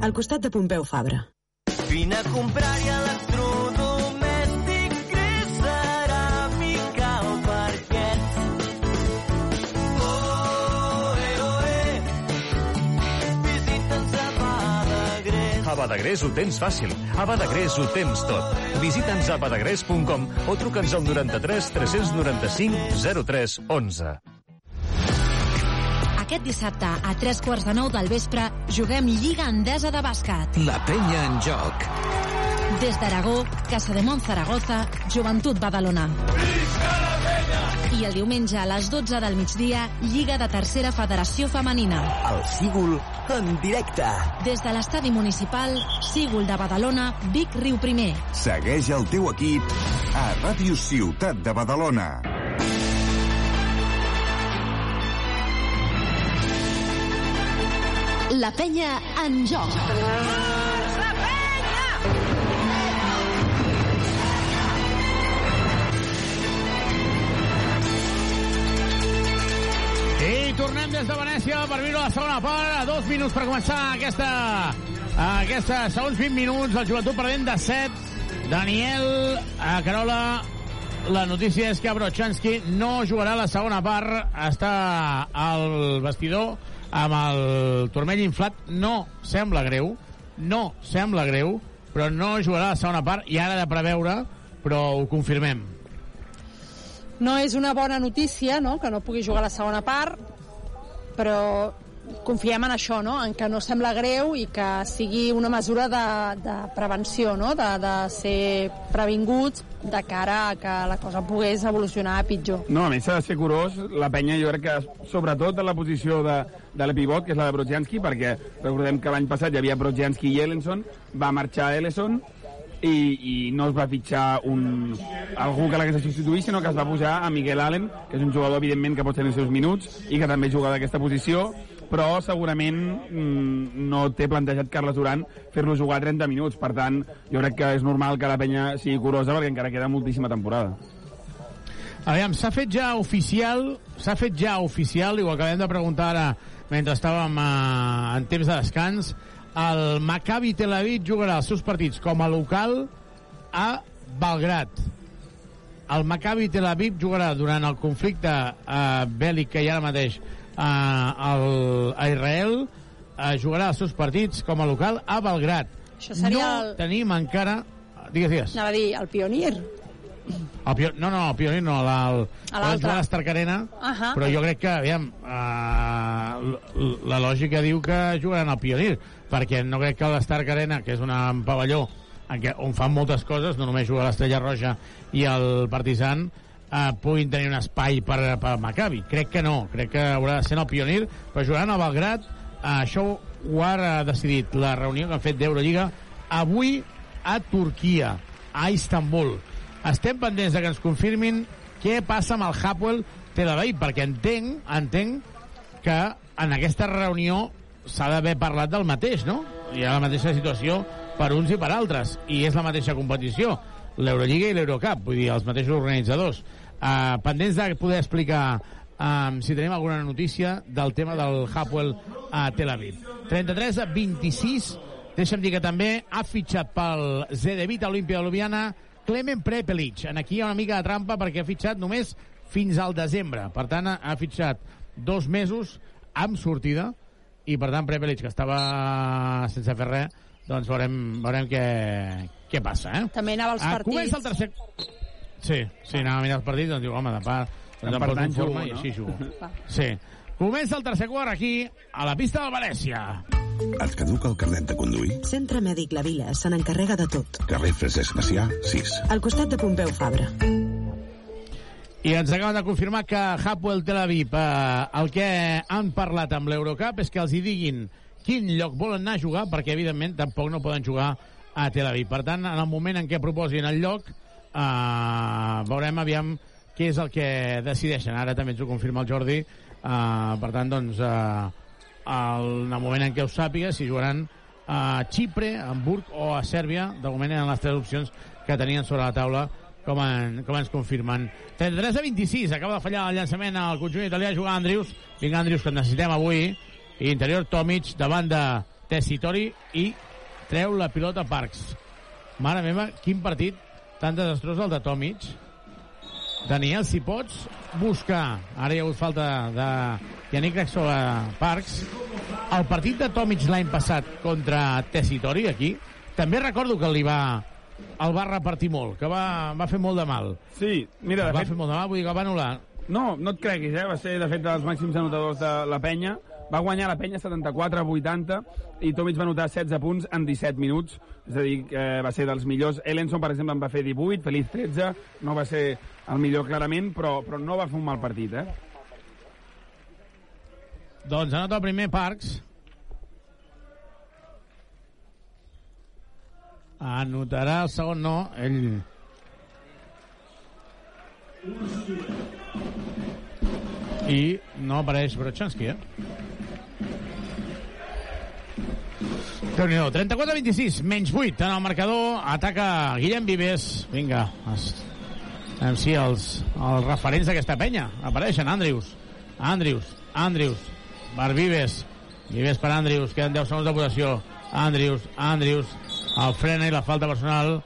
[SPEAKER 9] Al costat de Pompeu Fabra.
[SPEAKER 20] Vine a comprar-hi electrodomèstic gris ceràmica al parquet. Oh, eh, oh, eh. Visita'ns a Badagrés.
[SPEAKER 21] A Badagrés ho tens fàcil. A Badagrés ho tens tot. Visita'ns a badagrés.com o truca'ns al 93 395 03 11.
[SPEAKER 2] Aquest dissabte, a tres quarts de nou del vespre, juguem Lliga Endesa de Bàsquet.
[SPEAKER 22] La penya en joc.
[SPEAKER 2] Des d'Aragó, Casa de Mont Zaragoza, Joventut Badalona. I el diumenge a les 12 del migdia, Lliga de Tercera Federació Femenina.
[SPEAKER 22] El Sígul en directe.
[SPEAKER 2] Des de l'estadi municipal, Sígul de Badalona, Vic Riu Primer.
[SPEAKER 4] Segueix el teu equip a Ràdio Ciutat de Badalona.
[SPEAKER 2] La penya en joc.
[SPEAKER 5] I tornem des de Venècia per viure la segona part. A dos minuts per començar aquesta, aquesta segons 20 minuts. El joventut perdent de 7. Daniel, a Carola, la notícia és que Brochanski no jugarà la segona part. Està al vestidor amb el turmell inflat. No sembla greu, no sembla greu, però no jugarà la segona part i ara de preveure, però ho confirmem.
[SPEAKER 6] No és una bona notícia, no?, que no pugui jugar la segona part, però confiem en això, no?, en que no sembla greu i que sigui una mesura de, de prevenció, no?, de, de ser previnguts de cara a que la cosa pogués evolucionar pitjor.
[SPEAKER 7] No, a més s'ha de ser curós, la penya jo crec que sobretot en la posició de, de la pivot, que és la de Brodzianski, perquè recordem que l'any passat hi havia Brodzianski i Ellenson, va marxar Ellenson, i, i no es va fitxar un, algú que l'hagués de substituir, sinó que es va posar a Miguel Allen, que és un jugador, evidentment, que pot tenir els seus minuts i que també juga d'aquesta posició, però segurament mm, no té plantejat Carles Duran fer-lo jugar 30 minuts. Per tant, jo crec que és normal que la penya sigui curosa perquè encara queda moltíssima temporada.
[SPEAKER 5] Aviam, s'ha fet ja oficial, s'ha fet ja oficial, i ho acabem de preguntar ara mentre estàvem eh, en temps de descans, el Maccabi Tel Aviv jugarà els seus partits com a local a Belgrat. El Maccabi Tel Aviv jugarà durant el conflicte eh, bèl·lic que hi ha ara mateix eh, al, a Israel, eh, jugarà els seus partits com a local a Belgrat.
[SPEAKER 6] Això seria
[SPEAKER 5] no
[SPEAKER 6] el-
[SPEAKER 5] tenim encara... Digues, digues.
[SPEAKER 6] Anava a dir, el Pionir.
[SPEAKER 5] El Pio... No, no, el Pionir no, la, el,
[SPEAKER 6] A
[SPEAKER 5] a l'Stark Arena,
[SPEAKER 6] Ahà.
[SPEAKER 5] però jo crec que, aviam, uh, la lògica diu que jugaran al Pionir, perquè no crec que l'Stark Arena, que és una, un pavelló en què, on fan moltes coses, no només juga l'Estrella Roja i el Partizan, uh, puguin tenir un espai per, per Maccabi. Crec que no, crec que haurà de ser en el Pionir, però jugaran a Belgrat, uh, això ho ha decidit la reunió que han fet d'Eurolliga avui a Turquia, a Istanbul. Estem pendents de que ens confirmin què passa amb el Hapoel Tel Aviv, perquè entenc, entenc que en aquesta reunió s'ha d'haver parlat del mateix, no? Hi ha la mateixa situació per uns i per altres, i és la mateixa competició, l'Eurolliga i l'Eurocup, vull dir, els mateixos organitzadors. Uh, pendents de poder explicar um, si tenim alguna notícia del tema del Hapoel a Tel Aviv. 33 a 26, deixa'm dir que també ha fitxat pel Zedevit Olímpia de Ljubljana Clemen Prepelic. En aquí hi ha una mica de trampa perquè ha fitxat només fins al desembre. Per tant, ha, ha fitxat dos mesos amb sortida i, per tant, Prepelic, que estava sense fer res, doncs veurem, veurem què, què passa, eh?
[SPEAKER 6] També anava als
[SPEAKER 5] Ah,
[SPEAKER 6] partits.
[SPEAKER 5] Comença el tercer... Sí, sí, anava a mirar el partit, doncs diu, home, de part, doncs em poso en forma
[SPEAKER 7] jugo,
[SPEAKER 5] i
[SPEAKER 7] no?
[SPEAKER 5] així jugo. Sí. Comença el tercer quart aquí, a la pista del València.
[SPEAKER 8] Et caduca el carnet de conduir?
[SPEAKER 9] Centre Mèdic La Vila se n'encarrega de tot.
[SPEAKER 8] Carrer Francesc Macià, 6.
[SPEAKER 9] Al costat de Pompeu Fabra.
[SPEAKER 5] I ens acaben de confirmar que Hapoel Tel Aviv eh, el que han parlat amb l'Eurocup és que els hi diguin quin lloc volen anar a jugar, perquè evidentment tampoc no poden jugar a Tel Aviv. Per tant, en el moment en què proposin el lloc, eh, veurem aviam què és el que decideixen. Ara també ens ho confirma el Jordi. Eh, per tant, doncs, eh, el, en el moment en què ho sàpiga, si jugaran a Xipre, a Hamburg o a Sèrbia, de moment eren les tres opcions que tenien sobre la taula com, en, com ens confirmen. 33 a 26, acaba de fallar el llançament al conjunt italià jugar Andrius. Vinga, Andrius, que necessitem avui. I interior Tomic davant de Tessitori i treu la pilota Parks. Mare meva, quin partit tan desastrós el de Tomic. Daniel, si pots buscar, ara hi ha hagut falta de Yannick Rex sobre Parks, el partit de Tomic l'any passat contra Tessitori, aquí, també recordo que li va el va repartir molt, que va, va fer molt de mal.
[SPEAKER 7] Sí, mira, de
[SPEAKER 5] va
[SPEAKER 7] fet...
[SPEAKER 5] fer molt de mal, vull dir que el va anul·lar.
[SPEAKER 7] No, no et creguis, eh? Va ser, de fet, dels màxims anotadors de la penya. Va guanyar la penya 74 a 80 i Tomic va anotar 16 punts en 17 minuts. És a dir, que va ser dels millors. Ellenson, per exemple, en va fer 18, Feliz 13. No va ser el millor clarament, però, però no va fer un mal partit, eh?
[SPEAKER 5] Doncs anota el primer Parks. Anotarà el segon no, ell... I no apareix Brochanski, eh? Déu nhi 34-26, menys 8 en el marcador, ataca Guillem Vives. Vinga, es... Anem si els, els referents d'aquesta penya. Apareixen, Andrius, Andrius, Andrius, per Vives, Vives per Andrius, queden 10 segons de votació, Andrius, Andrius, el frena i la falta personal,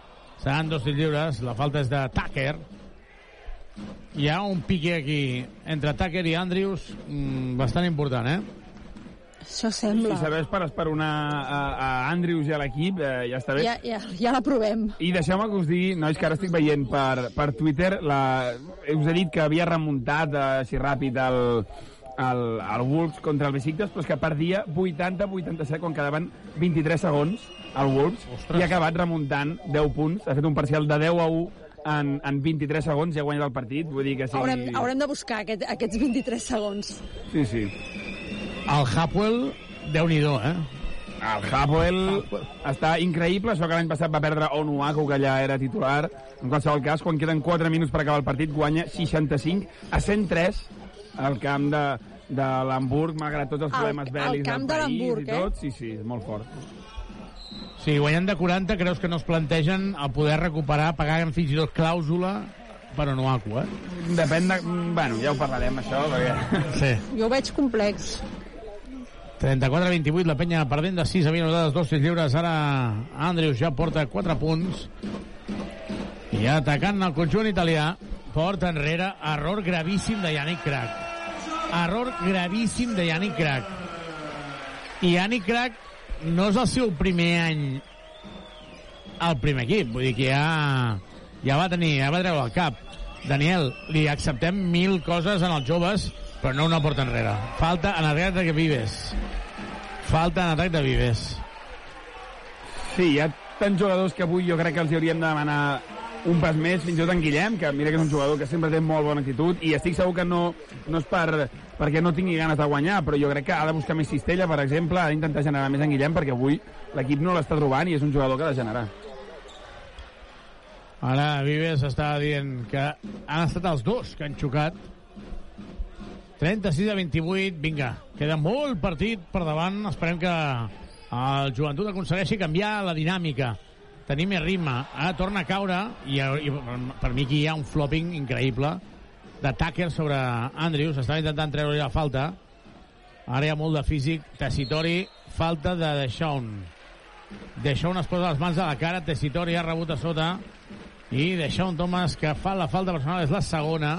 [SPEAKER 5] seran dos tirs lliures, la falta és de Tucker, hi ha un pique aquí entre Tucker i Andrius mm, bastant important, eh?
[SPEAKER 6] Això sembla.
[SPEAKER 7] Si serveix per esperonar a, a Andrius i a l'equip, eh, ja està bé.
[SPEAKER 6] Ja, ja, ja la provem.
[SPEAKER 7] I deixeu-me que us digui, nois, que ara estic veient per, per Twitter, la, us he dit que havia remuntat eh, així ràpid el, el, el Wolves contra el Besiktas, però és que perdia 80-87 quan quedaven 23 segons el Wolves
[SPEAKER 5] Ostres.
[SPEAKER 7] i ha acabat remuntant 10 punts, ha fet un parcial de 10 a 1 en, en 23 segons i ha guanyat el partit, vull dir que sí.
[SPEAKER 6] Haurem, haurem de buscar aquest, aquests 23 segons.
[SPEAKER 7] Sí, sí.
[SPEAKER 5] El Hapwell, déu nhi eh?
[SPEAKER 7] El Hapoel està increïble, això que l'any passat va perdre Onuaku, que ja era titular. En qualsevol cas, quan queden 4 minuts per acabar el partit, guanya 65 a 103 al camp de, de l'Hamburg, malgrat tots els problemes
[SPEAKER 6] al
[SPEAKER 7] bèl·lics
[SPEAKER 6] camp
[SPEAKER 7] del
[SPEAKER 6] de
[SPEAKER 7] país
[SPEAKER 6] l'Hamburg,
[SPEAKER 7] i
[SPEAKER 6] eh?
[SPEAKER 7] tot. Sí, sí, és molt fort.
[SPEAKER 5] Sí, guanyant de 40, creus que no es plantegen el poder recuperar, pagant fins i tot clàusula per Onuaku, eh?
[SPEAKER 7] Depèn de... Bueno, ja ho parlarem, això, perquè...
[SPEAKER 5] Sí.
[SPEAKER 6] Jo ho veig complex.
[SPEAKER 5] 34-28, la penya perdent de 6 havia notat dos tirs lliures, ara Andrius ja porta 4 punts. I atacant el conjunt italià porta enrere, error gravíssim de Yannick Krak error gravíssim de Yannick Krak i Yannick Krak no és el seu primer any al primer equip, vull dir que ja, ja va tenir, ja va treure el cap. Daniel, li acceptem mil coses en els joves, però no una porta enrere. Falta en atac de Vives. Falta en atac de Vives.
[SPEAKER 7] Sí, hi ha tants jugadors que avui jo crec que els hauríem de demanar un pas més, fins i tot en Guillem, que mira que és un jugador que sempre té molt bona actitud, i estic segur que no, no és per, perquè no tingui ganes de guanyar, però jo crec que ha de buscar més cistella, per exemple, ha d'intentar generar més en Guillem, perquè avui l'equip no l'està trobant i és un jugador que ha de generar.
[SPEAKER 5] Ara Vives està dient que han estat els dos que han xocat. 36 a 28, vinga, queda molt partit per davant. Esperem que el joventut aconsegueixi canviar la dinàmica, tenir més ritme. Ara torna a caure i, i per mi aquí hi ha un flopping increïble de Tucker sobre Andrews. Estava intentant treure la falta. Ara hi ha molt de físic. Tessitori, falta de Deshaun. Deshaun es posa les mans a la cara. Tessitori ha rebut a sota i Deshaun Thomas que fa la falta personal és la segona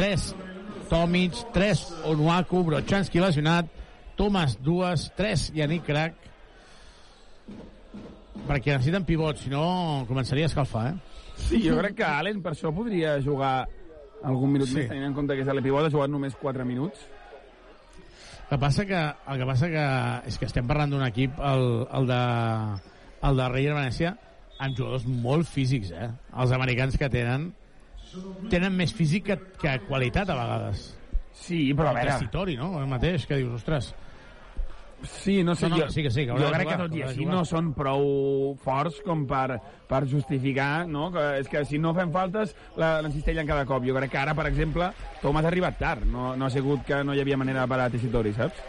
[SPEAKER 5] 3 Tomic 3 Onuaku Brochanski lesionat Thomas dues 3 Yannick Krak perquè necessiten pivots si no començaria a escalfar eh?
[SPEAKER 7] Sí, jo crec que Allen per això podria jugar algun minut
[SPEAKER 5] Sí.
[SPEAKER 7] més, tenint en compte que és Pivot ha jugat només 4 minuts.
[SPEAKER 5] El que passa que, el que, passa que és que estem parlant d'un equip, el, el de, el de Reyer Venècia, amb jugadors molt físics, eh? Els americans que tenen tenen més físic que, que qualitat a vegades.
[SPEAKER 7] Sí, però a veure...
[SPEAKER 5] Tessitori, no? El mateix, que dius, ostres...
[SPEAKER 7] Sí, no sé,
[SPEAKER 5] No, no,
[SPEAKER 7] jo,
[SPEAKER 5] sí que sí, que
[SPEAKER 7] jo crec
[SPEAKER 5] jugar,
[SPEAKER 7] que tot i així no són prou forts com per, per justificar, no? Que, és que si no fem faltes, la- l'encistellen cada cop. Jo crec que ara, per exemple, Thomas ha arribat tard. No, no ha sigut que no hi havia manera de parar Tessitori, saps?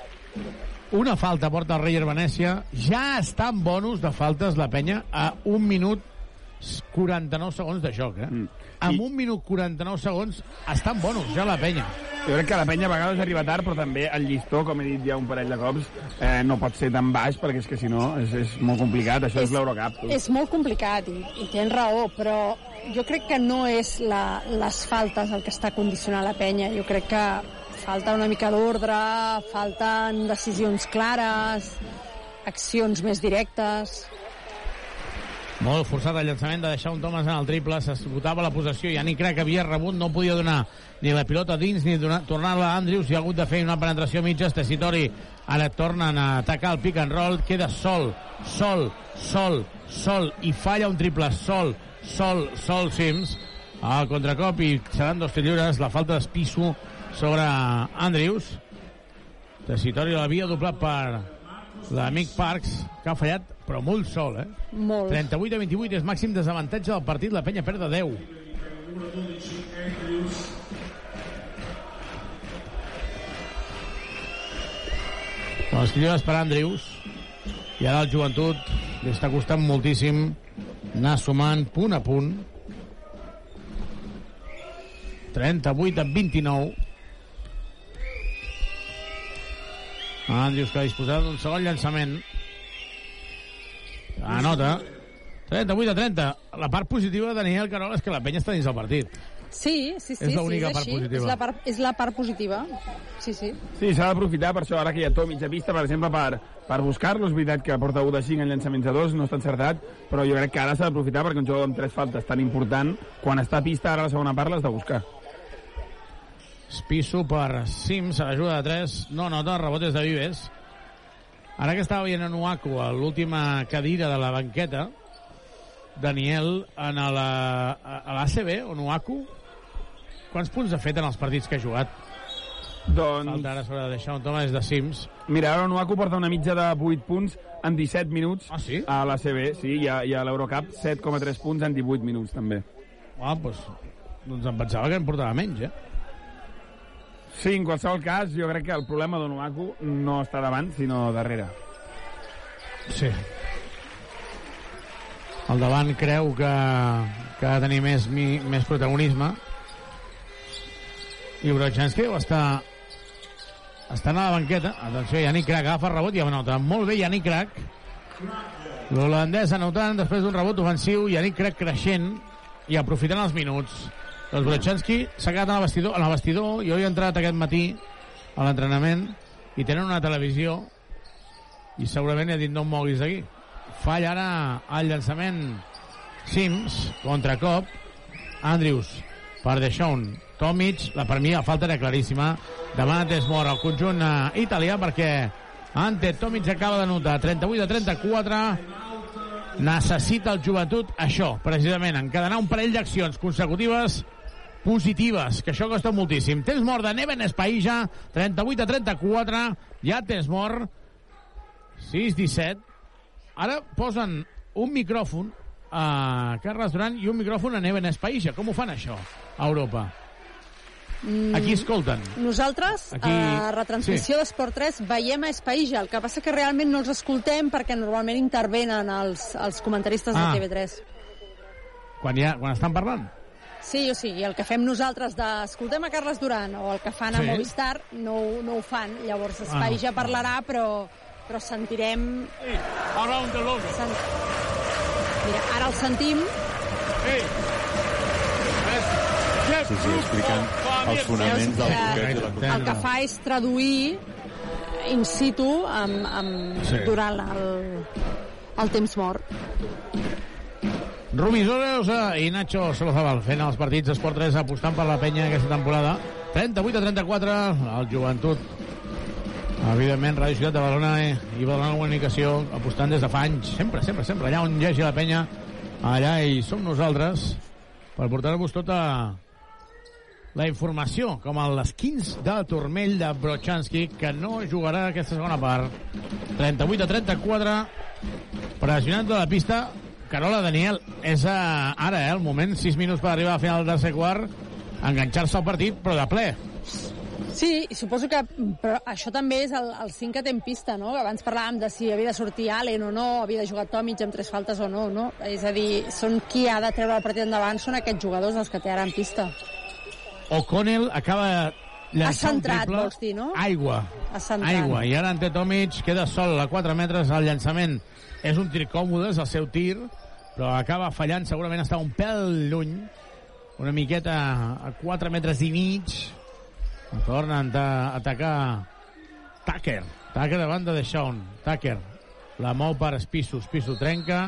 [SPEAKER 5] Una falta porta el Reyer Venècia. Ja està en bonus de faltes la penya a un minut 49 segons de joc, eh? Mm. Amb un minut 49 segons està en bonus, ja la penya.
[SPEAKER 7] Jo crec que la penya a vegades arriba tard, però també el llistó, com he dit ja un parell de cops, eh, no pot ser tan baix, perquè és que si no és, és molt complicat. Això és, és l'Eurocup.
[SPEAKER 6] És molt complicat i, i tens raó, però jo crec que no és la, les faltes el que està condicionant la penya. Jo crec que falta una mica d'ordre, falten decisions clares, accions més directes...
[SPEAKER 5] Molt forçat el llançament de deixar un Thomas en el triple, s'esgotava la possessió, i Yannick Crac havia rebut, no podia donar ni la pilota dins ni tornar-la a Andrews, i ha hagut de fer una penetració mitja, Tessitori ara tornen a atacar el pick and roll, queda sol, sol, sol, sol, i falla un triple, sol, sol, sol Sims, al contracop, i seran dos lliures, la falta d'espisso sobre Andrews, Tessitori l'havia doblat per l'amic Parks, que ha fallat, però molt sol, eh?
[SPEAKER 6] Molt.
[SPEAKER 5] 38 a 28 és màxim desavantatge del partit, la penya perd de 10. Les crides per Andrews i ara el joventut li està costant moltíssim anar sumant punt a punt 38 a 29 Andrews que ha disposat d'un segon llançament anota 38 a 30 la part positiva de Daniel Carol és que la penya està dins del partit
[SPEAKER 6] Sí, sí, sí.
[SPEAKER 5] És
[SPEAKER 6] sí,
[SPEAKER 5] l'única
[SPEAKER 6] és
[SPEAKER 5] part
[SPEAKER 6] així.
[SPEAKER 5] positiva.
[SPEAKER 6] És la part, és la part positiva. Sí, sí.
[SPEAKER 7] Sí, s'ha d'aprofitar per això, ara que hi ha to mitja pista, per exemple, per, per buscar-lo. És veritat que porta 1 de 5 en llançaments a 2, no està encertat, però jo crec que ara s'ha d'aprofitar perquè un jugador amb tres faltes tan important, quan està a pista, ara la segona part l'has de buscar.
[SPEAKER 5] Espisso per Sims a l'ajuda de 3 no nota, rebotes de Vives ara que estava veient en Uaku a l'última cadira de la banqueta Daniel en la, a l'ACB on Uaku quants punts ha fet en els partits que ha jugat?
[SPEAKER 7] Doncs...
[SPEAKER 5] Falta ara sobre deixar un Thomas de Sims
[SPEAKER 7] Mira, ara Onuaku porta una mitja de 8 punts en 17 minuts
[SPEAKER 5] ah, sí?
[SPEAKER 7] a la CB, sí, i a, i a l'Eurocup 7,3 punts en 18 minuts, també.
[SPEAKER 5] ah, doncs, doncs em pensava que em portava menys eh?
[SPEAKER 7] Sí, en qualsevol cas, jo crec que el problema d'Onuaku no està davant, sinó darrere.
[SPEAKER 5] Sí. El davant creu que, que ha de tenir més, mi, més protagonisme. I Brochanski està estan a la banqueta. Atenció, Yannick Crac agafa rebot i anota. Molt bé, Yannick Crac. L'holandès anotant després d'un rebot ofensiu. Yannick Crac creixent i aprofitant els minuts. Doncs Brochanski s'ha quedat en el vestidor. En el vestidor, jo he entrat aquest matí a l'entrenament i tenen una televisió i segurament ha dit no em moguis d'aquí. Falla ara el llançament Sims, contracop Andrews per Deixón Tomic, la per mi la falta era claríssima demana Tesmor al conjunt eh, italià perquè Ante Tomic acaba de notar 38 a 34 necessita el joventut això, precisament, encadenar un parell d'accions consecutives positives, que això costa moltíssim. Temps mort de Neven Espaïja, 38 a 34, ja temps mort, 6-17. Ara posen un micròfon a Carles Duran i un micròfon a Neven Espaïja. Com ho fan, això, a Europa?
[SPEAKER 6] Mm,
[SPEAKER 5] Aquí escolten.
[SPEAKER 6] Nosaltres,
[SPEAKER 5] Aquí-
[SPEAKER 6] a retransmissió
[SPEAKER 5] sí.
[SPEAKER 6] d'Esport 3, veiem a Espaïja. El que passa que realment no els escoltem perquè normalment intervenen els, els comentaristes
[SPEAKER 5] Ah.
[SPEAKER 6] de TV3.
[SPEAKER 5] Quan, ja, quan estan parlant?
[SPEAKER 6] Sí, o sigui, el que fem nosaltres d'escoltem a Carles Duran o el que fan a
[SPEAKER 5] Sí.
[SPEAKER 6] Movistar no, no ho fan. Llavors
[SPEAKER 5] Ah,
[SPEAKER 6] Espaïja
[SPEAKER 5] no.
[SPEAKER 6] parlarà, però, però sentirem...
[SPEAKER 5] Around the logo.
[SPEAKER 6] Sen... Mira, ara el sentim.
[SPEAKER 23] Sí, sí, explicant els fonaments del la
[SPEAKER 6] que el que fa és traduir in situ amb, amb,
[SPEAKER 5] sí.
[SPEAKER 6] durant el, el temps mort.
[SPEAKER 5] Rubí Sosa i Nacho Solozabal fent els partits d'Esport 3 apostant per la penya aquesta temporada. 38 a 34, el joventut evidentment Ràdio Ciutat de Badalona i Badalona Comunicació apostant des de fa anys, sempre, sempre, sempre allà on hi hagi la penya, allà hi som nosaltres per portar-vos tota la informació, com a les 15 de Turmell de Brochanski, que no jugarà aquesta segona part. 38 a 34, pressionant de la pista, Carola Daniel, és a, ara eh, el moment, 6 minuts per arribar a final del tercer quart, enganxar-se al partit, però de ple.
[SPEAKER 6] Sí, i suposo que però això també és el, el 5 que té en pista, no? Abans parlàvem de si havia de sortir Allen o no, havia de jugar Tomic amb tres faltes o no, no? És a dir, són qui ha de treure el partit endavant, són aquests jugadors els que té ara en pista.
[SPEAKER 5] O'Connell acaba de
[SPEAKER 6] Ha centrat, vols dir, no?
[SPEAKER 5] Aigua.
[SPEAKER 6] Ha centrat.
[SPEAKER 5] Aigua. I ara Ante Tomic queda sol a 4 metres al llançament. És un tir còmode, és el seu tir, però acaba fallant, segurament està un pèl lluny, una miqueta a 4 metres i mig. Torna a atacar Tucker. Tucker a banda de Sean. Tucker la mou per Spisu. Spisu trenca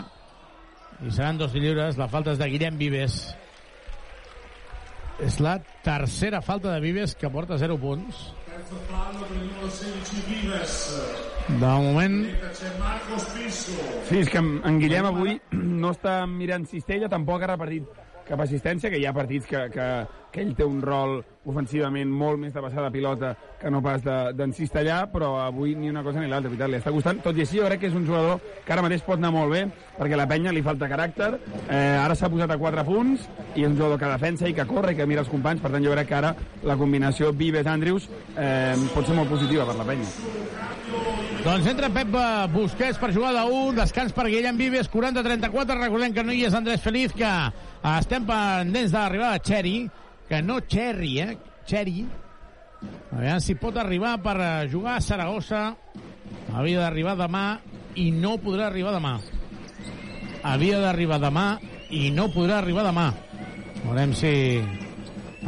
[SPEAKER 5] i seran dos lliures. La falta és de Guillem Vives. És la tercera falta de Vives que porta 0 punts. De moment,
[SPEAKER 7] és que en, en Guillem avui no està mirant cistella, tampoc ha repartit cap assistència, que hi ha partits que, que, que ell té un rol ofensivament molt més de passar de pilota que no pas de- d'encistellar, de, però avui ni una cosa ni l'altra, veritat, li està costant. Tot i així, jo crec que és un jugador que ara mateix pot anar molt bé, perquè la penya li falta caràcter, eh, ara s'ha posat a 4 punts, i és un jugador que defensa i que corre i que mira els companys, per tant jo crec que ara la combinació Vives-Andrius eh, pot ser molt positiva per la penya.
[SPEAKER 5] Doncs entra Pep eh, Busquets per jugar de 1, descans per Guillem Vives, 40-34, recordem que no hi és Andrés Feliz, que eh, estem pendents de l'arribada de Cherry, que no Cherry, eh? Cherry. A veure si pot arribar per eh, jugar a Saragossa. Havia d'arribar demà i no podrà arribar demà. Havia d'arribar demà i no podrà arribar demà. Veurem si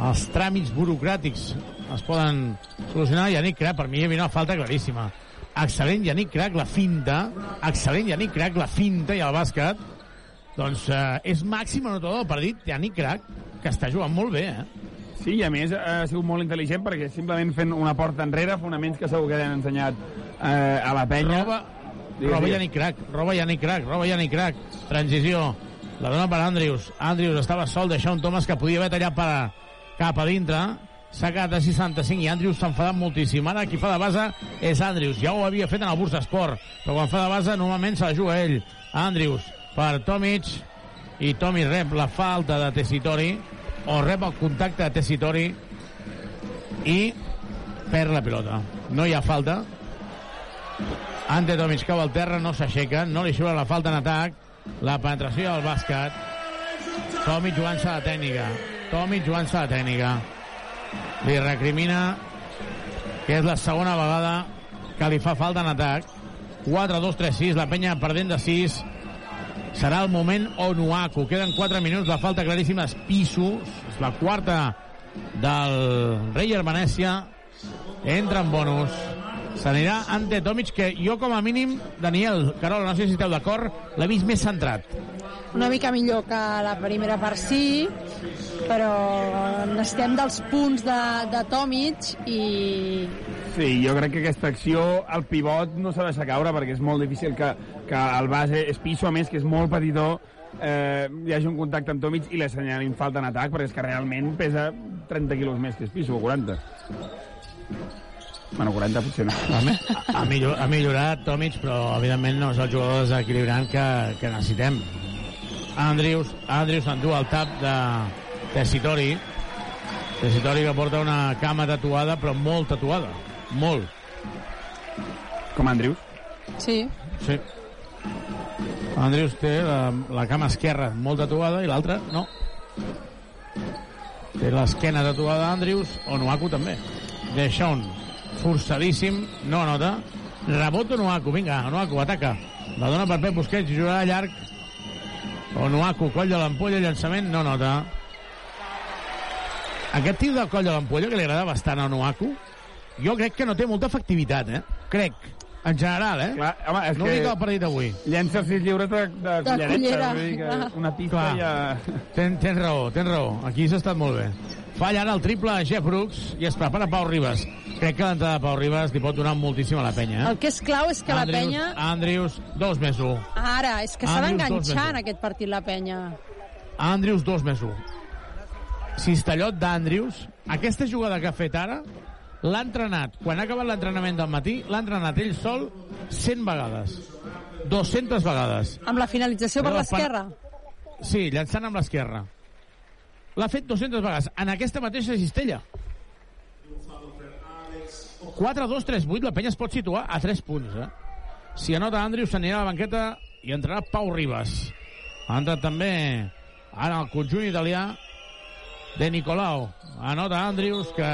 [SPEAKER 5] els tràmits burocràtics es poden solucionar. Yannick Crac, per mi hi havia una falta claríssima. Excel·lent Yannick Crac, la finta. Excel·lent Yannick Crac, la finta i el bàsquet. Doncs eh, és màxim anotador del partit, Yannick Crac, que està jugant molt bé, eh?
[SPEAKER 7] Sí, i a més ha sigut molt intel·ligent perquè simplement fent una porta enrere, fonaments que segur que han ensenyat eh, a la penya.
[SPEAKER 5] Roba,
[SPEAKER 7] Digues,
[SPEAKER 5] roba. Yannick Crac, roba Yannick Crac, roba Yannick Crac. Transició. La dona per Andrius. Andrius estava sol, deixar un Thomas que podia haver tallat per, cap a dintre. S'ha quedat a 65 i Andrius s'ha enfadat moltíssim. Ara qui fa de base és Andrius. Ja ho havia fet en el Bursa Sport, però quan fa de base normalment se la juga ell. Andrius per Tomic i Tomic rep la falta de Tessitori o rep el contacte de Tessitori i perd la pilota. No hi ha falta. Ante Tomic cau al terra, no s'aixeca, no li surt la falta en atac, la penetració del bàsquet. Tomic jugant-se la tècnica. Tomic jugant-se la tècnica. Li recrimina que és la segona vegada que li fa falta en atac. 4, 2, 3, 6, la penya perdent de 6. Serà el moment Onuaku. Queden 4 minuts, la falta claríssima és. És la quarta del Reyer Venècia. Entra en bonus. S'anirà ante Tomic, que jo com a mínim, Daniel, Carol, no sé si esteu d'acord, l'he vist més centrat.
[SPEAKER 6] Una mica millor que la primera part sí, però necessitem dels punts de, de Tomic i
[SPEAKER 7] Sí, jo crec que aquesta acció, el pivot no s'ha de deixar caure perquè és molt difícil que, que el base és piso, a més, que és molt petitó, eh, hi hagi un contacte amb Tomic i li assenyalin falta en atac perquè és que realment pesa 30 quilos més que és piso, o 40. Bueno, 40 potser no.
[SPEAKER 5] Ha, mi- ha, millor, ha millorat Tomic, però evidentment no és el jugador desequilibrant que, que necessitem. Andrius, Andrius endú el tap de Tessitori. Tessitori que porta una cama tatuada, però molt tatuada. Molt.
[SPEAKER 7] Com Andrius?
[SPEAKER 6] Sí.
[SPEAKER 5] Sí. Andrius té la, la cama esquerra molt tatuada i l'altra no. Té l'esquena tatuada Andrius, Onuaku també. Deixón, forçadíssim, no nota. Rebot Onuaku, vinga, Onuaku, ataca. La dona per Pep Busquets, jugarà llarg. Onuaku, coll de l'ampolla, llançament, no nota. Aquest tir del coll de l'ampolla, que li agrada bastant a Onuaku, jo crec que no té molta efectivitat, eh? Crec. En general, eh?
[SPEAKER 7] Clar, home, és
[SPEAKER 5] no
[SPEAKER 7] que...
[SPEAKER 5] dic el partit d'avui.
[SPEAKER 7] Llença sis lliures de, de,
[SPEAKER 6] De
[SPEAKER 7] cullereta.
[SPEAKER 6] cullera,
[SPEAKER 7] vull dir que
[SPEAKER 6] clar.
[SPEAKER 7] una pista
[SPEAKER 5] Clar.
[SPEAKER 7] ja...
[SPEAKER 5] Ten, tens raó, tens raó. Aquí s'ha estat molt bé. Falla ara el triple a Jeff Brooks i es prepara Pau Ribas. Crec que l'entrada de Pau Ribas li pot donar moltíssim a la penya. Eh?
[SPEAKER 6] El que és clau és que la
[SPEAKER 5] Andrews,
[SPEAKER 6] penya...
[SPEAKER 5] Andrews, dos més un.
[SPEAKER 6] Ara, és que s'ha d'enganxar en aquest partit la penya.
[SPEAKER 5] Andrews, dos més un. Cistellot d'Andrews. Aquesta jugada que ha fet ara l'ha entrenat, quan ha acabat l'entrenament del matí, l'ha entrenat ell sol 100 vegades. 200 vegades.
[SPEAKER 6] Amb la finalització per l'esquerra.
[SPEAKER 5] Sí, llançant amb l'esquerra. L'ha fet 200 vegades, en aquesta mateixa cistella. 4-2-3-8, la penya es pot situar a 3 punts, eh? Si anota Andrews, s'anirà a la banqueta i entrarà Pau Ribas. Ha entrat també ara el conjunt italià de Nicolau. Anota Andrews que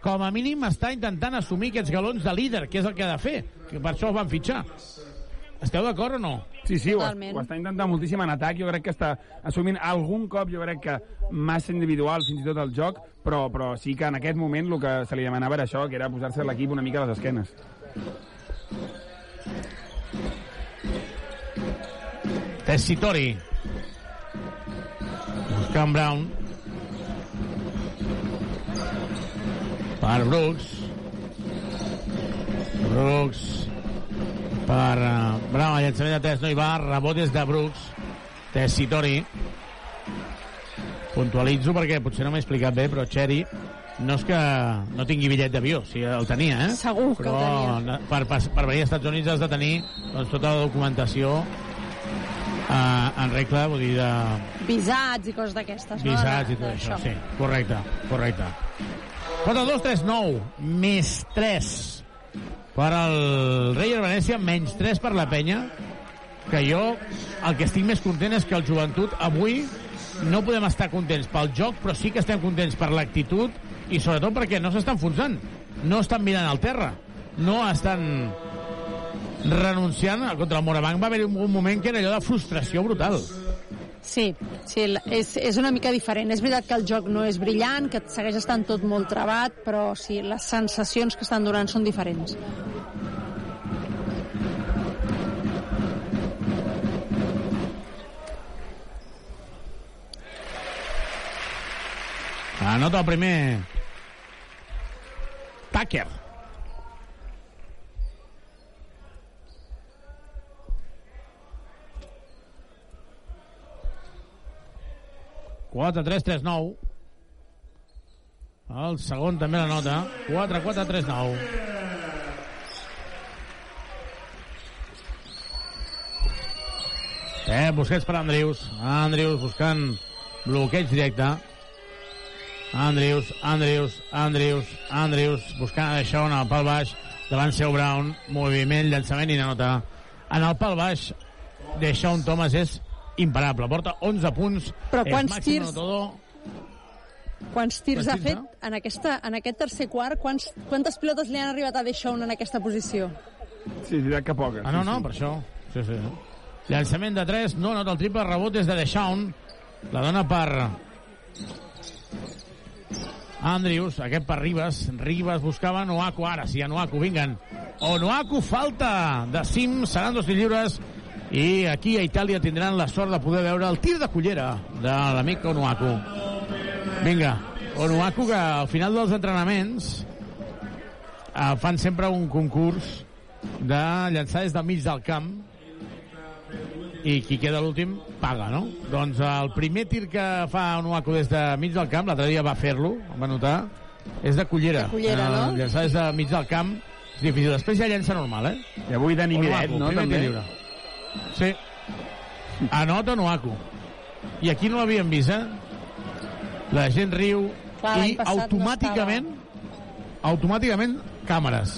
[SPEAKER 5] com a mínim està intentant assumir aquests galons de líder, que és el que ha de fer, que per això el van fitxar. Esteu d'acord o no?
[SPEAKER 7] Sí, sí, ho, ho està intentant moltíssim en atac. Jo crec que està assumint algun cop, jo crec que massa individual, fins i tot el joc, però, però sí que en aquest moment el que se li demanava era això, que era posar-se l'equip una mica a les esquenes.
[SPEAKER 5] Tessitori. Buscant Brown. Per Brooks. Brooks. Per Brown, el llançament de 3 no hi va. Rebot és de Brooks. Tessitori. Puntualitzo perquè potser no m'he explicat bé, però Cherry no és que no tingui bitllet d'avió, si el tenia, eh?
[SPEAKER 6] Segur que el
[SPEAKER 5] però
[SPEAKER 6] tenia.
[SPEAKER 5] Per, per, per venir als Estats Units has de tenir doncs, tota la documentació eh, en regla, vull dir, de
[SPEAKER 6] Visats i coses d'aquestes. no?
[SPEAKER 5] visats i tot això.
[SPEAKER 6] d'això.
[SPEAKER 5] Sí, correcte, correcte. 4, 2, 3, 9, més 3 per al Reyer Venècia, menys 3 per la penya, que jo el que estic més content és que el joventut avui no podem estar contents pel joc, però sí que estem contents per l'actitud i sobretot perquè no s'estan enfonsant, no estan mirant al terra, no estan renunciant. Contra el Morabanc va haver un moment que era allò de frustració brutal
[SPEAKER 6] Sí, sí és, és una mica diferent. És veritat que el joc no és brillant, que segueix estant tot molt trebat, però sí, les sensacions que estan donant són diferents.
[SPEAKER 5] Anota el primer. Packer. 4-3-3-9. El segon també la nota. 4-4-3-9. Eh, Busquets per Andrius. Andrius buscant bloqueig directe. Andrius, Andrius, Andrius, Andrius, buscant això en el pal baix, davant seu Brown, moviment, llançament i nota. En el pal baix, d'això un Thomas és imparable, porta 11 punts,
[SPEAKER 6] Però quants tirs-
[SPEAKER 5] anotador.
[SPEAKER 6] Quants tirs
[SPEAKER 5] Quants
[SPEAKER 6] ha fet
[SPEAKER 5] no?
[SPEAKER 6] en, aquesta, en aquest tercer quart? Quants, quantes pilotes li han arribat a Deixón en aquesta posició?
[SPEAKER 7] Sí, veritat que poques.
[SPEAKER 5] Ah, no,
[SPEAKER 7] sí,
[SPEAKER 5] no,
[SPEAKER 7] sí.
[SPEAKER 5] per això. Sí, sí. Llançament de 3, no nota el triple, rebot és de Deshaun. La dona per Andrius, aquest per Ribas. Ribas buscava Noaku, ara sí, a Noaku, vinguen. O Noaku, falta de Sim, seran dos lliures. I aquí a Itàlia tindran la sort de poder veure el tir de cullera de l'amic Onuaku. Vinga, Onuaku que al final dels entrenaments eh, fan sempre un concurs de llançar des del mig del camp i qui queda l'últim paga, no? Doncs el primer tir que fa Onuaku des de mig del camp, l'altre dia va fer-lo, va notar, és de cullera.
[SPEAKER 6] De cullera,
[SPEAKER 5] Eh,
[SPEAKER 6] no?
[SPEAKER 5] Llançar des de mig del camp és difícil. Després ja llença normal, eh?
[SPEAKER 7] I avui Dani Miret,
[SPEAKER 5] Onuaku,
[SPEAKER 7] no?
[SPEAKER 5] primer tir
[SPEAKER 7] També.
[SPEAKER 5] Sí. Anota Onuaku. I aquí no l'havíem vist, eh? La gent riu
[SPEAKER 6] Clar,
[SPEAKER 5] i
[SPEAKER 6] passat no
[SPEAKER 5] automàticament automàticament càmeres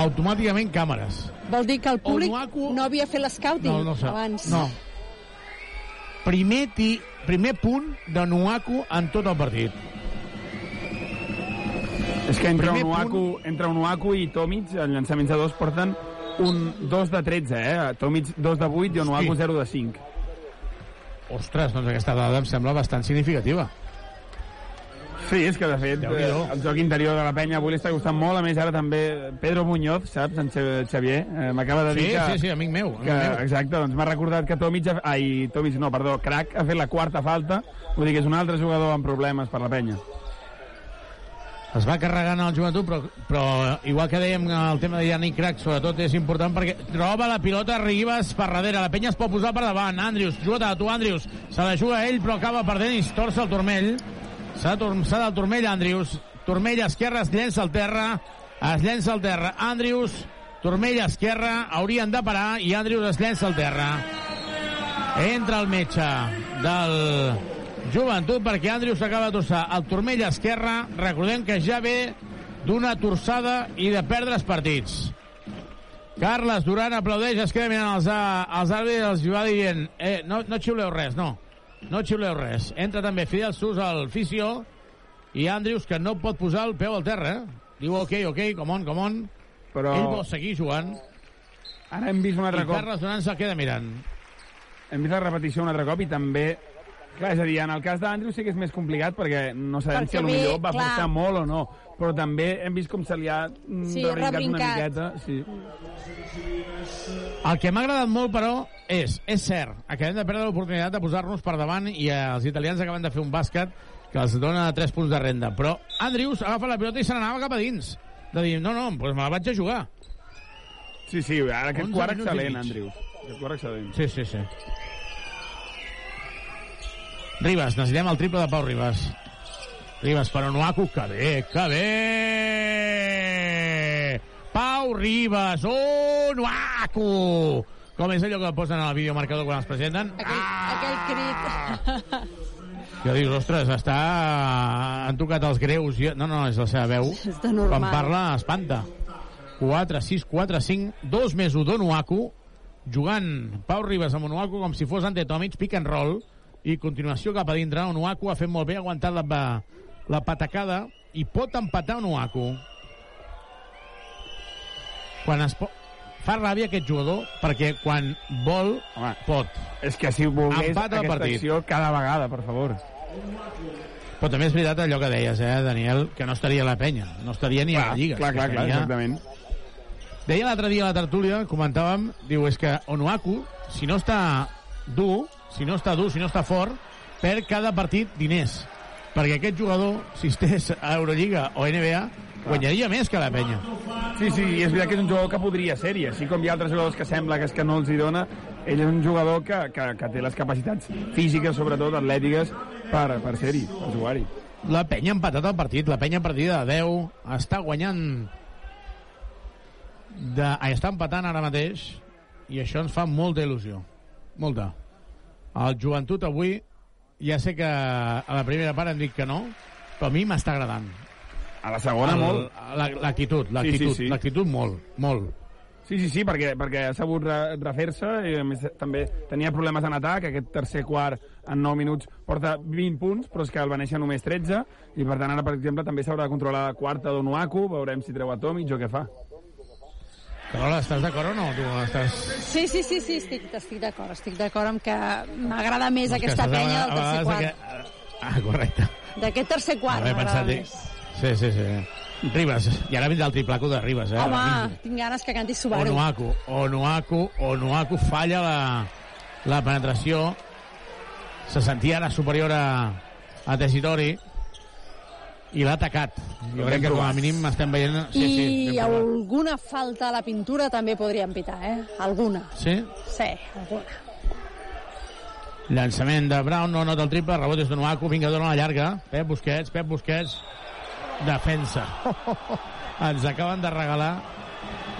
[SPEAKER 5] automàticament càmeres
[SPEAKER 6] Vol dir que el públic
[SPEAKER 5] Onuaku-
[SPEAKER 6] no havia fet l'escouting
[SPEAKER 5] no, no sé.
[SPEAKER 6] abans.
[SPEAKER 5] No. Primer, ti, primer punt de Nuaku en tot el partit.
[SPEAKER 7] És que entre
[SPEAKER 5] Primer
[SPEAKER 7] Onuaku, entre Onuaku i Tomic, en llançaments de dos, porten un 2 de 13, eh? Tomic 2 de 8 i Onuaku
[SPEAKER 5] Hosti.
[SPEAKER 7] 0 de 5.
[SPEAKER 5] Ostres, doncs aquesta dada em sembla bastant significativa.
[SPEAKER 7] Sí, és que de fet eh, el joc interior de la penya avui li està costant molt, a més ara també Pedro Muñoz, saps, en Xa- Xavier, eh, m'acaba de dir
[SPEAKER 5] Sí,
[SPEAKER 7] que...
[SPEAKER 5] sí, sí, amic meu. Amic
[SPEAKER 7] Que,
[SPEAKER 5] meu.
[SPEAKER 7] exacte, doncs m'ha recordat que Tomic, ha, ai, Tomic no, perdó, Crac ha fet la quarta falta, vull dir que és un altre jugador amb problemes per la penya.
[SPEAKER 5] Es va carregant el joventut, però, però igual que dèiem el tema de Yannick Crac, sobretot és important perquè troba la pilota Ribas per darrere. La penya es pot posar per davant. Andrius, juga tu, Andrius. Se la juga ell, però acaba perdent i es torça el turmell. S'ha torçat el turmell, Andrius. Turmell esquerra, es llença al terra. Es llença al terra. Andrius, turmell esquerra, haurien de parar i Andrius es llença al terra. Entra el metge del joventut perquè Andrius s'acaba de torçar el turmell esquerre. Recordem que ja ve d'una torçada i de perdre's partits. Carles Duran aplaudeix, es queda mirant els, a- els àrbitres, els va dient eh, no, no xiuleu res, no. No xiuleu res. Entra també Fidel Sus al fisio i Andrius que no pot posar el peu al terra. Eh? Diu ok, ok, come on, come on.
[SPEAKER 7] Però-
[SPEAKER 5] Ell vol seguir jugant.
[SPEAKER 7] Ara hem vist un altre
[SPEAKER 5] I
[SPEAKER 7] cop...
[SPEAKER 5] Carles Duran se'l queda mirant.
[SPEAKER 7] Hem vist la repetició un altre cop i també... Clar, és a dir, en el cas d'Andrews sí que és més complicat perquè no sabem
[SPEAKER 6] Perquè
[SPEAKER 7] si
[SPEAKER 6] ve,
[SPEAKER 7] millor va
[SPEAKER 6] clar.
[SPEAKER 7] forçar molt o no, però també hem vist com se li ha mm,
[SPEAKER 6] Sí,
[SPEAKER 7] rebrincat una miqueta. Sí.
[SPEAKER 5] El que m'ha agradat molt, però, és, és cert, acabem de perdre l'oportunitat de posar-nos per davant i eh, els italians acaben de fer un bàsquet que els dona 3 punts de renda. Però Andrius agafa la pilota i se n'anava cap a dins. De dir, no, no, doncs me la vaig a jugar.
[SPEAKER 7] Sí, sí, ara aquest
[SPEAKER 5] 11
[SPEAKER 7] quart excel·lent,
[SPEAKER 5] mig.
[SPEAKER 7] Andrews. Aquest quart excel·lent.
[SPEAKER 5] Sí, sí, sí. Ribas, necessitem el triple de Pau Ribas. Ribas per Onuaku, que bé, que bé! Pau Ribas, Onuaku! Com és allò que posen al videomarcador quan els presenten?
[SPEAKER 6] Aquell, aquell crit.
[SPEAKER 5] Que dius, ostres, està... Han tocat els greus. No, no, és la seva veu.
[SPEAKER 6] De normal.
[SPEAKER 5] Quan parla, espanta. 4, 6, 4, 5, 2 més 1 d'Onuaku, jugant Pau Ribas amb Onuaku com si fos ante Tomic, pick and roll, i continuació cap a dintre. Onuaku ha fet molt bé, ha aguantat la, la patacada, i pot empatar Onuaku. Quan es pot... Fa ràbia aquest jugador perquè quan vol,
[SPEAKER 7] Home,
[SPEAKER 5] pot.
[SPEAKER 7] És que si volgués
[SPEAKER 5] Empata
[SPEAKER 7] aquesta
[SPEAKER 5] partit.
[SPEAKER 7] acció cada vegada, per favor.
[SPEAKER 5] Però també és veritat allò que deies, eh, Daniel, que no estaria a la penya, no estaria ni a la Lliga.
[SPEAKER 7] Clar, clar, clar,
[SPEAKER 5] estaria-
[SPEAKER 7] exactament.
[SPEAKER 5] Deia l'altre dia a la tertúlia, comentàvem, diu, és que Onuaku, si no està dur, si no està dur, si no està fort, perd cada partit diners. Perquè aquest jugador, si estés a Eurolliga o NBA, guanyaria més que la penya.
[SPEAKER 7] Sí, sí, i és veritat que és un jugador que podria ser-hi, així com hi ha altres jugadors que sembla que és que no els hi dona, ell és un jugador que, que, que té les capacitats físiques, sobretot atlètiques, per, per ser-hi, per jugar-hi.
[SPEAKER 5] La penya ha empatat el partit, la penya partida de 10, està guanyant de... està empatant ara mateix i això ens fa molta il·lusió molta el joventut avui ja sé que a la primera part hem dit que no però a mi m'està agradant
[SPEAKER 7] A la segona,
[SPEAKER 5] El-
[SPEAKER 7] molt.
[SPEAKER 5] la- l'actitud l'actitud
[SPEAKER 7] Sí, sí, sí.
[SPEAKER 5] l'actitud molt, molt
[SPEAKER 7] Sí, sí, sí, perquè, perquè ha sabut re, refer-se i a més també tenia problemes en atac, aquest tercer quart en 9 minuts porta 20 punts, però és que el Venècia només 13, i per tant ara, per exemple, també s'haurà de controlar la quarta d'Onuaku, veurem si treu a Tomic o què fa.
[SPEAKER 5] Carola, estàs d'acord o no? Tu estàs...
[SPEAKER 6] Sí, sí, sí, sí estic, estic d'acord. Estic d'acord amb que m'agrada més
[SPEAKER 5] És que
[SPEAKER 6] aquesta penya del tercer quart.
[SPEAKER 5] que- Ah, correcte.
[SPEAKER 6] D'aquest tercer quart m'agrada més.
[SPEAKER 5] Sí, sí, sí. Ribas, i ara vindrà el triplaco de Ribas, eh?
[SPEAKER 6] Home, tinc ganes que canti Subaru.
[SPEAKER 5] Onuaku, Onuaku, Onuaku falla la, la penetració. Se sentia ara superior a, a Tessitori i l'ha atacat. Jo crec que com a mínim estem veient... Sí, sí,
[SPEAKER 6] I
[SPEAKER 5] provat.
[SPEAKER 6] alguna falta a la pintura també podríem pitar, eh? Alguna.
[SPEAKER 5] Sí?
[SPEAKER 6] Sí, alguna.
[SPEAKER 5] Llançament de Brown, no nota el triple, rebot és d'Onuaku, vinga, dona la llarga. Pep Busquets, Pep Busquets, defensa. Ens acaben de regalar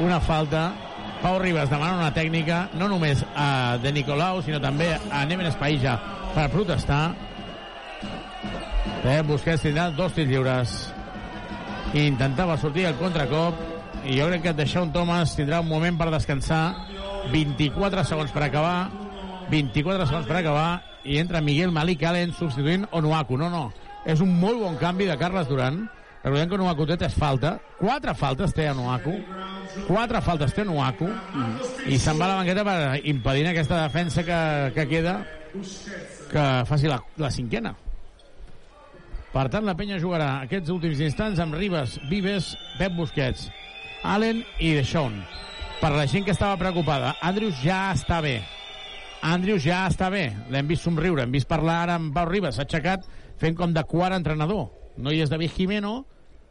[SPEAKER 5] una falta. Pau Ribas demana una tècnica, no només a De Nicolau, sinó també a Neven Espaïja per protestar. Pep Busquets tindrà dos tirs lliures. I intentava sortir al contracop i jo crec que Deixón Thomas tindrà un moment per descansar. 24 segons per acabar. 24 segons per acabar i entra Miguel Malik Allen substituint Onuaku. No, no, és un molt bon canvi de Carles Duran. Recordem que Onuaku té tres faltes quatre faltes té Onuaku. Quatre faltes té Onuaku. I se'n va a la banqueta per impedir aquesta defensa que, que queda que faci la, la cinquena Per tant, la penya jugarà aquests últims instants amb Ribas, Vives, Pep Busquets, Allen i Deixón. Per la gent que estava preocupada, Andrews ja està bé. Andrews ja està bé. L'hem vist somriure, hem vist parlar ara amb Pau Ribas. S'ha aixecat fent com de quart entrenador. No hi és David Jimeno,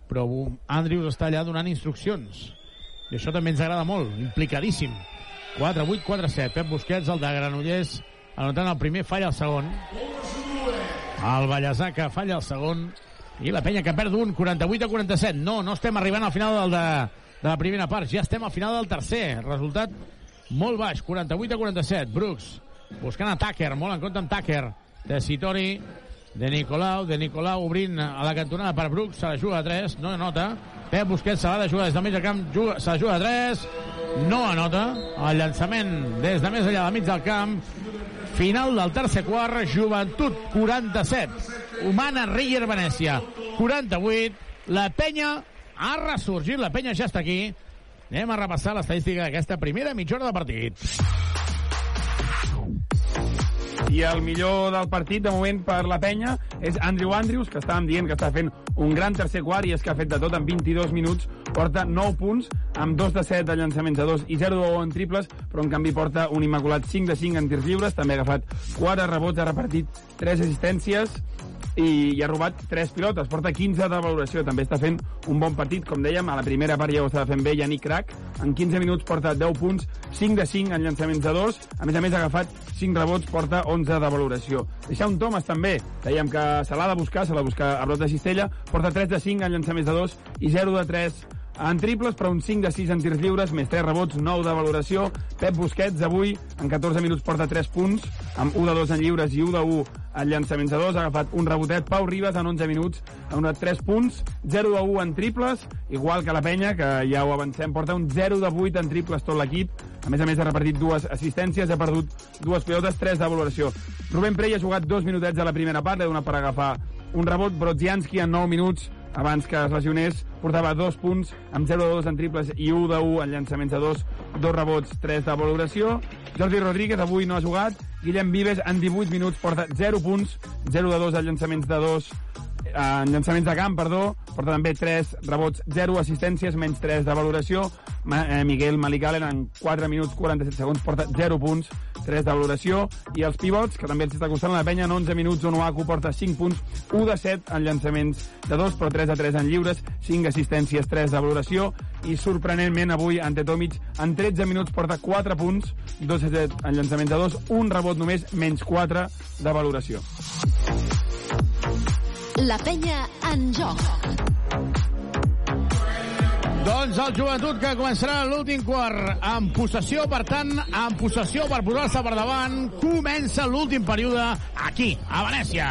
[SPEAKER 5] però Andrews està allà donant instruccions. I això també ens agrada molt, implicadíssim. 4-8, 4-7. Pep Busquets, el de Granollers, anotant el primer, falla el segon. El Vallèsà que falla el segon. I la penya que perd un, 48 a 47. No, no estem arribant al final del de, de la primera part. Ja estem al final del tercer. Resultat molt baix, 48 a 47. Brooks buscant a Tucker, molt en compte amb Tucker. De Sitori, de Nicolau, de Nicolau obrint a la cantonada per Brooks, se la juga a 3, no anota. Pep Busquets se l'ha de jugar des del mig del camp, juga, se la juga a 3, no anota. El llançament des de més enllà del mig del camp. Final del tercer quart, Joventut 47, Humana Reyer Venècia 48. La penya ha ressorgit, la penya ja està aquí. Anem a repassar l'estadística d'aquesta primera mitja hora de partit.
[SPEAKER 7] I el millor del partit, de moment, per la penya, és Andrew Andrews, que estàvem dient que està fent un gran tercer quart i és que ha fet de tot en 22 minuts. Porta 9 punts, amb 2 de 7 de llançaments a 2 i 0 de 1 en triples, però en canvi porta un immaculat 5 de 5 en tirs lliures. També ha agafat 4 rebots, ha repartit 3 assistències i, i ha robat 3 pilotes, porta 15 de valoració, també està fent un bon partit, com dèiem, a la primera part ja ho estava fent bé Yannick Crac, en 15 minuts porta 10 punts, 5 de 5 en llançaments de 2, a més a més ha agafat 5 rebots, porta 11 de valoració. Deixar un Thomas també, dèiem que se l'ha de buscar, se l'ha de buscar a brot de cistella, porta 3 de 5 en llançaments de 2 i 0 de 3 en triples, però un 5 de 6 en tirs lliures, més 3 rebots, 9 de valoració. Pep Busquets, avui, en 14 minuts, porta 3 punts, amb 1 de 2 en lliures i 1 de 1 en llançaments de 2. Ha agafat un rebotet. Pau Ribas, en 11 minuts, ha donat 3 punts, 0 de 1 en triples, igual que la penya, que ja ho avancem, porta un 0 de 8 en triples tot l'equip. A més a més, ha repartit dues assistències, ha perdut dues pilotes, 3 de valoració. Rubén Prey ha jugat dos minutets a la primera part, ha donat per agafar un rebot. Brodzianski, en 9 minuts, abans que es lesionés, portava dos punts amb 0 de 2 en triples i 1 de 1 en llançaments de 2, dos rebots, 3 de valoració. Jordi Rodríguez avui no ha jugat. Guillem Vives en 18 minuts porta 0 punts, 0 de 2 en llançaments de 2 en llançaments de camp, perdó, porta també 3 rebots, 0 assistències, menys 3 de valoració. Ma eh, Miguel Malicalen en 4 minuts 47 segons porta 0 punts, 3 de valoració. I els pivots, que també els està costant la penya, en 11 minuts Onuaku porta 5 punts, 1 de 7 en llançaments de 2, però 3 de 3 en lliures, 5 assistències, 3 de valoració. I sorprenentment avui, ante Tomic, en 13 minuts porta 4 punts, 2 de 7 en llançaments de 2, un rebot només, menys 4 de valoració.
[SPEAKER 3] La penya en joc.
[SPEAKER 5] Doncs el joventut que començarà l'últim quart en possessió, per tant, en possessió per posar-se per davant, comença l'últim període aquí, a Venècia.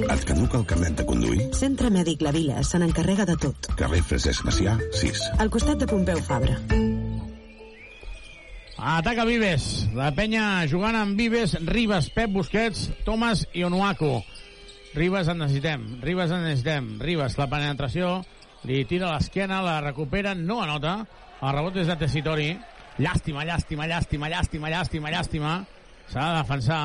[SPEAKER 8] Et caduca el carnet de conduir?
[SPEAKER 9] Centre Mèdic La Vila se n'encarrega de tot.
[SPEAKER 8] Carrer Francesc Macià, 6.
[SPEAKER 9] Al costat de Pompeu Fabra.
[SPEAKER 5] Ataca Vives. La penya jugant amb Vives, Ribas, Pep Busquets, Thomas i Onuaku. Ribas en necessitem. Ribas en necessitem. Ribas, la penetració, li tira a l'esquena, la recupera, no anota. El rebot és de Tessitori. Llàstima, llàstima, llàstima, llàstima, llàstima, llàstima. S'ha de defensar.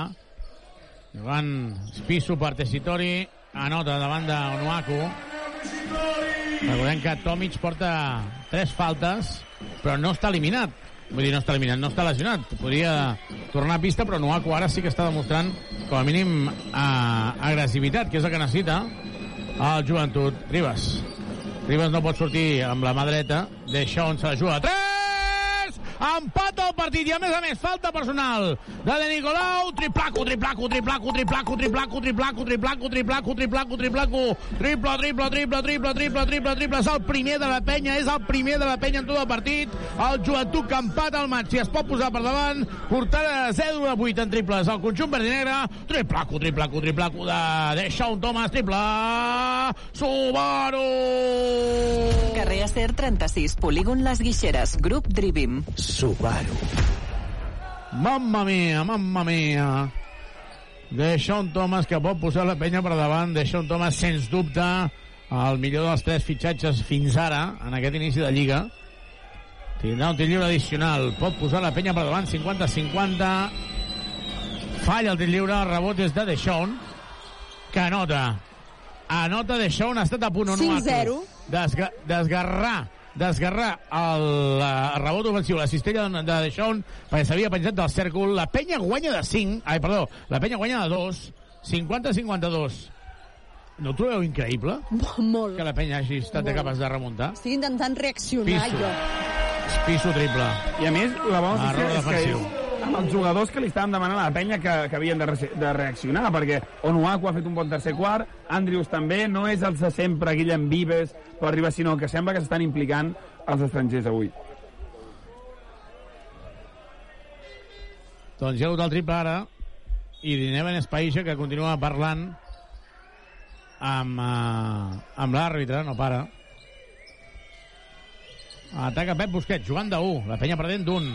[SPEAKER 5] Jugant Spisu per Tessitori. Anota davant d'Onuaku. Recordem que Tomic porta tres faltes, però no està eliminat. Vull dir, no està eliminat, no està lesionat. Podria tornar a pista, però Nuaku ara sí que està demostrant, com a mínim, eh, agressivitat, que és el que necessita el joventut. Ribas. Ribas no pot sortir amb la mà dreta. Deixa on se la juga. 3! Empata el partit i a més a més falta personal de De Nicolau. Triplaco, triplaco, triplaco, triplaco, triplaco, triplaco, triplaco, triplaco, triplaco, triplaco. Triple, triple, triple, triple, triple, triple, triple. És el primer de la penya, és el primer de la penya en tot el partit. El joventut que empata el maig, si es pot posar per davant. Portada 0 de 8 en triples. El conjunt verd i negre. Triplaco, triplaco, triplaco de Deixa un Thomas, triple. Subaru!
[SPEAKER 3] Carrer Acer 36, Polígon Les Guixeres, grup Drivim.
[SPEAKER 5] Subaru. Mamma mia, mamma mia. Deixa un Thomas que pot posar la penya per davant. Deixa un Thomas, sens dubte, el millor dels tres fitxatges fins ara, en aquest inici de Lliga. Tindrà un tir lliure addicional. Pot posar la penya per davant, 50-50. Falla el tir lliure, el rebot és de Deixón, que anota. anota de Shawn, ha estat a punt.
[SPEAKER 6] 5-0.
[SPEAKER 5] Desga desgarrar desgarrar el, el rebot ofensiu, la cistella de, de Shawn, perquè s'havia penjat del cèrcol. La penya guanya de 5, ai, perdó, la penya guanya de 2, 50-52. No ho trobeu increïble?
[SPEAKER 6] Molt.
[SPEAKER 5] Que la penya hagi estat
[SPEAKER 6] Molt.
[SPEAKER 5] capaç de remuntar?
[SPEAKER 6] Estic intentant reaccionar,
[SPEAKER 5] Piso.
[SPEAKER 6] jo.
[SPEAKER 5] Piso triple.
[SPEAKER 7] I a més, la bona notícia és que
[SPEAKER 5] defensiu.
[SPEAKER 7] Amb els jugadors que li estaven demanant a la penya que, que havien de, re de reaccionar, perquè Onuaku ha fet un bon tercer quart, Andrius també, no és els de sempre, Guillem Vives, per arribar, sinó que sembla que s'estan implicant els estrangers avui.
[SPEAKER 5] Doncs hi ha el triple ara i Neven Espaixa que continua parlant amb, uh, amb l'àrbitre, no para. Ataca Pep Busquets, jugant de 1, la penya perdent d'un.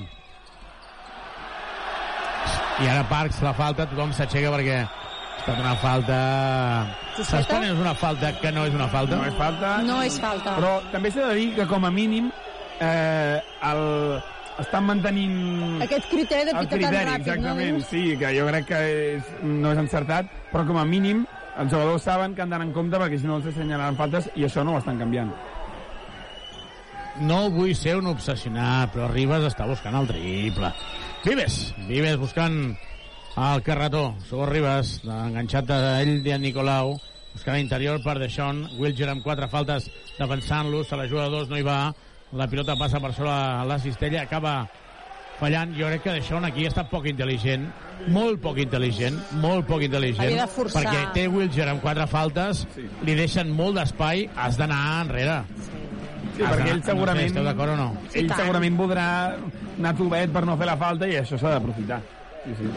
[SPEAKER 5] I ara Parks la falta, tothom s'aixeca perquè ha estat una falta... Saps quan és una falta que no és una falta?
[SPEAKER 7] No és falta.
[SPEAKER 6] No és falta.
[SPEAKER 7] Però també s'ha de dir que, com a mínim, eh, el, estan mantenint...
[SPEAKER 6] Aquest criteri de
[SPEAKER 7] el
[SPEAKER 6] pita tan ràpid,
[SPEAKER 7] exactament,
[SPEAKER 6] no?
[SPEAKER 7] sí, que jo crec que és, no és encertat, però com a mínim els jugadors saben que han d'anar en compte perquè si no els assenyalaran faltes i això no ho estan canviant.
[SPEAKER 5] No vull ser un obsessionat, però Ribas està buscant el triple. Vives, Vives buscant el carretó. Segur Ribas, enganxat a ell i a Nicolau, buscant a l'interior per Deixón. Wilger amb quatre faltes defensant-lo, se la juga dos, no hi va. La pilota passa per sobre la cistella, acaba fallant. Jo crec que Deixón aquí ha estat poc intel·ligent, molt poc intel·ligent, molt poc intel·ligent,
[SPEAKER 6] de
[SPEAKER 5] perquè té Wilger amb quatre faltes, li deixen molt d'espai, has d'anar enrere.
[SPEAKER 7] Sí,
[SPEAKER 5] Has
[SPEAKER 7] perquè
[SPEAKER 5] d'anar-
[SPEAKER 7] ell segurament...
[SPEAKER 5] No sé, esteu d'acord o no?
[SPEAKER 7] Ell segurament voldrà anar tovet per no fer la falta i això s'ha d'aprofitar. Sí, sí.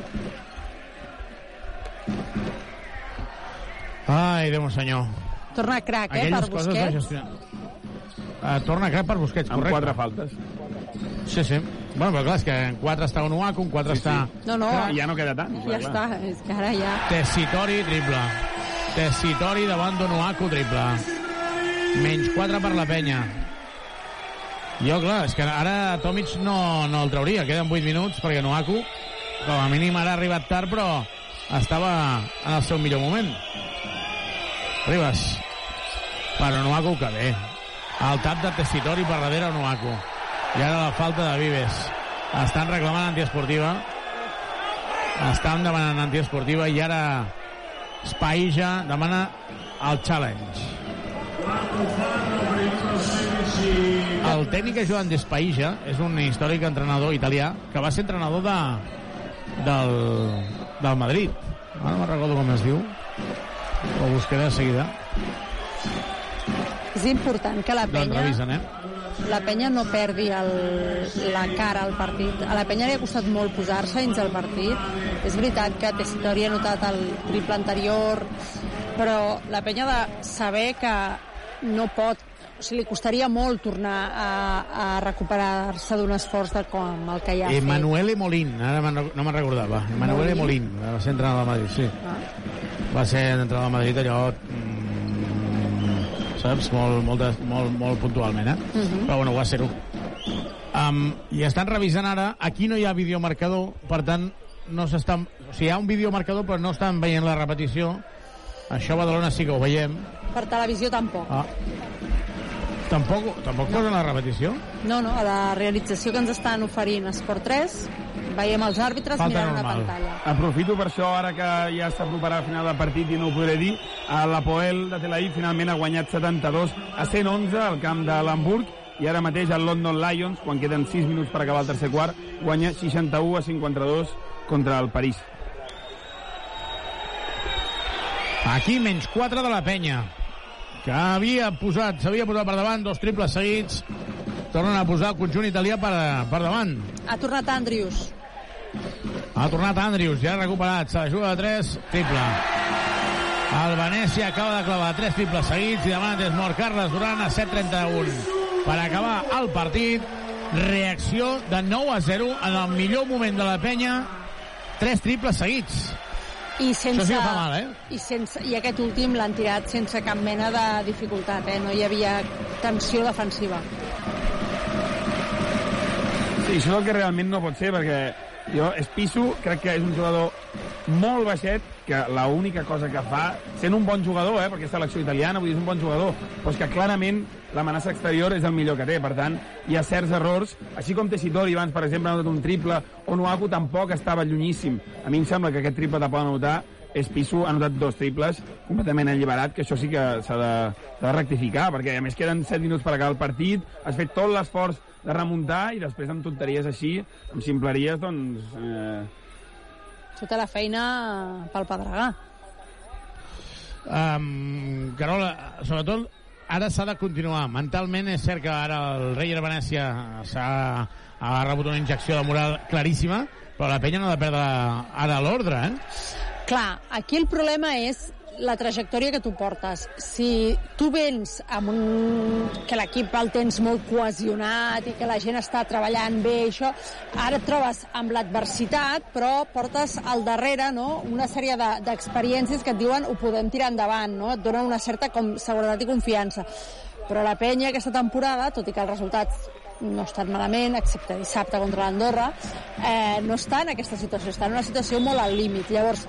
[SPEAKER 5] Ai, Déu senyor.
[SPEAKER 6] Torna crac, eh, per
[SPEAKER 5] Aquelles de
[SPEAKER 6] Busquets.
[SPEAKER 5] gestionar. Uh, torna crac per Busquets,
[SPEAKER 7] Amb
[SPEAKER 5] correcte.
[SPEAKER 7] quatre faltes.
[SPEAKER 5] Sí, sí. Bueno, però clar, és que en 4 està Onuaku, en 4
[SPEAKER 7] Sí, sí.
[SPEAKER 5] està...
[SPEAKER 6] No, no.
[SPEAKER 7] I ja no queda tant.
[SPEAKER 6] Ja està, és que ara ja...
[SPEAKER 5] Tessitori, triple. Tessitori davant d'Onuaku, triple. Menys 4 per la penya. Jo, clar, és que ara Tomic no, no el trauria. Queden 8 minuts perquè Onuaku, com a mínim ara ha arribat tard, però estava en el seu millor moment. Ribas. Per Onuaku que bé. El tap de Tessitori per darrere Onuaku. I ara la falta de Vives. Estan reclamant antiesportiva. Estan demanant antiesportiva i ara Spaija demana el challenge. El tècnic ajudant d'Espaija és un històric entrenador italià que va ser entrenador de, del, del Madrid. Ara no me'n recordo com es diu. Ho buscaré de seguida.
[SPEAKER 6] És important que la
[SPEAKER 5] Doncs
[SPEAKER 6] penya,
[SPEAKER 5] revisen, eh?
[SPEAKER 6] la penya no perdi el, la cara al partit. A la penya li ha costat molt posar-se dins el partit. És veritat que Tessitori ha notat el triple anterior, però la penya ha de saber que no pot sigui, li costaria molt tornar a, a recuperar-se d'un esforç de com el que ja ha fet.
[SPEAKER 5] Emanuele Molín, ara no me'n recordava. Emanuele Molín, va ser entrenador del Madrid, sí.
[SPEAKER 6] Ah.
[SPEAKER 5] Va ser entrenador del Madrid allò... mm, saps? Molt, molt, de- molt, molt puntualment, eh?
[SPEAKER 6] Mhm.
[SPEAKER 5] Però bueno, va ser-ho. Um, I estan revisant ara, aquí no hi ha videomarcador, per tant, no s'estan... O sigui, hi ha un videomarcador, però no estan veient la repetició. Això a Badalona sí que ho veiem.
[SPEAKER 6] Per televisió tampoc.
[SPEAKER 5] Ah. Tampoc, tampoc posen la repetició?
[SPEAKER 6] No, no, a la realització que ens estan oferint Esport 3 veiem els àrbitres
[SPEAKER 7] Falta
[SPEAKER 6] mirant una
[SPEAKER 7] normal.
[SPEAKER 6] pantalla.
[SPEAKER 7] Aprofito per això, ara que ja s'aproparà al final del partit i no ho podré dir, a l'Apoel de Tel Aviv finalment ha guanyat 72 a 111 al camp de l'Hamburg i ara mateix el London Lions, quan queden 6 minuts per acabar el tercer quart, guanya 61 a 52 contra el París.
[SPEAKER 5] Aquí menys 4 de la penya que havia posat, s'havia posat per davant dos triples seguits tornen a posar el conjunt italià per, per davant.
[SPEAKER 6] Ha tornat Andrius.
[SPEAKER 5] ha tornat Andrius, ja ha recuperat se la juga de 3, triple. El Venècia acaba de clavar 3 triples seguits i demana temps mort Carles Duran a 7'31 per acabar el partit reacció de 9 a 0 en el millor moment de la penya 3 triples seguits
[SPEAKER 6] I sense,
[SPEAKER 5] Això sí que fa mal, eh?
[SPEAKER 6] I, sense, I aquest últim l'han tirat sense cap mena de dificultat, eh? No hi havia tensió defensiva.
[SPEAKER 7] Sí, això és el que realment no pot ser, perquè jo, Espisu, crec que és un jugador molt baixet, que l'única cosa que fa, sent un bon jugador, eh, perquè és selecció italiana, vull dir, és un bon jugador, però és que clarament l'amenaça exterior és el millor que té, per tant, hi ha certs errors, així com Tessitori abans, per exemple, ha notat un triple, o Nuaku tampoc estava llunyíssim. A mi em sembla que aquest triple te poden anotar és Pisu, ha anotat dos triples completament alliberat, que això sí que s'ha de, de rectificar, perquè a més queden 7 minuts per acabar el partit, has fet tot l'esforç de remuntar i després amb tonteries així, amb ximpleries, doncs... Eh,
[SPEAKER 6] Té la feina pel Pedregà.
[SPEAKER 5] Um, Carola, sobretot ara s'ha de continuar. Mentalment és cert que ara el rei de Venècia s'ha ha rebut una injecció de moral claríssima, però la penya no ha de perdre ara l'ordre, eh?
[SPEAKER 6] Clar, aquí el problema és la trajectòria que tu portes. Si tu vens amb un... que l'equip el tens molt cohesionat i que la gent està treballant bé, això, ara et trobes amb l'adversitat, però portes al darrere no? una sèrie de- d'experiències que et diuen ho podem tirar endavant, no? et donen una certa com, seguretat i confiança. Però la penya aquesta temporada, tot i que els resultats no estan malament, excepte dissabte contra l'Andorra, eh, no està en aquesta situació, està en una situació molt al límit. Llavors,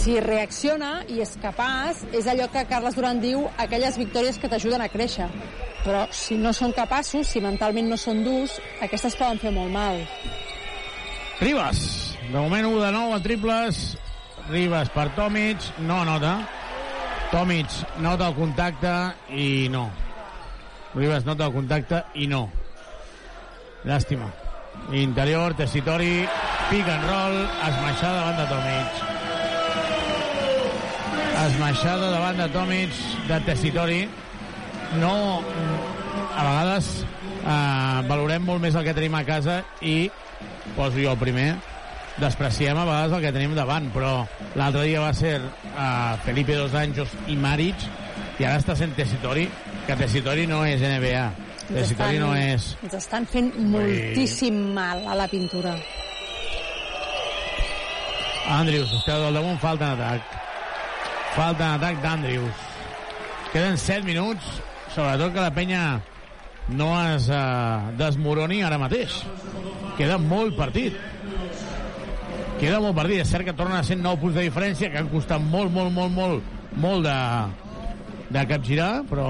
[SPEAKER 6] si reacciona i és capaç, és allò que Carles Duran diu, aquelles victòries que t'ajuden a créixer. Però si no són capaços, si mentalment no són durs, aquestes poden fer molt mal.
[SPEAKER 5] Ribas, de moment 1 de 9 a triples. Ribas per Tomic, no nota. Tomic nota el contacte i no. Ribas nota el contacte i no. Llàstima. Interior, Tessitori, pick and roll, esmaixada davant de Tomic. Esmaixada davant de Tomic, de Tessitori. No, a vegades eh, valorem molt més el que tenim a casa i poso jo el primer despreciem a vegades el que tenim davant però l'altre dia va ser uh, Felipe Dos Anjos i Maric i ara està sent Tessitori que Tessitori no és NBA
[SPEAKER 6] Ens
[SPEAKER 5] Tessitori no és
[SPEAKER 6] ens estan fent moltíssim mal a la pintura.
[SPEAKER 5] Andrius, es queda del damunt, falta en atac. Falta en atac d'Andrius. Queden 7 minuts, sobretot que la penya no es uh, desmoroni ara mateix. Queda molt partit. Queda molt partit. És cert que tornen a ser 9 punts de diferència, que han costat molt, molt, molt, molt, molt de, de capgirar, però...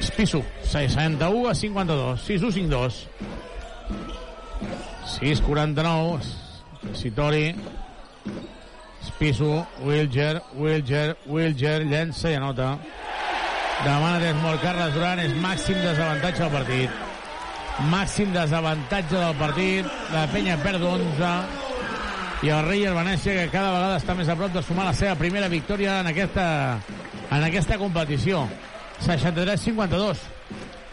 [SPEAKER 5] Espisso, 61 a 52, 6 1 5 2. 6-49, Sitori, Spisu, Wilger, Wilger, Wilger, llença i anota. Demana des molt Carles Duran, és màxim desavantatge del partit. Màxim desavantatge del partit, la penya perd 11, i el rei el Venècia que cada vegada està més a prop de sumar la seva primera victòria en aquesta, en aquesta competició. 63-52.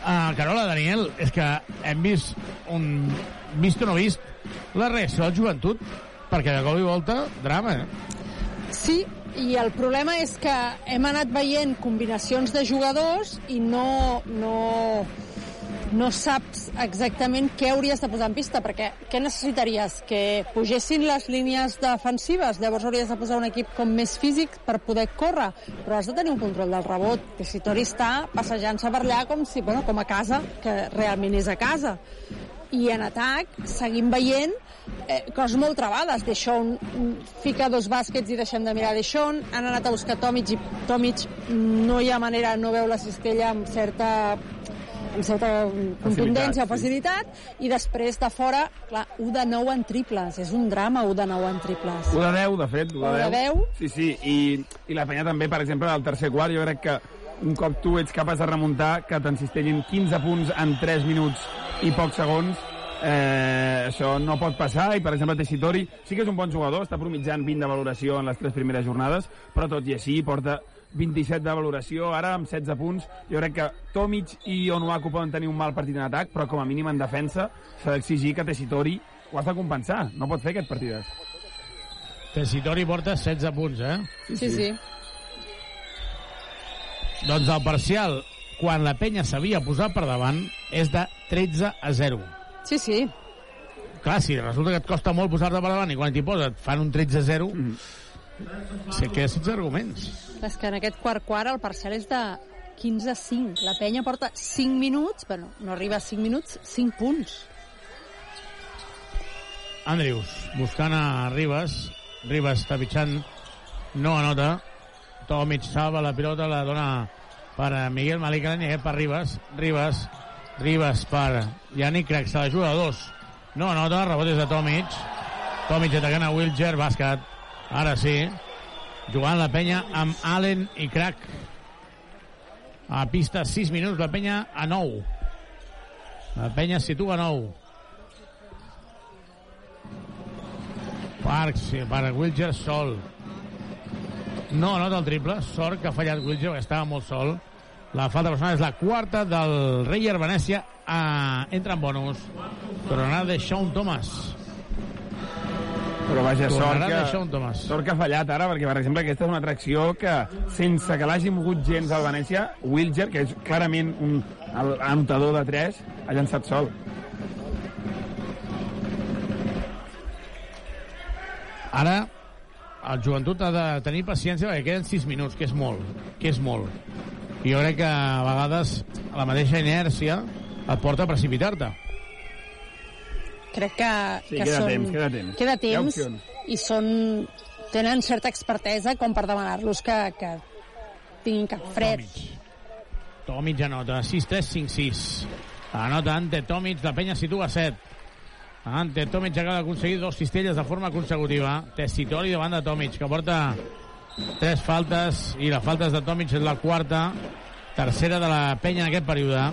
[SPEAKER 5] Uh, Carola, Daniel, és que hem vist un vist o no vist la reacció del joventut perquè de cop i volta, drama, eh?
[SPEAKER 6] Sí, i el problema és que hem anat veient combinacions de jugadors i no, no, no saps exactament què hauries de posar en pista, perquè què necessitaries? Que pugessin les línies defensives, llavors hauries de posar un equip com més físic per poder córrer, però has de tenir un control del rebot. Tessitori està passejant-se per allà com, si, bueno, com a casa, que realment és a casa. I en atac seguim veient eh, coses molt trebades. Deixón fica dos bàsquets i deixem de mirar Deixón. Han anat a buscar Tomic i Tomic no hi ha manera, no veu la cistella amb certa amb certa contundència o facilitat i després de fora, clar, 1 de 9 en triples, és un drama 1 de 9 en triples.
[SPEAKER 7] 1 de 10, de fet. 1
[SPEAKER 6] 1 de 10.
[SPEAKER 7] Sí, sí, i, i la penya també, per exemple, al tercer quart, jo crec que un cop tu ets capaç de remuntar, que t'encistellin 15 punts en 3 minuts i pocs segons, eh, això no pot passar, i per exemple Tessitori sí que és un bon jugador, està promitjant 20 de valoració en les tres primeres jornades, però tot i així porta 27 de valoració, ara amb 16 punts. Jo crec que Tomic i Onuaku poden tenir un mal partit en atac, però com a mínim en defensa s'ha d'exigir que Tessitori ho has de compensar. No pot fer aquest partidet.
[SPEAKER 5] Tessitori porta 16 punts, eh?
[SPEAKER 6] Sí, sí.
[SPEAKER 5] Doncs el parcial, quan la penya s'havia posat per davant, és de 13 a 0.
[SPEAKER 6] Sí, sí.
[SPEAKER 5] Clar, si resulta que et costa molt posar-te per davant i quan t'hi posa et fan un 13 a 0, mm. Se queda sense arguments.
[SPEAKER 6] És que en aquest quart quart el parcial és de 15 a 5. La penya porta 5 minuts, bueno, no arriba a 5 minuts, 5 punts.
[SPEAKER 5] Andrius, buscant a Ribas. Ribas està pitjant, no anota. Tomic salva la pilota, la dona per Miguel Malikan i aquest per Ribas. Ribas, Ribas per Yannick Crac, se la juga a dos. No anota, rebot és de Tomic. Tomic atacant a Wilger, bàsquet. Ara sí, jugant la penya amb Allen i Crac. A pista 6 minuts, la penya a 9. La penya situa a 9. Parks, per Wilger sol. No anota el triple, sort que ha fallat Wilger, que estava molt sol. La falta personal és la quarta del Reyer Venècia. A... Entra en bonus. Tornarà de Sean Thomas.
[SPEAKER 7] Però vaja, sort que,
[SPEAKER 5] Thomas.
[SPEAKER 7] sort que ha fallat ara, perquè, per exemple, aquesta és una atracció que, sense que l'hagi mogut gens al Venècia, Wilger, que és clarament un el- anotador de 3, ha llançat sol.
[SPEAKER 5] Ara, el joventut ha de tenir paciència perquè queden 6 minuts, que és molt, que és molt. I jo crec que a vegades la mateixa inèrcia et porta a precipitar-te.
[SPEAKER 6] Crec que,
[SPEAKER 5] Sí,
[SPEAKER 6] que
[SPEAKER 5] queda
[SPEAKER 6] són...
[SPEAKER 5] temps, queda temps.
[SPEAKER 6] Queda temps i són... tenen certa expertesa com per demanar-los que, que tinguin cap fred.
[SPEAKER 5] Tomic anota, 6-3-5-6. Anota Ante Tomic, la penya situa 7. Ante Tomic acaba d'aconseguir dos cistelles de forma consecutiva. Tessitori davant de Tomic, que porta tres faltes, i la falta de Tomic és la quarta, tercera de la penya en aquest període.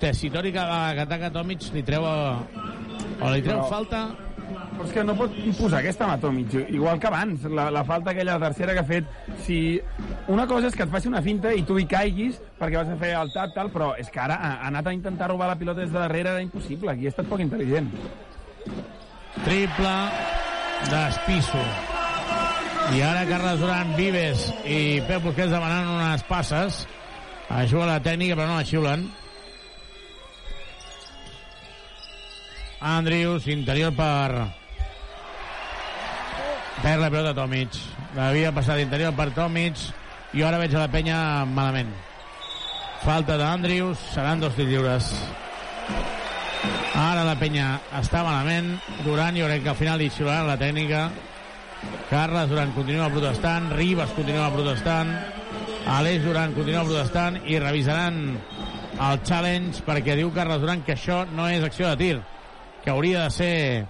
[SPEAKER 5] Tessitori que, que ataca Tomic li treu, o li treu
[SPEAKER 7] Però-
[SPEAKER 5] falta
[SPEAKER 7] Però és que no pot posar aquesta mà Tomic, igual que abans, la, la falta aquella tercera que ha fet. Si una cosa és que et faci una finta i tu hi caiguis perquè vas a fer el tap, tal, però és que ara ha, ha anat a intentar robar la pilota des de darrere, era impossible. Aquí ha estat poc intel·ligent.
[SPEAKER 5] triple d'Espisso. I ara Carles Duran, Vives i Pep Busquets demanant unes passes. Ajuda la tècnica, però no la xiulen. Andrius, interior per... Per la pilota Tomic. L'havia passat interior per Tomic i ara veig a la penya malament. Falta d'Andrius, seran dos tirs lliures. Ara la penya està malament. Duran, jo crec que al final li xiularan la tècnica. Carles Duran continua protestant. Ribas continua protestant. Aleix Duran continua protestant i revisaran el challenge perquè diu Carles Duran que això no és acció de tir, que hauria de ser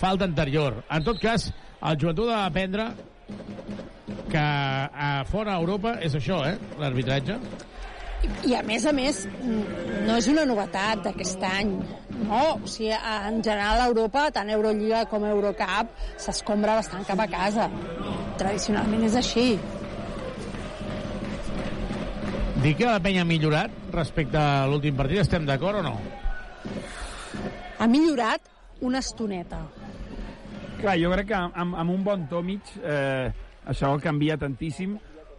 [SPEAKER 5] falta anterior. En tot cas, el joventut ha d'aprendre que a fora a Europa és això, eh, l'arbitratge.
[SPEAKER 6] I a més a més, mm, no és una novetat d'aquest any. No, o sigui, en general a Europa, tant Eurolliga com Eurocup, s'escombra bastant cap a casa. Tradicionalment és així.
[SPEAKER 5] Dir que la penya ha millorat respecte a l'últim partit, estem d'acord o no?
[SPEAKER 6] Ha millorat una estoneta.
[SPEAKER 7] Clar, jo crec que amb, amb un bon Tomic eh, això canvia tantíssim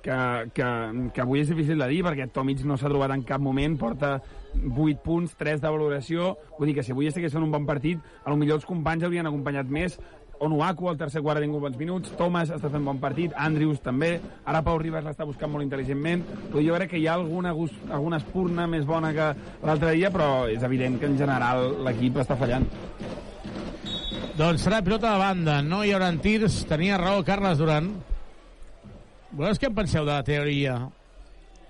[SPEAKER 7] que, que, que avui és difícil de dir perquè Tomic no s'ha trobat en cap moment, porta 8 punts, 3 de valoració, vull dir que si avui estigués fent un bon partit, a lo millor els companys haurien acompanyat més, Onuaku al tercer quart ha tingut bons minuts, Thomas està fent bon partit, Andrews també, ara Pau Ribas l'està buscant molt intel·ligentment, però jo crec que hi ha alguna, gust, alguna espurna més bona que l'altre dia, però és evident que en general l'equip està fallant.
[SPEAKER 5] Doncs serà pilota de banda, no hi haurà tirs, tenia raó Carles Duran. Vosaltres què en penseu de la teoria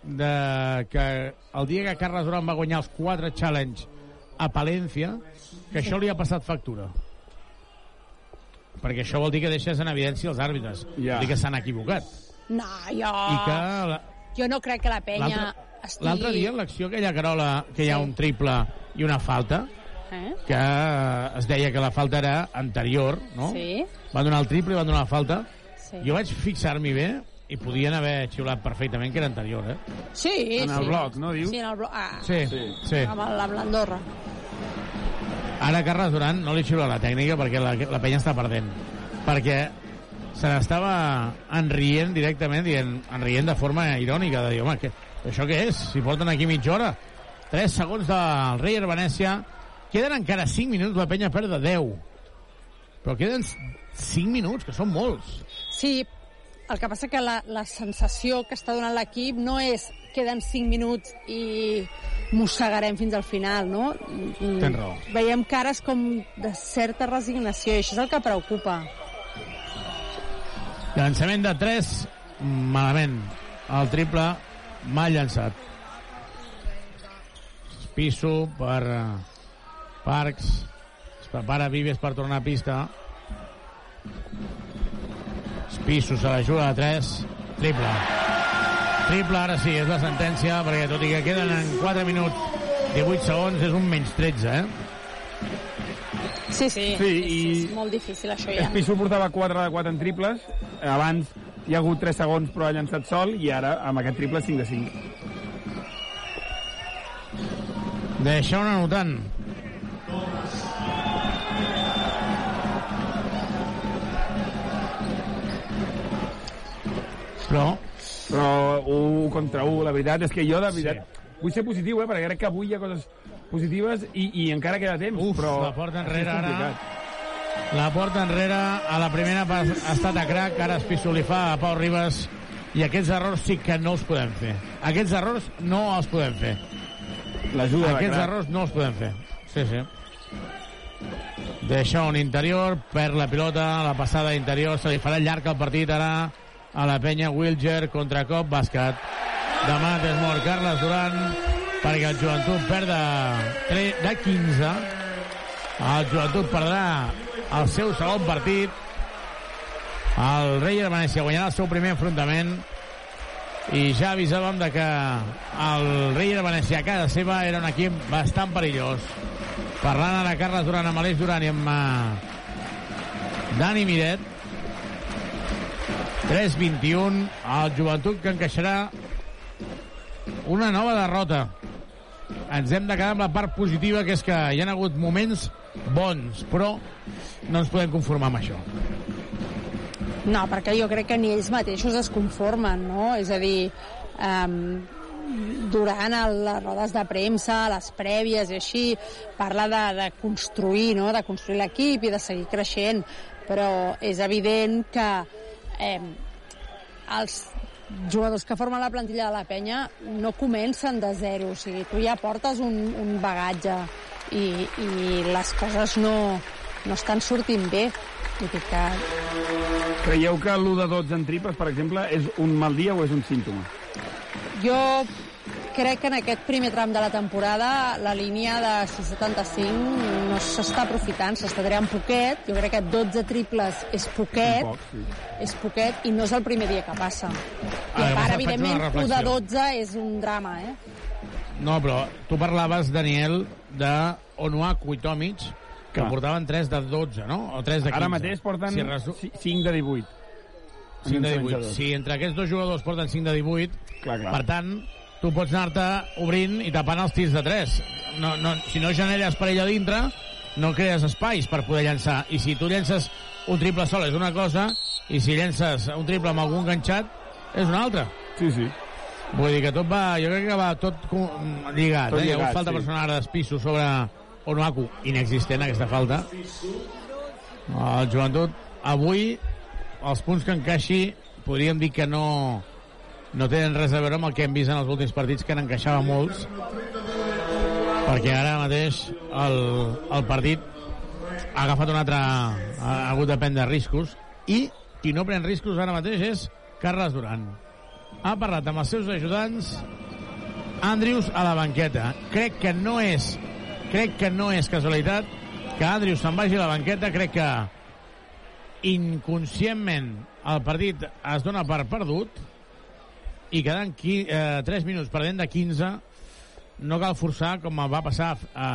[SPEAKER 5] de que el dia que Carles Duran va guanyar els quatre challenge a Palència, que això li ha passat factura? Perquè això vol dir que deixes en evidència els àrbitres.
[SPEAKER 7] Ja.
[SPEAKER 5] Vol dir que s'han equivocat.
[SPEAKER 6] No, jo...
[SPEAKER 5] I que la,
[SPEAKER 6] Jo no crec que la penya estigui...
[SPEAKER 5] l'altre dia, en l'acció aquella, Carola, que hi ha un triple i una falta,
[SPEAKER 6] Eh?
[SPEAKER 5] que es deia que la falta era anterior, no?
[SPEAKER 6] Sí.
[SPEAKER 5] Van donar el triple i van donar la falta.
[SPEAKER 6] Sí.
[SPEAKER 5] Jo vaig fixar-m'hi bé i podien haver xiulat perfectament que era anterior, eh?
[SPEAKER 6] Sí,
[SPEAKER 7] En el
[SPEAKER 6] sí.
[SPEAKER 7] bloc, no, dius?
[SPEAKER 6] Sí, en el bloc. Ah,
[SPEAKER 5] Sí, sí. sí.
[SPEAKER 6] El- amb l'Andorra.
[SPEAKER 5] Ara Carles Duran no li xiula la tècnica perquè la, la penya està perdent. Perquè se n'estava enrient directament, dient, enrient de forma irònica, de dir, home, que, això què és? Si porten aquí mitja hora. 3 segons del Reyer Venècia. Queden encara 5 minuts, la penya perd de 10. Però queden 5 minuts, que són molts.
[SPEAKER 6] Sí, el que passa que la, la sensació que està donant l'equip no és queden 5 minuts i mossegarem fins al final, no?
[SPEAKER 5] Tens raó.
[SPEAKER 6] Veiem cares com de certa resignació, i això és el que preocupa.
[SPEAKER 5] Llançament de 3, malament. El triple mal llançat. Piso per eh, Parks. Es prepara Vives per tornar a pista. Piso se la juga de 3. Triple. Triple, ara sí, és la sentència, perquè tot i que queden en 4 minuts 18 segons, és un menys 13, eh?
[SPEAKER 6] Sí, sí,
[SPEAKER 7] Sí,
[SPEAKER 6] és,
[SPEAKER 7] i-
[SPEAKER 6] és molt difícil això ja.
[SPEAKER 7] Espisso portava 4 de 4 en triples, abans hi ha hagut 3 segons però ha llançat sol i ara amb aquest triple 5 de 5.
[SPEAKER 5] Deixa un anotant. Però...
[SPEAKER 7] Però 1 contra 1, la veritat és que jo, de veritat, sí. vull ser positiu, eh, perquè crec que avui hi ha coses positives i, i encara queda temps,
[SPEAKER 5] Uf,
[SPEAKER 7] però...
[SPEAKER 5] la porta enrere ara. La porta enrere, a la primera ha estat a crac, ara Espisso li fa a Pau Ribas i aquests errors sí que no els podem fer. Aquests errors no els podem fer.
[SPEAKER 7] L'ajuda
[SPEAKER 5] Aquests errors no els podem fer. Sí, sí. Deixa un interior, perd la pilota, la passada interior, se li farà llarg el partit ara a la penya Wilger, contracop, bàsquet. Demà és mort Carles Duran, perquè el joventut perd de, de 15. El joventut perdrà el seu segon partit. El rei de Venècia guanyarà el seu primer enfrontament i ja avisàvem de que el rei de Venècia a casa seva era un equip bastant perillós. Parlant ara Carles Duran amb Aleix Duran i amb uh, Dani Miret. 3-21, el joventut que encaixarà una nova derrota. Ens hem de quedar amb la part positiva, que és que hi ha hagut moments bons, però no ens podem conformar amb això.
[SPEAKER 6] No, perquè jo crec que ni ells mateixos es conformen, no? És a dir, um, durant el, les rodes de premsa, les prèvies i així, parla de, de construir, no? de construir l'equip i de seguir creixent, però és evident que eh, els jugadors que formen la plantilla de la penya no comencen de zero, o sigui, tu ja portes un, un bagatge i, i les coses no, no estan sortint bé. Vull dir que
[SPEAKER 7] Creieu que l'1 de 12 en triples, per exemple, és un mal dia o és un símptoma?
[SPEAKER 6] Jo crec que en aquest primer tram de la temporada la línia de 675 no s'està aprofitant, s'està treant poquet. Jo crec que 12 triples és poquet,
[SPEAKER 7] poc, sí.
[SPEAKER 6] és poquet i no és el primer dia que passa. I
[SPEAKER 5] Ara,
[SPEAKER 6] a part, evidentment,
[SPEAKER 5] una
[SPEAKER 6] 1 de
[SPEAKER 5] reflexió.
[SPEAKER 6] 12 és un drama, eh?
[SPEAKER 5] No, però tu parlaves, Daniel, de Onuaku i Tomic, que
[SPEAKER 7] Clar.
[SPEAKER 5] portaven 3 de 12, no? O 3 de 15.
[SPEAKER 7] Ara mateix porten
[SPEAKER 5] Si resu...
[SPEAKER 7] 5 de 18.
[SPEAKER 5] 5 de
[SPEAKER 7] En
[SPEAKER 5] 18.
[SPEAKER 7] llançadors.
[SPEAKER 5] Si entre aquests dos jugadors porten 5 de 18,
[SPEAKER 7] Clar, clar.
[SPEAKER 5] per tant, tu pots anar-te obrint i tapant els tirs de 3. No, no, si no generes per allà dintre, no crees espais per poder llançar. I si tu llences un triple sol és una cosa, i si llences un triple amb algun enganxat, és una altra.
[SPEAKER 7] Sí, sí.
[SPEAKER 5] Vull dir que tot va, jo crec que va tot lligat.
[SPEAKER 7] Tot
[SPEAKER 5] eh? Hi ha
[SPEAKER 7] lligat,
[SPEAKER 5] falta
[SPEAKER 7] sí.
[SPEAKER 5] personal ara d'espisso sobre Onuaku, inexistent aquesta falta. El joventut, avui, els punts que encaixi, podríem dir que no, no tenen res a veure amb el que hem vist en els últims partits, que n'encaixava molts, perquè ara mateix el, el partit ha agafat un altre... ha hagut de prendre riscos, i qui no pren riscos ara mateix és Carles Duran. Ha parlat amb els seus ajudants Andrius a la banqueta. Crec que no és crec que no és casualitat que Andrius se'n vagi a la banqueta. Crec que inconscientment el partit es dona per perdut i quedant qui, eh, 3 minuts perdent de 15 no cal forçar com va passar a,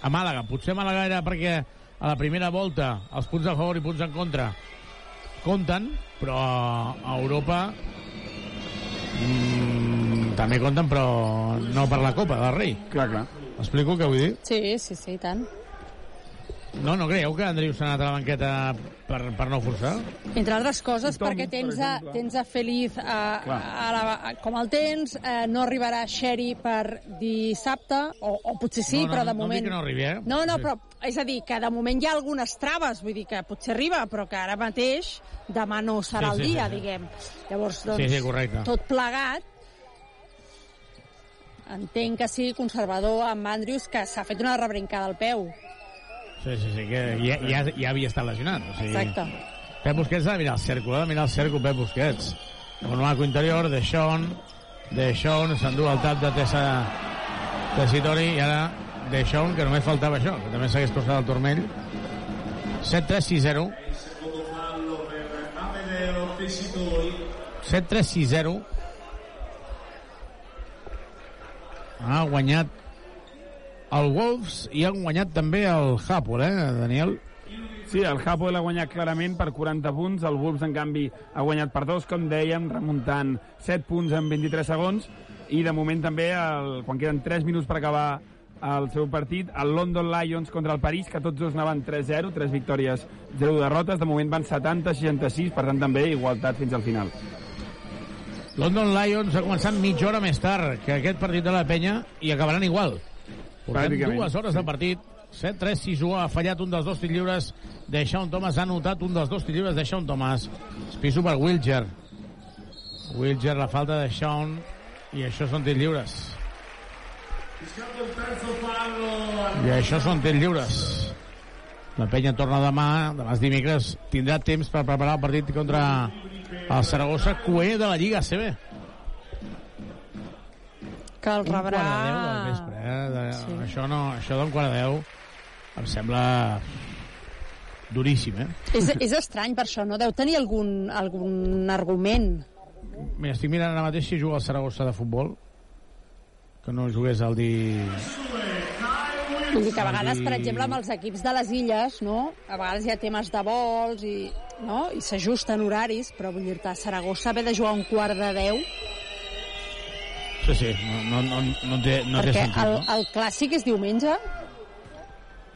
[SPEAKER 5] a Màlaga. Potser Màlaga era perquè a la primera volta els punts a favor i punts en contra compten, però a Europa mm, també compten, però no per la Copa del Rei.
[SPEAKER 7] Clar, clar.
[SPEAKER 5] Explico que vull dir?
[SPEAKER 6] Sí, sí, sí, tant.
[SPEAKER 5] No, no creieu que Andriu s'ha anat a la banqueta per, per no forçar?
[SPEAKER 6] Entre altres coses,
[SPEAKER 5] Tom,
[SPEAKER 6] perquè tens,
[SPEAKER 5] per
[SPEAKER 6] a,
[SPEAKER 5] exemple.
[SPEAKER 6] tens a Feliz a,
[SPEAKER 5] Clar.
[SPEAKER 6] a la, a, com el tens, eh, no arribarà Sherry per dissabte, o, o potser sí,
[SPEAKER 5] No, no,
[SPEAKER 6] però de
[SPEAKER 5] no
[SPEAKER 6] moment...
[SPEAKER 5] dic que no arribi, eh?
[SPEAKER 6] No, no,
[SPEAKER 5] Sí.
[SPEAKER 6] però és a dir, que de moment hi ha algunes traves, vull dir que potser arriba, però que ara mateix demà no serà
[SPEAKER 5] Sí,
[SPEAKER 6] el
[SPEAKER 5] sí,
[SPEAKER 6] dia,
[SPEAKER 5] sí, sí.
[SPEAKER 6] diguem. Llavors, doncs,
[SPEAKER 5] Sí, sí, correcte.
[SPEAKER 6] tot plegat entenc que sigui conservador amb Andrews, que s'ha fet una rebrincada al peu.
[SPEAKER 5] Sí, sí, sí, que ja, ja, ja havia estat lesionat. O sigui,
[SPEAKER 6] Exacte.
[SPEAKER 5] Pep Busquets ha de mirar el cercle, ha de mirar el cercle Pep Busquets. Un maco interior de Sean, de Sean, s'endú el tap de Tessa Tessitori i ara de Sean, que només faltava això, que també s'hagués costat el turmell. 7-3-6-0. 7-3-6-0. Ha guanyat el Wolves i han guanyat també el Hapoel, eh, Daniel?
[SPEAKER 7] Sí, el Hapoel ha guanyat clarament per 40 punts, el Wolves, en canvi, ha guanyat per dos, com dèiem, remuntant 7 punts en 23 segons, i de moment també, el, quan queden 3 minuts per acabar el seu partit, el London Lions contra el París, que tots dos anaven 3-0, 3 victòries, 0 derrotes, de moment van 70-66, per tant també igualtat fins al final.
[SPEAKER 5] London Lions ha començat mitja hora més tard que aquest partit de la penya i acabaran igual. Portem dues hores de partit. 7-3, Sisú ha fallat un dels dos tirs lliures de Sean Thomas, ha notat un dels dos tirs lliures de Sean Thomas. Espiso per Wilger. Wilger, la falta de Sean, i això són tirs lliures. I això són tirs lliures. La penya torna demà, demà és dimecres, tindrà temps per preparar el partit contra el Saragossa, cué de la Lliga CB.
[SPEAKER 6] Que el
[SPEAKER 5] Un quart del
[SPEAKER 6] rebrà...
[SPEAKER 5] vespre, eh? De,
[SPEAKER 6] Sí.
[SPEAKER 5] Això, no, això d'un quart de deu em sembla duríssim, eh?
[SPEAKER 6] És, és estrany per això, no? Deu tenir algun, algun argument.
[SPEAKER 5] Mira, estic mirant ara mateix si juga el Saragossa de futbol que no jugués el di...
[SPEAKER 6] Vull dir que a vegades, per exemple, amb els equips de les illes, no? A vegades hi ha temes de vols i, no? I s'ajusten horaris, però vull dir-te, Saragossa haver de jugar un quart de deu,
[SPEAKER 5] Sí, sí, no, no, no, no, té, no té
[SPEAKER 6] perquè
[SPEAKER 5] sentit,
[SPEAKER 6] el,
[SPEAKER 5] no?
[SPEAKER 6] el clàssic és diumenge,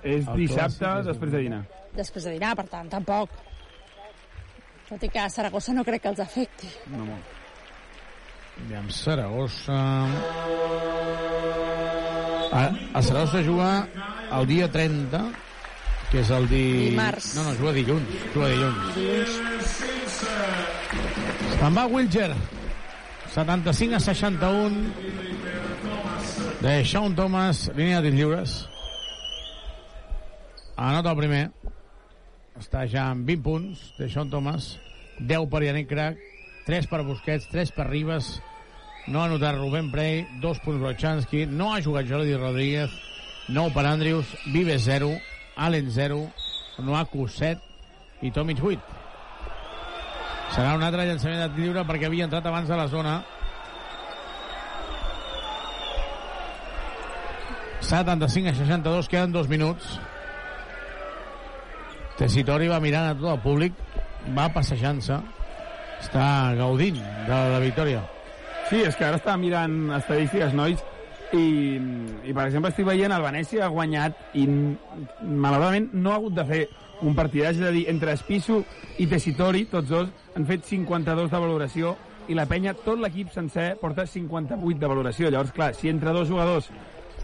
[SPEAKER 7] És
[SPEAKER 5] El
[SPEAKER 7] dissabte,
[SPEAKER 5] clàssic és
[SPEAKER 7] després de dinar.
[SPEAKER 6] després de dinar, per tant, tampoc. Tot i que a Saragossa no crec que els afecti.
[SPEAKER 7] No molt.
[SPEAKER 5] Aviam, Saragossa... A, a Saragossa juga el dia 30, que és el di...
[SPEAKER 6] Dimarts.
[SPEAKER 5] No, no, juga dilluns. Juga dilluns. Se'n va Wilger. 75 a 61 de Sean Thomas, línia de lliures. Anota el primer. Està ja amb 20 punts de Sean Thomas. 10 per Yannick Crac, 3 per Busquets, 3 per Ribas. No ha anotat Rubén Prey, 2 punts Brochanski. No ha jugat Jordi Rodríguez, 9 per Andrius, Vives 0, Allen 0, Noaku 7 i Tomic 8. Serà un altre llançament de lliure perquè havia entrat abans a la zona. 75 a 62, queden dos minuts. Tessitori va mirant a tot el públic, va passejant-se, està gaudint de la victòria.
[SPEAKER 7] Sí, és que ara estava mirant estadístiques, nois, i, i per exemple estic veient el Venècia ha guanyat i malauradament no ha hagut de fer un partidàs, és a dir, entre Espisso i Tessitori, tots dos, han fet 52 de valoració i la penya, tot l'equip sencer, porta 58 de valoració. Llavors, clar, si entre dos jugadors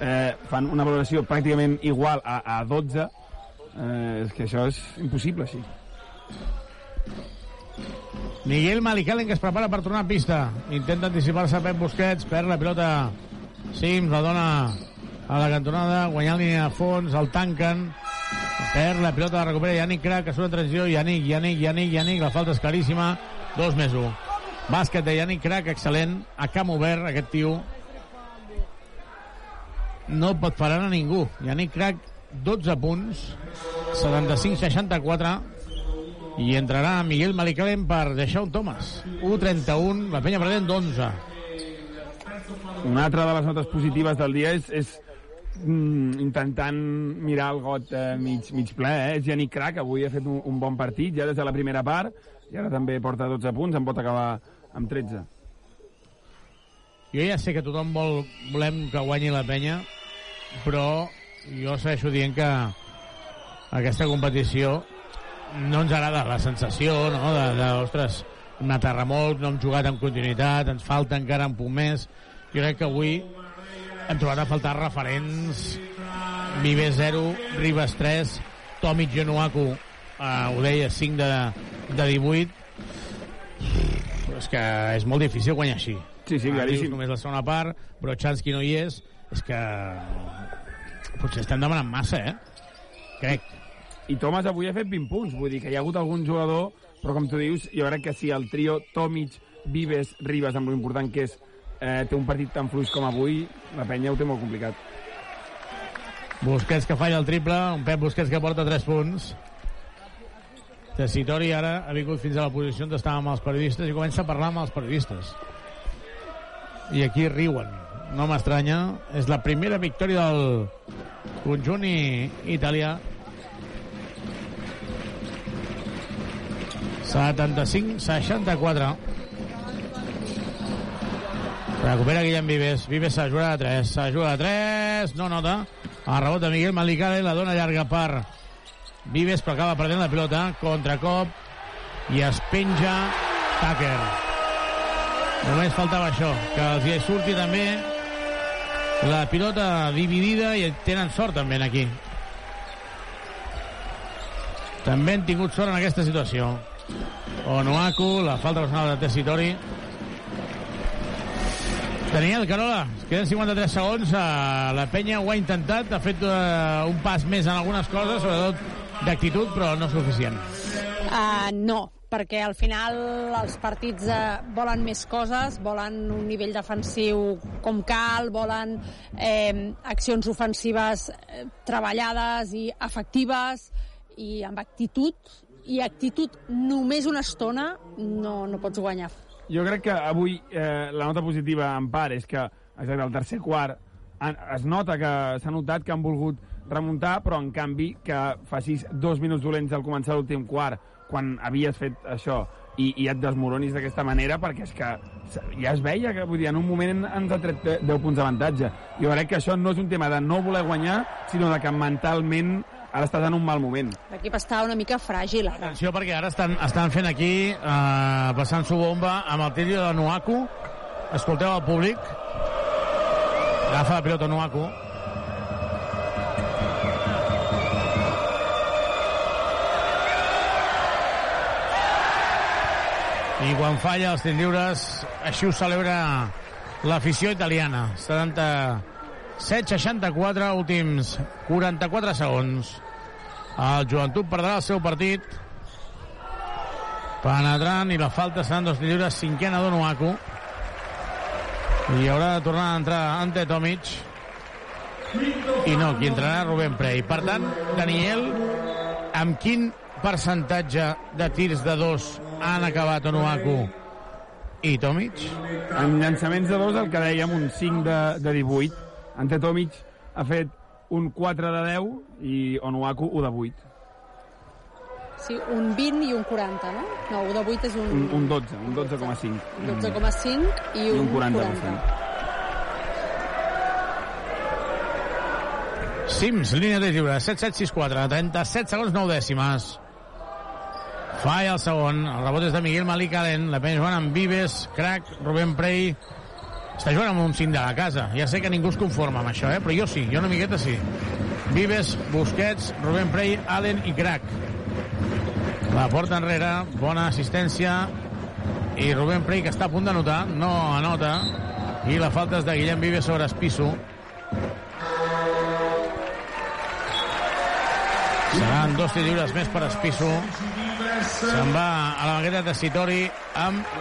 [SPEAKER 7] eh, fan una valoració pràcticament igual a, a 12, eh, és que això és impossible, sí.
[SPEAKER 5] Miguel Malicalen que es prepara per tornar a pista. Intenta anticipar-se a Pep Busquets, perd la pilota Sims, la dona a la cantonada, guanyant línia de fons, el tanquen, perd la pilota, la recupera Yannick Crac, que surt en transició, Yannick, Yannick, Yannick, Yannick, la falta és claríssima, 2 més 1. Bàsquet de Yannick Crac, excel·lent, a camp obert, aquest tio. No pot parar a ningú. Yannick Crac, 12 punts, 75-64, i entrarà Miguel Malicalen per deixar un Thomas. 1-31, la penya perdent d'11.
[SPEAKER 7] Una altra de les notes positives del dia és, és mm, intentant mirar el got eh, mig, mig ple, eh? És Yannick Crac, avui ha fet un, un bon partit, ja des de la primera part, i ara també porta 12 punts, en pot acabar amb 13.
[SPEAKER 5] Jo ja sé que tothom vol, volem que guanyi la penya, però jo segueixo dient que aquesta competició no ens agrada la sensació, no?, de, de ostres, un aterramolc, no hem jugat amb continuïtat, ens falta encara un punt més. Jo crec que avui hem trobat a faltar referents Vives 0, Ribas 3, Tomic Genuaku, eh, ho deia, 5 de, de 18. És que és molt difícil guanyar així.
[SPEAKER 7] Sí, sí,
[SPEAKER 5] Ah,
[SPEAKER 7] claríssim.
[SPEAKER 5] Només la segona part, Brochanski no hi és. És que... Potser estem demanant massa, eh? Crec.
[SPEAKER 7] I Thomas avui ha fet 20 punts, vull dir que hi ha hagut algun jugador, però com tu dius, jo crec que si el trio Tomic, Vives, Ribas, amb l'important que és eh, té un partit tan fluix com avui, la penya ho té molt complicat.
[SPEAKER 5] Busquets que falla el triple, un Pep Busquets que porta 3 punts. Tessitori ara ha vingut fins a la posició on estava amb els periodistes i comença a parlar amb els periodistes. I aquí riuen. No m'estranya. És la primera victòria del conjunt i- italià. 75-64. Recupera Guillem Vives. Vives juga de 3. Se la juga de 3. No nota. El rebot de Miguel Malicale. La dona llarga per Vives, però acaba perdent la pilota. Contracop. I es penja Tucker. Només faltava això. Que els hi surti també la pilota dividida i tenen sort també aquí. També han tingut sort en aquesta situació. Onuaku, la falta personal de Tessitori. Daniel Carola, queden 53 segons. Uh, la penya ho ha intentat, ha fet uh, un pas més en algunes coses, sobretot d'actitud, però no suficient.
[SPEAKER 6] Uh, no, perquè al final els partits uh, volen més coses, volen un nivell defensiu com cal, volen eh, accions ofensives eh, treballades i efectives i amb actitud, i actitud només una estona no, no pots guanyar.
[SPEAKER 7] Jo crec que avui eh, la nota positiva en part és que, exacte, al tercer quart han, es nota que s'ha notat que han volgut remuntar, però en canvi que facis dos minuts dolents al començar l'últim quart, quan havies fet això, i, i et desmoronis d'aquesta manera, perquè és que ja es veia que vull dir, en un moment ens ha tret 10 punts d'avantatge. Jo crec que això no és un tema de no voler guanyar, sinó de que mentalment ara estàs en un mal moment.
[SPEAKER 6] L'equip està una mica fràgil ara.
[SPEAKER 5] Atenció, perquè ara estan, estan fent aquí, eh, passant su bomba amb el tiro de Nuaku. Escolteu el públic. Agafa la pilota Nuaku. I quan falla els tirs lliures, així ho celebra l'afició italiana. 77-64, últims 44 segons. El Joventut perdrà el seu partit penetrant i la falta seran dos lliures, cinquena d'Onuaku. I haurà de tornar a entrar Ante Tomic. I no, qui entrarà Rubén Prey. Per tant, Daniel, amb quin percentatge de tirs de dos han acabat Onuaku i Tomic?
[SPEAKER 7] En llançaments de dos, el que dèiem, un 5 de, de 18. Ante Tomic ha fet un 4 de 10 i Onuaku 1 de 8.
[SPEAKER 6] Sí, un 20 i un 40, no? No, un de 8 és un,
[SPEAKER 7] Un, un 12, un 12,5.
[SPEAKER 6] 12,5 i,
[SPEAKER 7] I
[SPEAKER 6] un,
[SPEAKER 7] un 40%.
[SPEAKER 6] 40.
[SPEAKER 5] Sims, línia de lliure, 7-7-6-4, 37 segons 9 dècimes. Falla el segon, el rebot és de Miguel Malik Allen, la penya jugant amb Vives, Crac, Rubén Prey, està jugant amb un 5 de la casa. Ja sé que ningú es conforma amb això, eh? però jo sí, jo una miqueta sí. Vives, Busquets, Rubén Prey, Allen i Crac. La porta enrere, bona assistència, i Rubén Prey, que està a punt d'anotar, no anota, i la falta és de Guillem Vives sobre Espisso. Seran dos tirs lliures més per Espisso. Se'n va a la banqueta de Sitori amb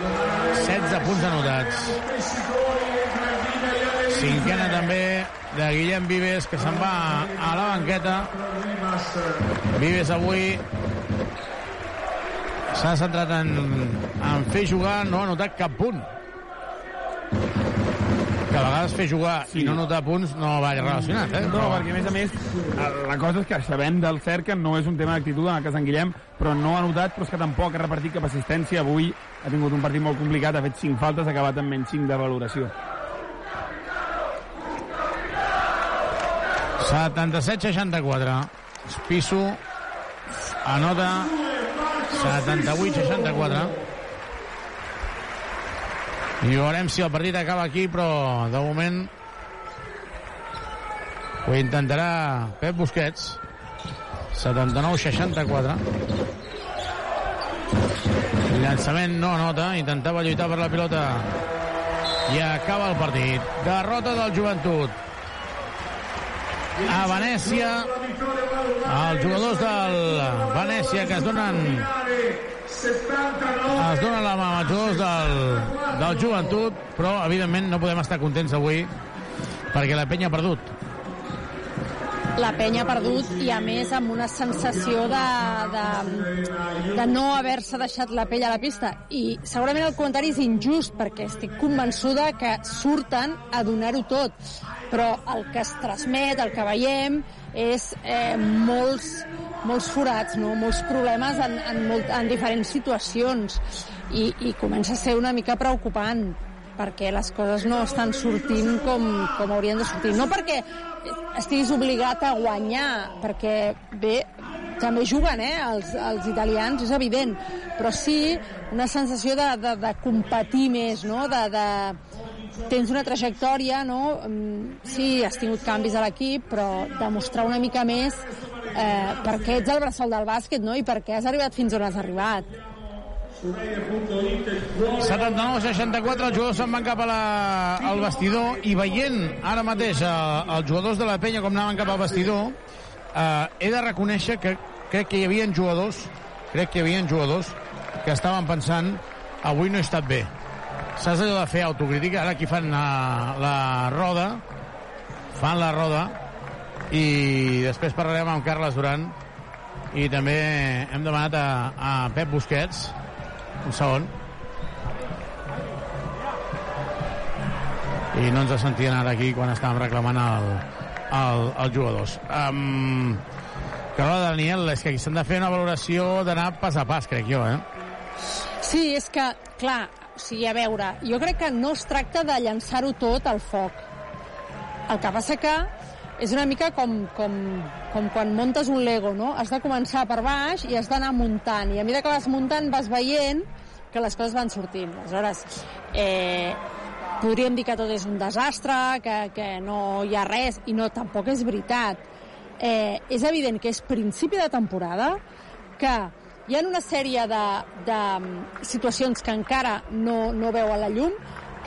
[SPEAKER 5] 16 punts anotats. Cinquena també de Guillem Vives, que se'n va a la banqueta. Vives avui s'ha centrat en, en fer jugar, no ha notat cap punt. Que a vegades fer jugar sí. i no notar punts no va relacionat, eh?
[SPEAKER 7] No, perquè a més a més, la cosa és que sabem del cert que no és un tema d'actitud en el cas d'en Guillem, però no ha notat, però és que tampoc ha repartit cap assistència. Avui ha tingut un partit molt complicat, ha fet 5 faltes, ha acabat amb menys 5 de valoració.
[SPEAKER 5] 77-64. Espisso anota 78-64. I veurem si el partit acaba aquí, però de moment ho intentarà Pep Busquets. 79-64. El llançament no anota, intentava lluitar per la pilota i acaba el partit. Derrota del joventut. A Venècia, els jugadors del Venècia que es donen es donen la mà als jugadors del, del joventut, però evidentment no podem estar contents avui perquè la penya ha perdut.
[SPEAKER 6] la penya ha perdut i a més amb una sensació de, de, de no haver-se deixat la pell a la pista. I segurament el comentari és injust perquè estic convençuda que surten a donar-ho tot però el que es transmet, el que veiem és eh, molts, molts forats, no? molts problemes en, en, molt, en diferents situacions i, i comença a ser una mica preocupant perquè les coses no estan sortint com, com haurien de sortir. No perquè estiguis obligat a guanyar, perquè bé, també juguen, eh, els, els italians, és evident, però sí una sensació de, de, de competir més, no?, de, de, tens una trajectòria, no? Mm, Sí, has tingut canvis a l'equip, però demostrar una mica més eh, per què ets el bressol del bàsquet, no? I per què has arribat fins on has arribat.
[SPEAKER 5] 79-64, els jugadors se'n van cap a la, al vestidor i veient ara mateix eh, els jugadors de la penya com anaven cap al vestidor, eh, he de reconèixer que crec que hi havia jugadors, crec que hi havia jugadors que estaven pensant avui no he estat bé. Saps allò de fer autocrítica? Ara aquí fan la, la roda, fan la roda, i després parlarem amb Carles Duran i també hem demanat a, a Pep Busquets un segon i no ens sentien ara aquí quan estàvem reclamant el, el, els jugadors um, Carola Daniel és que aquí s'han de fer una valoració d'anar pas a pas crec jo eh?
[SPEAKER 6] Sí, és que, clar, o sigui, a veure, jo crec que no es tracta de llançar-ho tot al foc. El que passa que és una mica com, com, com quan muntes un Lego, no? Has de començar per baix i has d'anar muntant. I a mesura que vas muntant vas veient que les coses van sortint. Aleshores, eh, podríem dir que tot és un desastre, que, que no hi ha res, i no, tampoc és veritat. Eh, és evident que és principi de temporada, que hi ha una sèrie de, de situacions que encara no, no veuen la llum,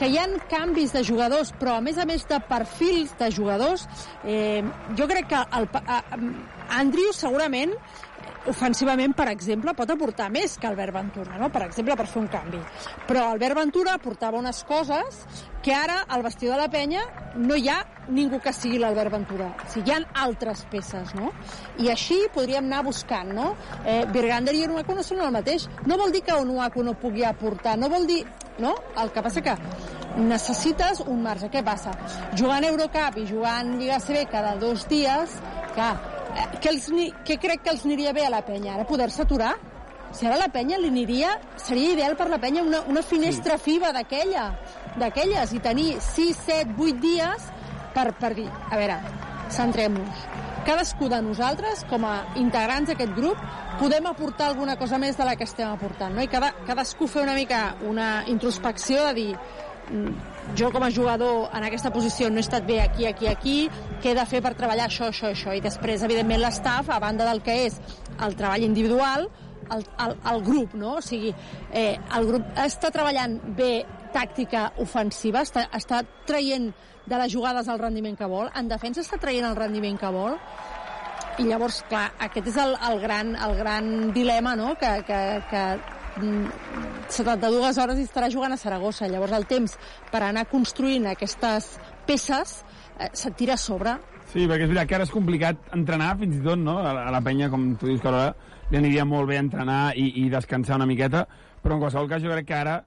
[SPEAKER 6] que hi han canvis de jugadors, però a més a més de perfils de jugadors, eh, jo crec que el, a, a, Andrew segurament ofensivament, per exemple, pot aportar més que Albert Ventura, no? per exemple, per fer un canvi. Però Albert Ventura aportava unes coses que ara al vestidor de la penya no hi ha ningú que sigui l'Albert Ventura. O sigui, hi ha altres peces, no? I així podríem anar buscant, no? Eh, Virgander i Onuaku no són el mateix. No vol dir que Onuaku no pugui aportar, no vol dir... No? El que passa que necessites un marge. Què passa? Jugant Eurocup i jugant Lliga CB cada dos dies, clar, què, els, què crec que els aniria bé a la penya? Ara poder-se aturar? Si ara la penya li aniria, seria ideal per la penya una, una finestra sí. FIBA d'aquella, d'aquelles, i tenir 6, 7, 8 dies per, per dir, a veure, centrem-nos. Cadascú de nosaltres, com a integrants d'aquest grup, podem aportar alguna cosa més de la que estem aportant, no? I cada, cadascú fer una mica una introspecció de dir jo com a jugador en aquesta posició no he estat bé aquí, aquí, aquí, què he de fer per treballar això, això, això, i després, evidentment, l'estaf, a banda del que és el treball individual, el, el, el grup, no? O sigui, eh, el grup està treballant bé tàctica ofensiva, està, està traient de les jugades el rendiment que vol, en defensa està traient el rendiment que vol, i llavors, clar, aquest és el, el, gran, el gran dilema, no?, que, que, que mm, 72 hores i estarà jugant a Saragossa. Llavors el temps per anar construint aquestes peces eh, se't tira a sobre.
[SPEAKER 7] Sí, perquè és veritat que ara és complicat entrenar, fins i tot, no? A la, a la penya, com tu dius, que ara li aniria molt bé entrenar i, i descansar una miqueta, però en qualsevol cas jo crec que ara,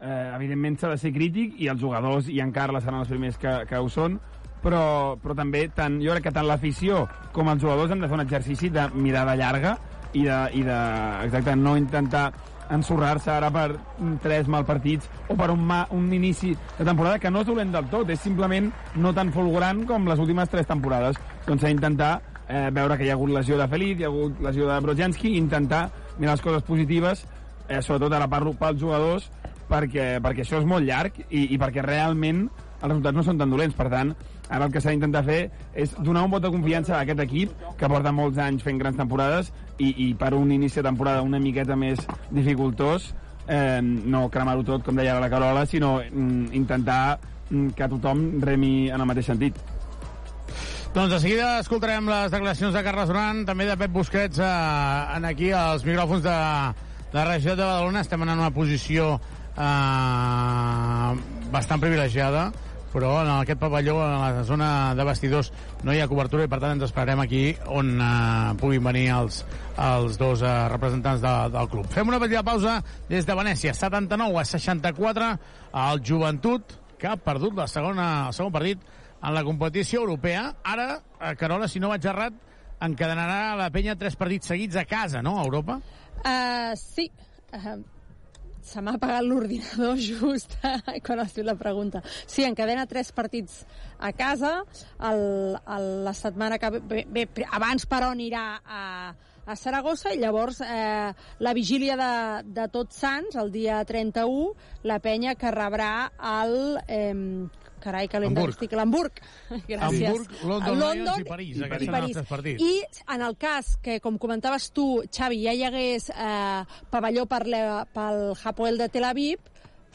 [SPEAKER 7] eh, evidentment, s'ha de ser crític i els jugadors, i en Carles seran els primers que, que ho són, però, però també tant, jo crec que tant l'afició com els jugadors han de fer un exercici de mirada llarga i de, i de exacte, no intentar ensorrar-se ara per tres mal partits o per un, ma, un inici de temporada que no és dolent del tot, és simplement no tan fulgurant com les últimes tres temporades. Doncs s'ha d'intentar eh, veure que hi ha hagut lesió de Felip, hi ha hagut lesió de Brodzianski, i intentar mirar les coses positives, eh, sobretot ara parlo pels jugadors, perquè, perquè això és molt llarg i, i perquè realment els resultats no són tan dolents. Per tant, ara el que s'ha d'intentar fer és donar un vot de confiança a aquest equip que porta molts anys fent grans temporades i, i per un inici de temporada una miqueta més dificultós eh, no cremar-ho tot, com deia la Carola, sinó mm, intentar mm, que tothom remi en el mateix sentit.
[SPEAKER 5] Doncs de seguida escoltarem les declaracions de Carles Duran, també de Pep Busquets, eh, en aquí als micròfons de, de la regió de Badalona. Estem en una posició eh, bastant privilegiada, però en aquest pavelló, en la zona de vestidors, no hi ha cobertura i per tant ens esperarem aquí on eh, puguin venir els, els dos eh, representants de, del club. Fem una petita pausa des de Venècia, 79 a 64, el Joventut, que ha perdut la segona, el segon partit en la competició europea. Ara, eh, Carola, si no vaig errat, encadenarà la penya tres partits seguits a casa, no?, a Europa?
[SPEAKER 6] Uh, sí. Uh, se m'ha apagat l'ordinador just quan has fet la pregunta. Sí, encadena tres partits a casa. El, el, la setmana que ve, bé, abans, però, anirà a, a Saragossa i llavors eh, la vigília de, de Tots Sants, el dia 31, la penya que rebrà el... Eh, carai, calendarístic, l'Hamburg. Gràcies.
[SPEAKER 5] Hamburg, London, Lions i París.
[SPEAKER 6] I,
[SPEAKER 5] Aquests
[SPEAKER 6] i
[SPEAKER 5] són els
[SPEAKER 6] París.
[SPEAKER 5] partits.
[SPEAKER 6] I en el cas que, com comentaves tu, Xavi, ja hi hagués eh, pavelló per la, pel Hapoel de Tel Aviv,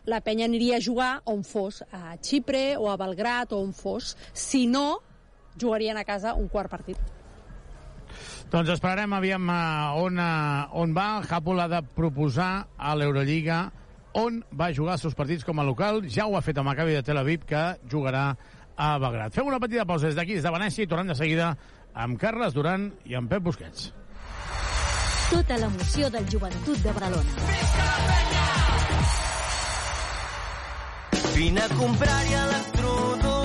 [SPEAKER 6] la penya aniria a jugar on fos, a Xipre o a Belgrat o on fos. Si no, jugarien a casa un quart partit.
[SPEAKER 5] Doncs esperarem, aviam, uh, on, uh, on va. El Japol ha de proposar a l'Eurolliga on va jugar els seus partits com a local. Ja ho ha fet amb Maccabi de Tel Aviv, que jugarà a Belgrat. Fem una petita pausa des d'aquí, des de Venècia, i tornem de seguida amb Carles Duran i amb Pep Busquets.
[SPEAKER 3] Tota l'emoció del joventut de Badalona.
[SPEAKER 20] Vine a comprar-hi electrodomèstic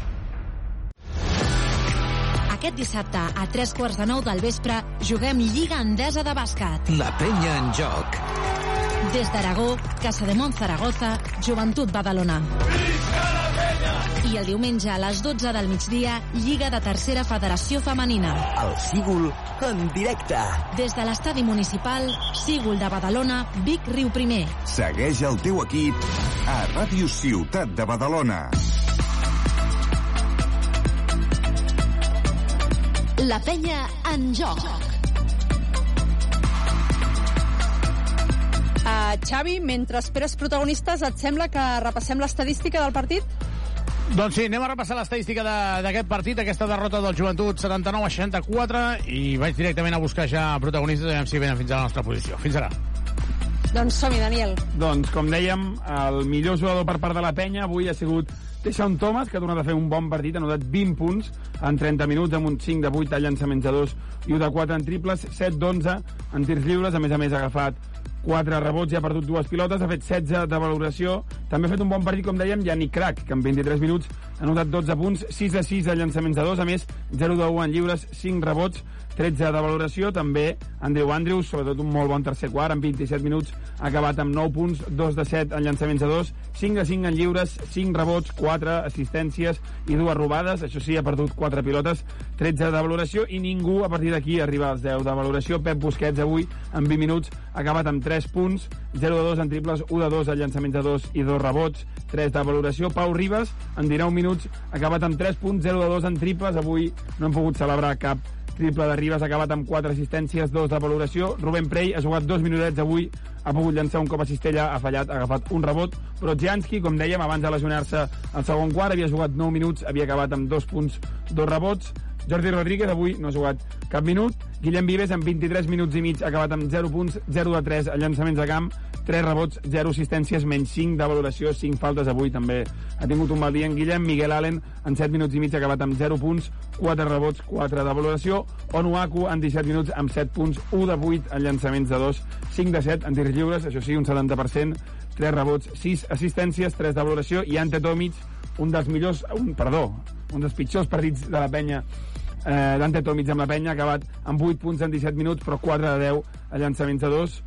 [SPEAKER 24] Aquest dissabte, a tres quarts de nou del vespre, juguem Lliga Endesa de bàsquet.
[SPEAKER 22] La penya en joc.
[SPEAKER 24] Des d'Aragó, Casa de Mont Zaragoza, Joventut Badalona. I el diumenge a les 12 del migdia, Lliga de Tercera Federació Femenina.
[SPEAKER 22] El Sígul en directe.
[SPEAKER 24] Des de l'estadi municipal, Sígul de Badalona, Vic Riu Primer.
[SPEAKER 4] Segueix el teu equip a Ràdio Ciutat de Badalona.
[SPEAKER 3] La penya en joc.
[SPEAKER 6] Uh, Xavi, mentre esperes protagonistes, et sembla que repassem l'estadística del partit?
[SPEAKER 5] Doncs sí, anem a repassar l'estadística de- d'aquest partit, aquesta derrota del Joventut 79 a 64, i vaig directament a buscar ja protagonistes, a veure si venen fins a la nostra posició. Fins ara.
[SPEAKER 6] Doncs som-hi, Daniel.
[SPEAKER 7] Doncs, com dèiem, el millor jugador per part de la penya avui ha sigut Deixon Thomas, que ha tornat a fer un bon partit, ha anotat 20 punts en 30 minuts, amb un 5 de 8 de llançaments de 2 i un de 4 en triples, 7 d'11 en tirs lliures, a més a més ha agafat 4 rebots i ha perdut dues pilotes, ha fet 16 de valoració. També ha fet un bon partit, com dèiem, Yannick Crac, que en 23 minuts ha anotat 12 punts, 6 de 6 a llançaments de 2, a més, 0 de 1 en lliures, 5 rebots, 13 de valoració. També Andrew Andrews, sobretot un molt bon tercer quart, en 27 minuts ha acabat amb 9 punts, 2 de 7 en llançaments de 2, 5 de 5 en lliures, 5 rebots, 4 assistències i dues robades. Això sí, ha perdut 4 pilotes, 13 de valoració i ningú a partir d'aquí arriba als 10 de valoració. Pep Busquets avui, en 20 minuts, ha acabat amb 3 punts, 0 de 2 en triples, 1 de 2 en llançaments de 2 i 2 rebots, 3 de valoració. Pau Ribas, en 19 minuts, ha acabat amb 3 punts, 0 de 2 en triples. Avui no hem pogut celebrar cap triple de Ribas, ha acabat amb 4 assistències, 2 de valoració. Rubén Prey ha jugat dos minutets avui, ha pogut llançar un cop a cistella, ha fallat, ha agafat un rebot. Brodzianski, com dèiem, abans de lesionar-se al segon quart, havia jugat 9 minuts, havia acabat amb 2 punts, 2 rebots. Jordi Rodríguez avui no ha jugat cap minut. Guillem Vives amb 23 minuts i mig ha acabat amb 0 punts, 0 de 3 a llançaments de camp, 3 rebots, 0 assistències, menys 5 de valoració, 5 faltes avui també. Ha tingut un mal dia en Guillem, Miguel Allen en 7 minuts i mig ha acabat amb 0 punts, 4 rebots, 4 de valoració, Onuaku en 17 minuts amb 7 punts, 1 de 8 en llançaments de 2, 5 de 7 en tirs lliures, això sí, un 70%, 3 rebots, 6 assistències, 3 de valoració, i Ante Tomic, un dels millors, un, perdó, un dels pitjors partits de la penya eh, Dante Tomic amb la penya. Ha acabat amb 8 punts en 17 minuts, però 4 de 10 a llançaments de 2,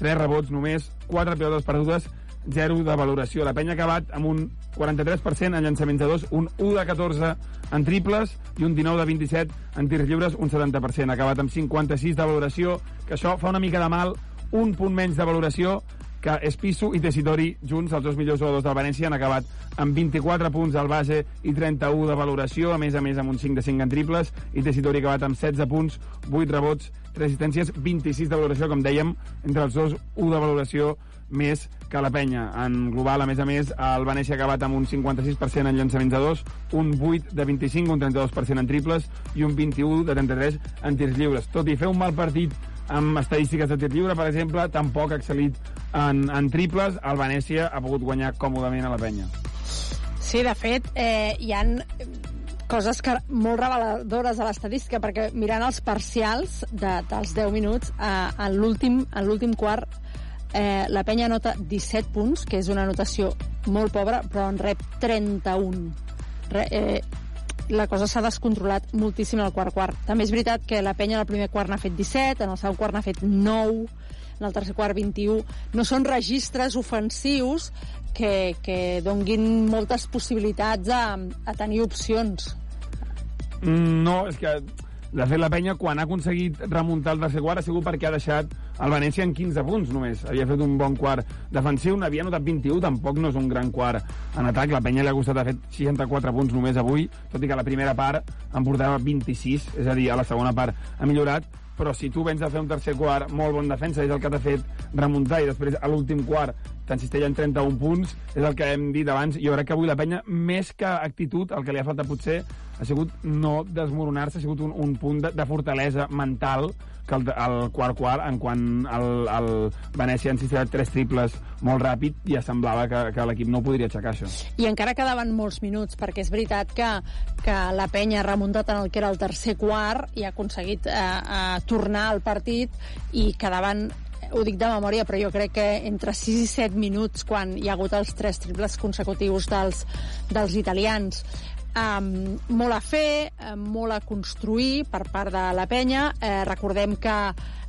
[SPEAKER 7] 3 rebots només, 4 pilotes perdudes, 0 de valoració. La penya ha acabat amb un 43% en llançaments de 2, un 1 de 14 en triples i un 19 de 27 en tirs lliures, un 70%. Ha acabat amb 56 de valoració, que això fa una mica de mal, un punt menys de valoració que Espisu i Tessitori, junts, els dos millors jugadors del València, han acabat amb 24 punts al base i 31 de valoració, a més a més amb un 5 de 5 en triples, i Tessitori ha acabat amb 16 punts, 8 rebots, 3 assistències, 26 de valoració, com dèiem, entre els dos, 1 de valoració més que la penya. En global, a més a més, el Venècia ha acabat amb un 56% en llançaments de dos, un 8 de 25, un 32% en triples i un 21 de 33 en tirs lliures. Tot i fer un mal partit amb estadístiques de tir lliure, per exemple, tampoc ha excel·lit en, en triples. El Venècia ha pogut guanyar còmodament a la penya.
[SPEAKER 6] Sí, de fet, eh, hi han coses que, molt reveladores a l'estadística, perquè mirant els parcials de, dels 10 minuts, eh, en l'últim quart eh, la penya anota 17 punts, que és una anotació molt pobra, però en rep 31. Re, eh, la cosa s'ha descontrolat moltíssim al quart quart. També és veritat que la penya en el primer quart n'ha fet 17, en el segon quart n'ha fet 9, en el tercer quart 21. No són registres ofensius que, que donguin moltes possibilitats a, a tenir opcions.
[SPEAKER 7] Mm, No, és que de fet la penya quan ha aconseguit remuntar el tercer quart ha sigut perquè ha deixat el Venècia en 15 punts només. Havia fet un bon quart defensiu, n'havia notat 21, tampoc no és un gran quart en atac. La penya li ha costat, ha fet 64 punts només avui, tot i que la primera part en portava 26, és a dir, a la segona part ha millorat, però si tu vens a fer un tercer quart molt bon defensa, és el que t'ha fet remuntar, i després a l'últim quart t'encistella en 31 punts, és el que hem dit abans. Jo crec que avui la penya, més que actitud, el que li ha faltat potser ha sigut no desmoronar-se, ha sigut un, un punt de, de fortalesa mental que el, el quart quart, en quan el, el Venècia ha encistella tres triples molt ràpid, ja semblava que, que l'equip no podria aixecar, això.
[SPEAKER 6] I encara quedaven molts minuts, perquè és veritat que, que la penya ha remuntat en el que era el tercer quart i ha aconseguit eh, eh, tornar al partit i quedaven ho dic de memòria, però jo crec que entre 6 i 7 minuts, quan hi ha hagut els tres triples consecutius dels, dels italians, um, molt a fer, eh, molt a construir per part de la penya. Eh, recordem que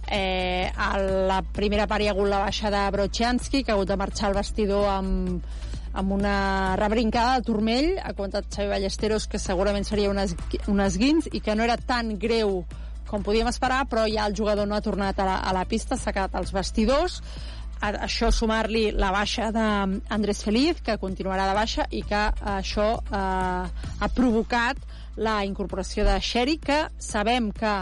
[SPEAKER 6] eh, a la primera part hi ha hagut la baixa de Brochanski, que ha hagut de marxar al vestidor amb, amb una rebrincada de turmell, ha comentat Xavi Ballesteros que segurament seria un, esgui, un esguins i que no era tan greu com podíem esperar, però ja el jugador no ha tornat a la, a la pista, s'ha quedat als vestidors. A això sumar-li la baixa d'Andrés Feliz, que continuarà de baixa, i que això eh, ha provocat la incorporació de Sherry, que sabem que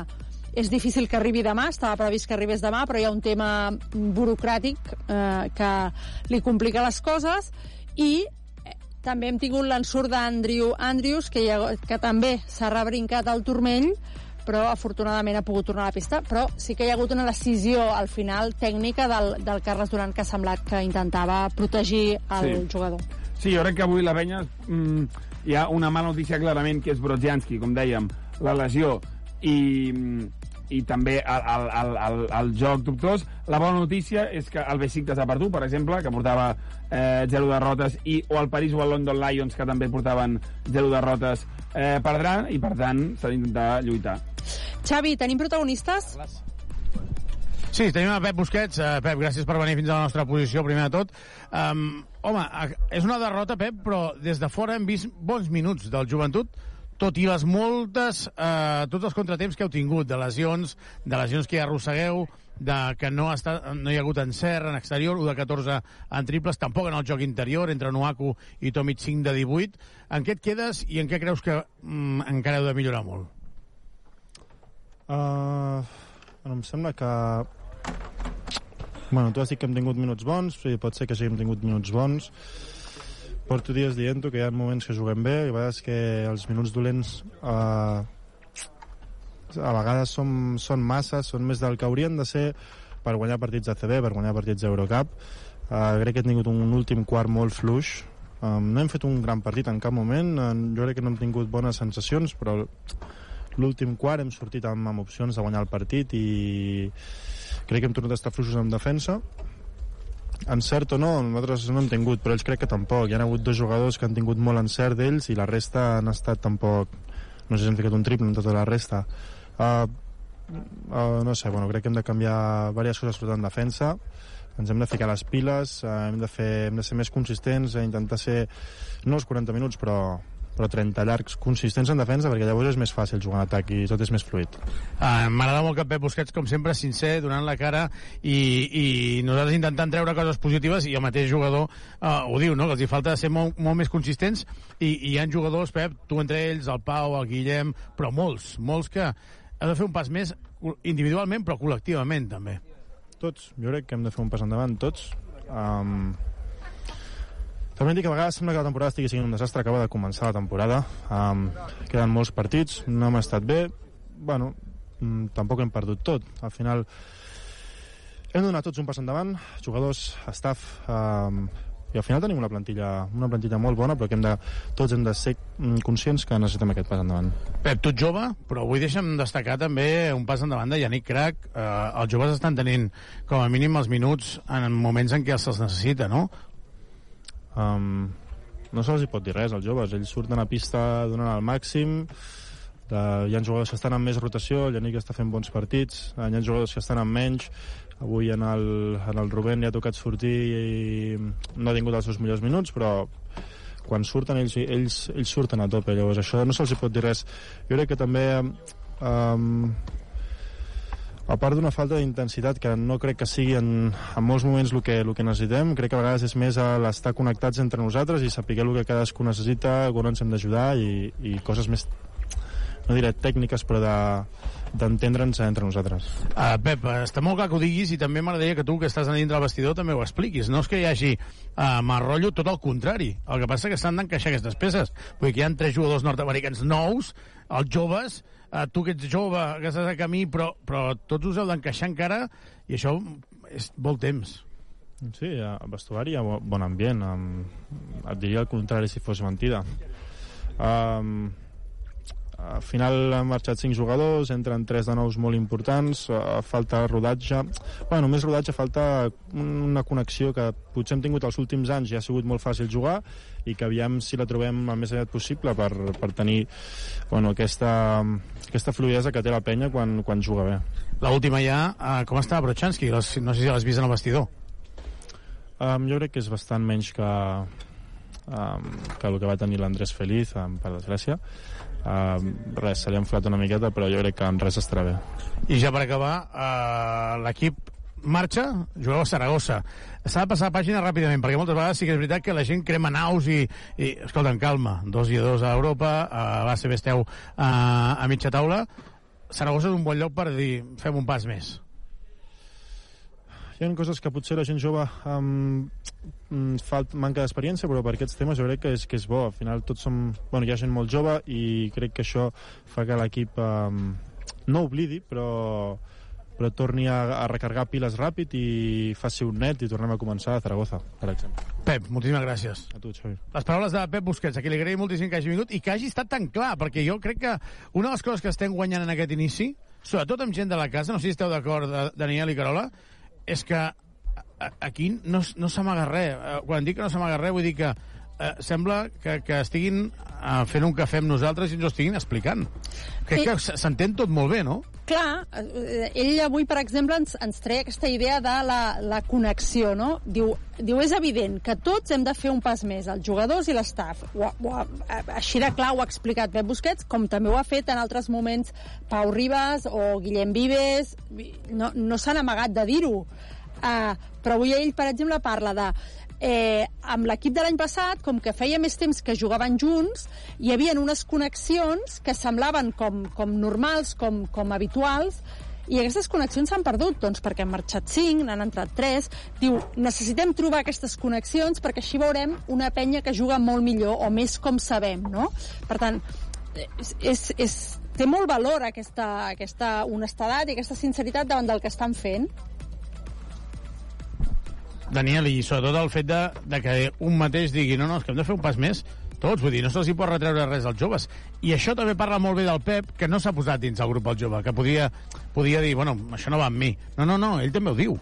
[SPEAKER 6] és difícil que arribi demà, estava previst que arribés demà, però hi ha un tema burocràtic eh, que li complica les coses, i eh, també hem tingut l'ensurt d'Andrew Andrews, que, ha, que també s'ha rebrincat al turmell, però afortunadament ha pogut tornar a la pista, però sí que hi ha hagut una decisió al final tècnica del, del Carles Duran que ha semblat que intentava protegir el
[SPEAKER 7] Sí.
[SPEAKER 6] jugador.
[SPEAKER 7] Sí, jo crec que avui la penya mm, hi ha una mala notícia clarament, que és Brodzianski, com dèiem, la lesió i, i també el, el, el, el, el joc dubtós. La bona notícia és que el Besiktas ha perdut, per exemple, que portava eh, 0 derrotes, i o el París o el London Lions, que també portaven 0 derrotes, eh, perdran, i per tant s'ha d'intentar lluitar.
[SPEAKER 6] Xavi, tenim protagonistes?
[SPEAKER 5] Sí, tenim a Pep Busquets. Uh, Pep, gràcies per venir fins a la nostra posició, primer de tot. Um, home, a- és una derrota, Pep, però des de fora hem vist bons minuts del joventut, tot i les moltes, eh, tots els contratemps que heu tingut, de lesions, de lesions que ja arrossegueu, de que no, ha estat, no hi ha hagut encert en exterior, 1 de 14 en triples, tampoc en el joc interior, entre Nuaku i Tomic 5 de 18. En què et quedes i en què creus que mm, encara heu de millorar molt?
[SPEAKER 25] Uh, bueno, em sembla que... Bueno, tu has dit que hem tingut minuts bons, sí, pot ser que sí que hem tingut minuts bons. Porto dies dient-ho que hi ha moments que juguem bé, i a vegades que els minuts dolents uh, a vegades són, són massa, són més del que haurien de ser per guanyar partits ACB, per guanyar partits d'Eurocup. Uh, crec que hem tingut un últim quart molt fluix. Um, no hem fet un gran partit en cap moment, uh, jo crec que no hem tingut bones sensacions, però l'últim quart hem sortit amb, amb opcions de guanyar el partit i crec que hem tornat a estar fluixos en defensa. Encert o no, nosaltres no hem tingut però ells crec que tampoc, hi ha hagut dos jugadors que han tingut molt encert d'ells i la resta han estat tampoc no sé si hem ficat un triple en tota la resta. Uh, uh, no sé, bueno, crec que hem de canviar diverses coses sobretot en defensa. Ens hem de ficar les piles, uh, hem, de fer, hem de ser més consistents, a intentar ser no els 40 minuts, però, però 30 llargs consistents en defensa perquè llavors és més fàcil jugar en atac i tot és més fluid.
[SPEAKER 5] Uh, M'agrada molt que Pep Busquets, com sempre, sincer, donant la cara i, i nosaltres intentant treure coses positives i el mateix jugador uh, ho diu, no? que els hi falta ser molt, molt més consistents i, i hi ha jugadors, Pep, tu entre ells, el Pau, el Guillem, però molts, molts que ha de fer un pas més individualment però col·lectivament també.
[SPEAKER 25] Tots, jo crec que hem de fer un pas endavant, tots. Um, també dic que a vegades sembla que la temporada estigui sent un desastre, acaba de començar la temporada, um, queden molts partits, no hem estat bé, bueno, mm, tampoc hem perdut tot. Al final hem de donar tots un pas endavant, jugadors, staff, um, i al final tenim una plantilla, una plantilla molt bona, però que hem de, tots hem de ser mm, conscients que necessitem aquest pas endavant.
[SPEAKER 5] Pep, tu jove, però avui deixa'm destacar també un pas endavant de Yannick Crac. Eh, els joves estan tenint com a mínim els minuts en moments en què se'ls necessita, no?
[SPEAKER 25] Um, no se'ls pot dir res als joves, ells surten a pista donant el màxim, de, hi ha jugadors que estan amb més rotació, el Yannick està fent bons partits, hi ha jugadors que estan amb menys, avui en el, en el Rubén li ha tocat sortir i no ha tingut els seus millors minuts, però quan surten ells, ells, ells surten a tope, llavors això no se'ls pot dir res. Jo crec que també um, a part d'una falta d'intensitat que no crec que sigui en, en molts moments el que, el que necessitem, crec que a vegades és més l'estar connectats entre nosaltres i saber el que cadascú necessita, on ens hem d'ajudar i, i coses més no diré tècniques, però de, d'entendre'ns entre nosaltres.
[SPEAKER 5] Uh, Pep, està molt clar que ho diguis i també m'agradaria que tu, que estàs a dintre del vestidor, també ho expliquis. No és que hi hagi uh, mal rotllo, tot el contrari. El que passa és que s'han d'encaixar aquestes peces. Vull dir que hi ha tres jugadors nord-americans nous, els joves, uh, tu que ets jove, que estàs a camí, però, però tots us heu d'encaixar encara i això és molt temps.
[SPEAKER 25] Sí, al vestuari hi ha bon ambient. Um, et diria el contrari si fos mentida. Um, al final han marxat cinc jugadors, entren tres de nous molt importants, uh, falta rodatge... Bueno, només rodatge, falta una connexió que potser hem tingut els últims anys i ha sigut molt fàcil jugar i que aviam si la trobem el més aviat possible per, per tenir bueno, aquesta, aquesta fluidesa que té la penya quan, quan juga bé.
[SPEAKER 5] L'última ja, uh, com està Brochanski? No sé si l'has vist en el vestidor.
[SPEAKER 25] Um, jo crec que és bastant menys que, um, que el que va tenir l'Andrés Feliz, um, per desgràcia. Uh, res, se li ha enflat una miqueta, però jo crec que en res estarà bé.
[SPEAKER 5] I ja per acabar, uh, l'equip marxa, jugueu a Saragossa. S'ha de passar a pàgina ràpidament, perquè moltes vegades sí que és veritat que la gent crema naus i, i escolta'm, calma, dos i dos a Europa, a l'ACB esteu uh, a mitja taula. Saragossa és un bon lloc per dir, fem un pas més
[SPEAKER 25] hi ha coses que potser la gent jove um, falt, manca d'experiència, però per aquests temes jo crec que és, que és bo. Al final tots som... Bueno, hi ha gent molt jove i crec que això fa que l'equip um, no oblidi, però però torni a, a recargar piles ràpid i faci un net i tornem a començar a Zaragoza, per exemple.
[SPEAKER 5] Pep, moltíssimes gràcies.
[SPEAKER 25] A tu, Xavi.
[SPEAKER 5] Les paraules de Pep Busquets, a qui li agraïm moltíssim que hagi vingut i que hagi estat tan clar, perquè jo crec que una de les coses que estem guanyant en aquest inici, sobretot amb gent de la casa, no sé si esteu d'acord, Daniel i Carola, és que aquí no, no s'amaga res. Eh, quan dic que no s'amaga res, vull dir que eh, sembla que, que estiguin eh, fent un cafè amb nosaltres i ens ho estiguin explicant. Crec que s'entén tot molt bé, no?
[SPEAKER 6] Clar, eh, ell avui, per exemple, ens, ens treia aquesta idea de la, la connexió, no? Diu, diu, és evident que tots hem de fer un pas més, els jugadors i l'estaf. Així de clar ho ha explicat Pep Busquets, com també ho ha fet en altres moments Pau Ribas o Guillem Vives. No, no s'han amagat de dir-ho. Uh, però avui ell, per exemple, parla de eh, amb l'equip de l'any passat, com que feia més temps que jugaven junts, hi havia unes connexions que semblaven com, com normals, com, com habituals, i aquestes connexions s'han perdut, doncs perquè han marxat 5, n'han entrat 3. Diu, necessitem trobar aquestes connexions perquè així veurem una penya que juga molt millor o més com sabem, no? Per tant, és, és, és, té molt valor aquesta, aquesta honestedat i aquesta sinceritat davant del que estan fent.
[SPEAKER 5] Daniel, i sobretot el fet de, de que un mateix digui no, no, és que hem de fer un pas més tots, vull dir, no se'ls hi pot retreure res als joves. I això també parla molt bé del Pep, que no s'ha posat dins el grup el jove, que podia, podia dir, bueno, això no va amb mi. No, no, no, ell també ho diu.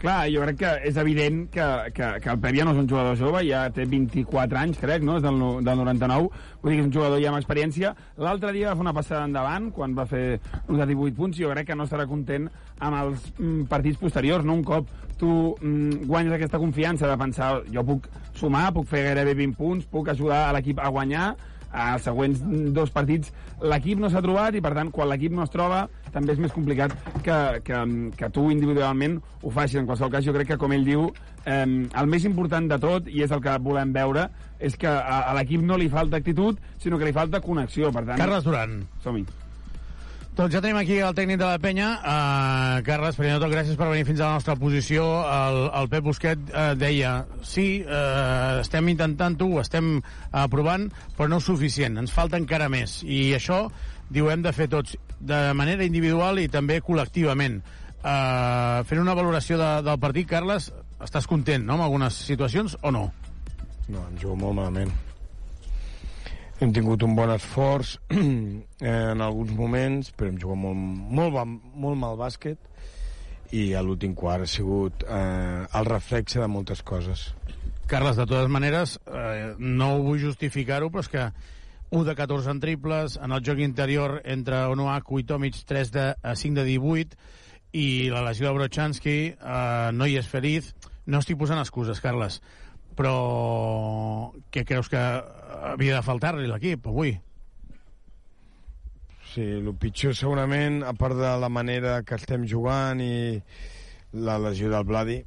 [SPEAKER 7] Clar, jo crec que és evident que, que, que el Pep ja no és un jugador jove, ja té 24 anys, crec, no? És del, del 99, vull dir que és un jugador ja amb experiència. L'altre dia va fer una passada endavant, quan va fer uns de 18 punts, jo crec que no estarà content amb els mm, partits posteriors, no? Un cop tu mm, guanyes aquesta confiança de pensar jo puc sumar, puc fer gairebé 20 punts, puc ajudar a l'equip a guanyar, als següents dos partits l'equip no s'ha trobat i per tant quan l'equip no es troba també és més complicat que, que, que tu individualment ho facis en qualsevol cas jo crec que com ell diu eh, el més important de tot i és el que volem veure és que a, a l'equip no li falta actitud sinó que li falta connexió per tant,
[SPEAKER 5] Carles Duran.
[SPEAKER 7] som-hi
[SPEAKER 5] Doncs ja tenim aquí el tècnic de la penya. Uh, Carles, primer de tot, gràcies per venir fins a la nostra posició. El, el Pep Busquet uh, deia, sí, uh, estem intentant-ho, ho estem aprovant, però no suficient, ens falta encara més. I això, diu, hem de fer tots, de manera individual i també col·lectivament. Uh, fent una valoració de, del partit, Carles, estàs content, no?, amb algunes situacions, o no?
[SPEAKER 26] No, em jugo molt malament. Hem tingut un bon esforç en alguns moments, però hem jugat molt, molt, molt mal bàsquet i a l'últim quart ha sigut eh, el reflexe de moltes coses.
[SPEAKER 5] Carles, de totes maneres, eh, no ho vull justificar-ho, però és que 1 de 14 en triples, en el joc interior entre Onoaku i Tomic 3 de a 5 de 18, i la lesió de Brochanski eh, no hi és feliç. No estic posant excuses, Carles, però què creus que havia de faltar-li l'equip avui?
[SPEAKER 26] Sí, el pitjor segurament, a part de la manera que estem jugant i la lesió del Bladi,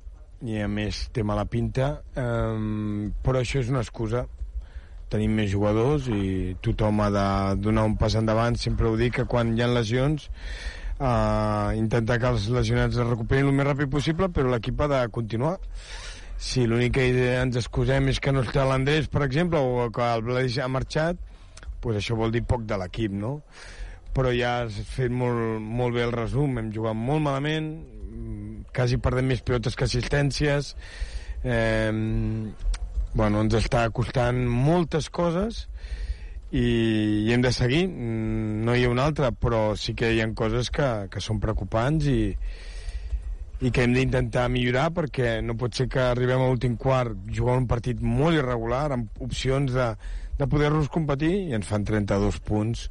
[SPEAKER 26] i a més té mala pinta, eh, però això és una excusa. Tenim més jugadors i tothom ha de donar un pas endavant. Sempre ho dic que quan hi ha lesions eh, intentar que els lesionats es recuperin el més ràpid possible, però l'equip ha de continuar. Si l'únic que ens excusem és que no està l'Andrés, per exemple, o que el Bladi ha marxat, pues això vol dir poc de l'equip, no? Però ja has fet molt, molt bé el resum, hem jugat molt malament, mm, quasi perdem més pilotes que assistències, eh, bueno, ens està costant moltes coses i, i hem de seguir, Mm, no hi ha una altra, però sí que hi ha coses que, que són preocupants i, i que hem d'intentar millorar perquè no pot ser que arribem a l'últim quart jugant un partit molt irregular amb opcions de, de poder-nos competir i ens fan 32 punts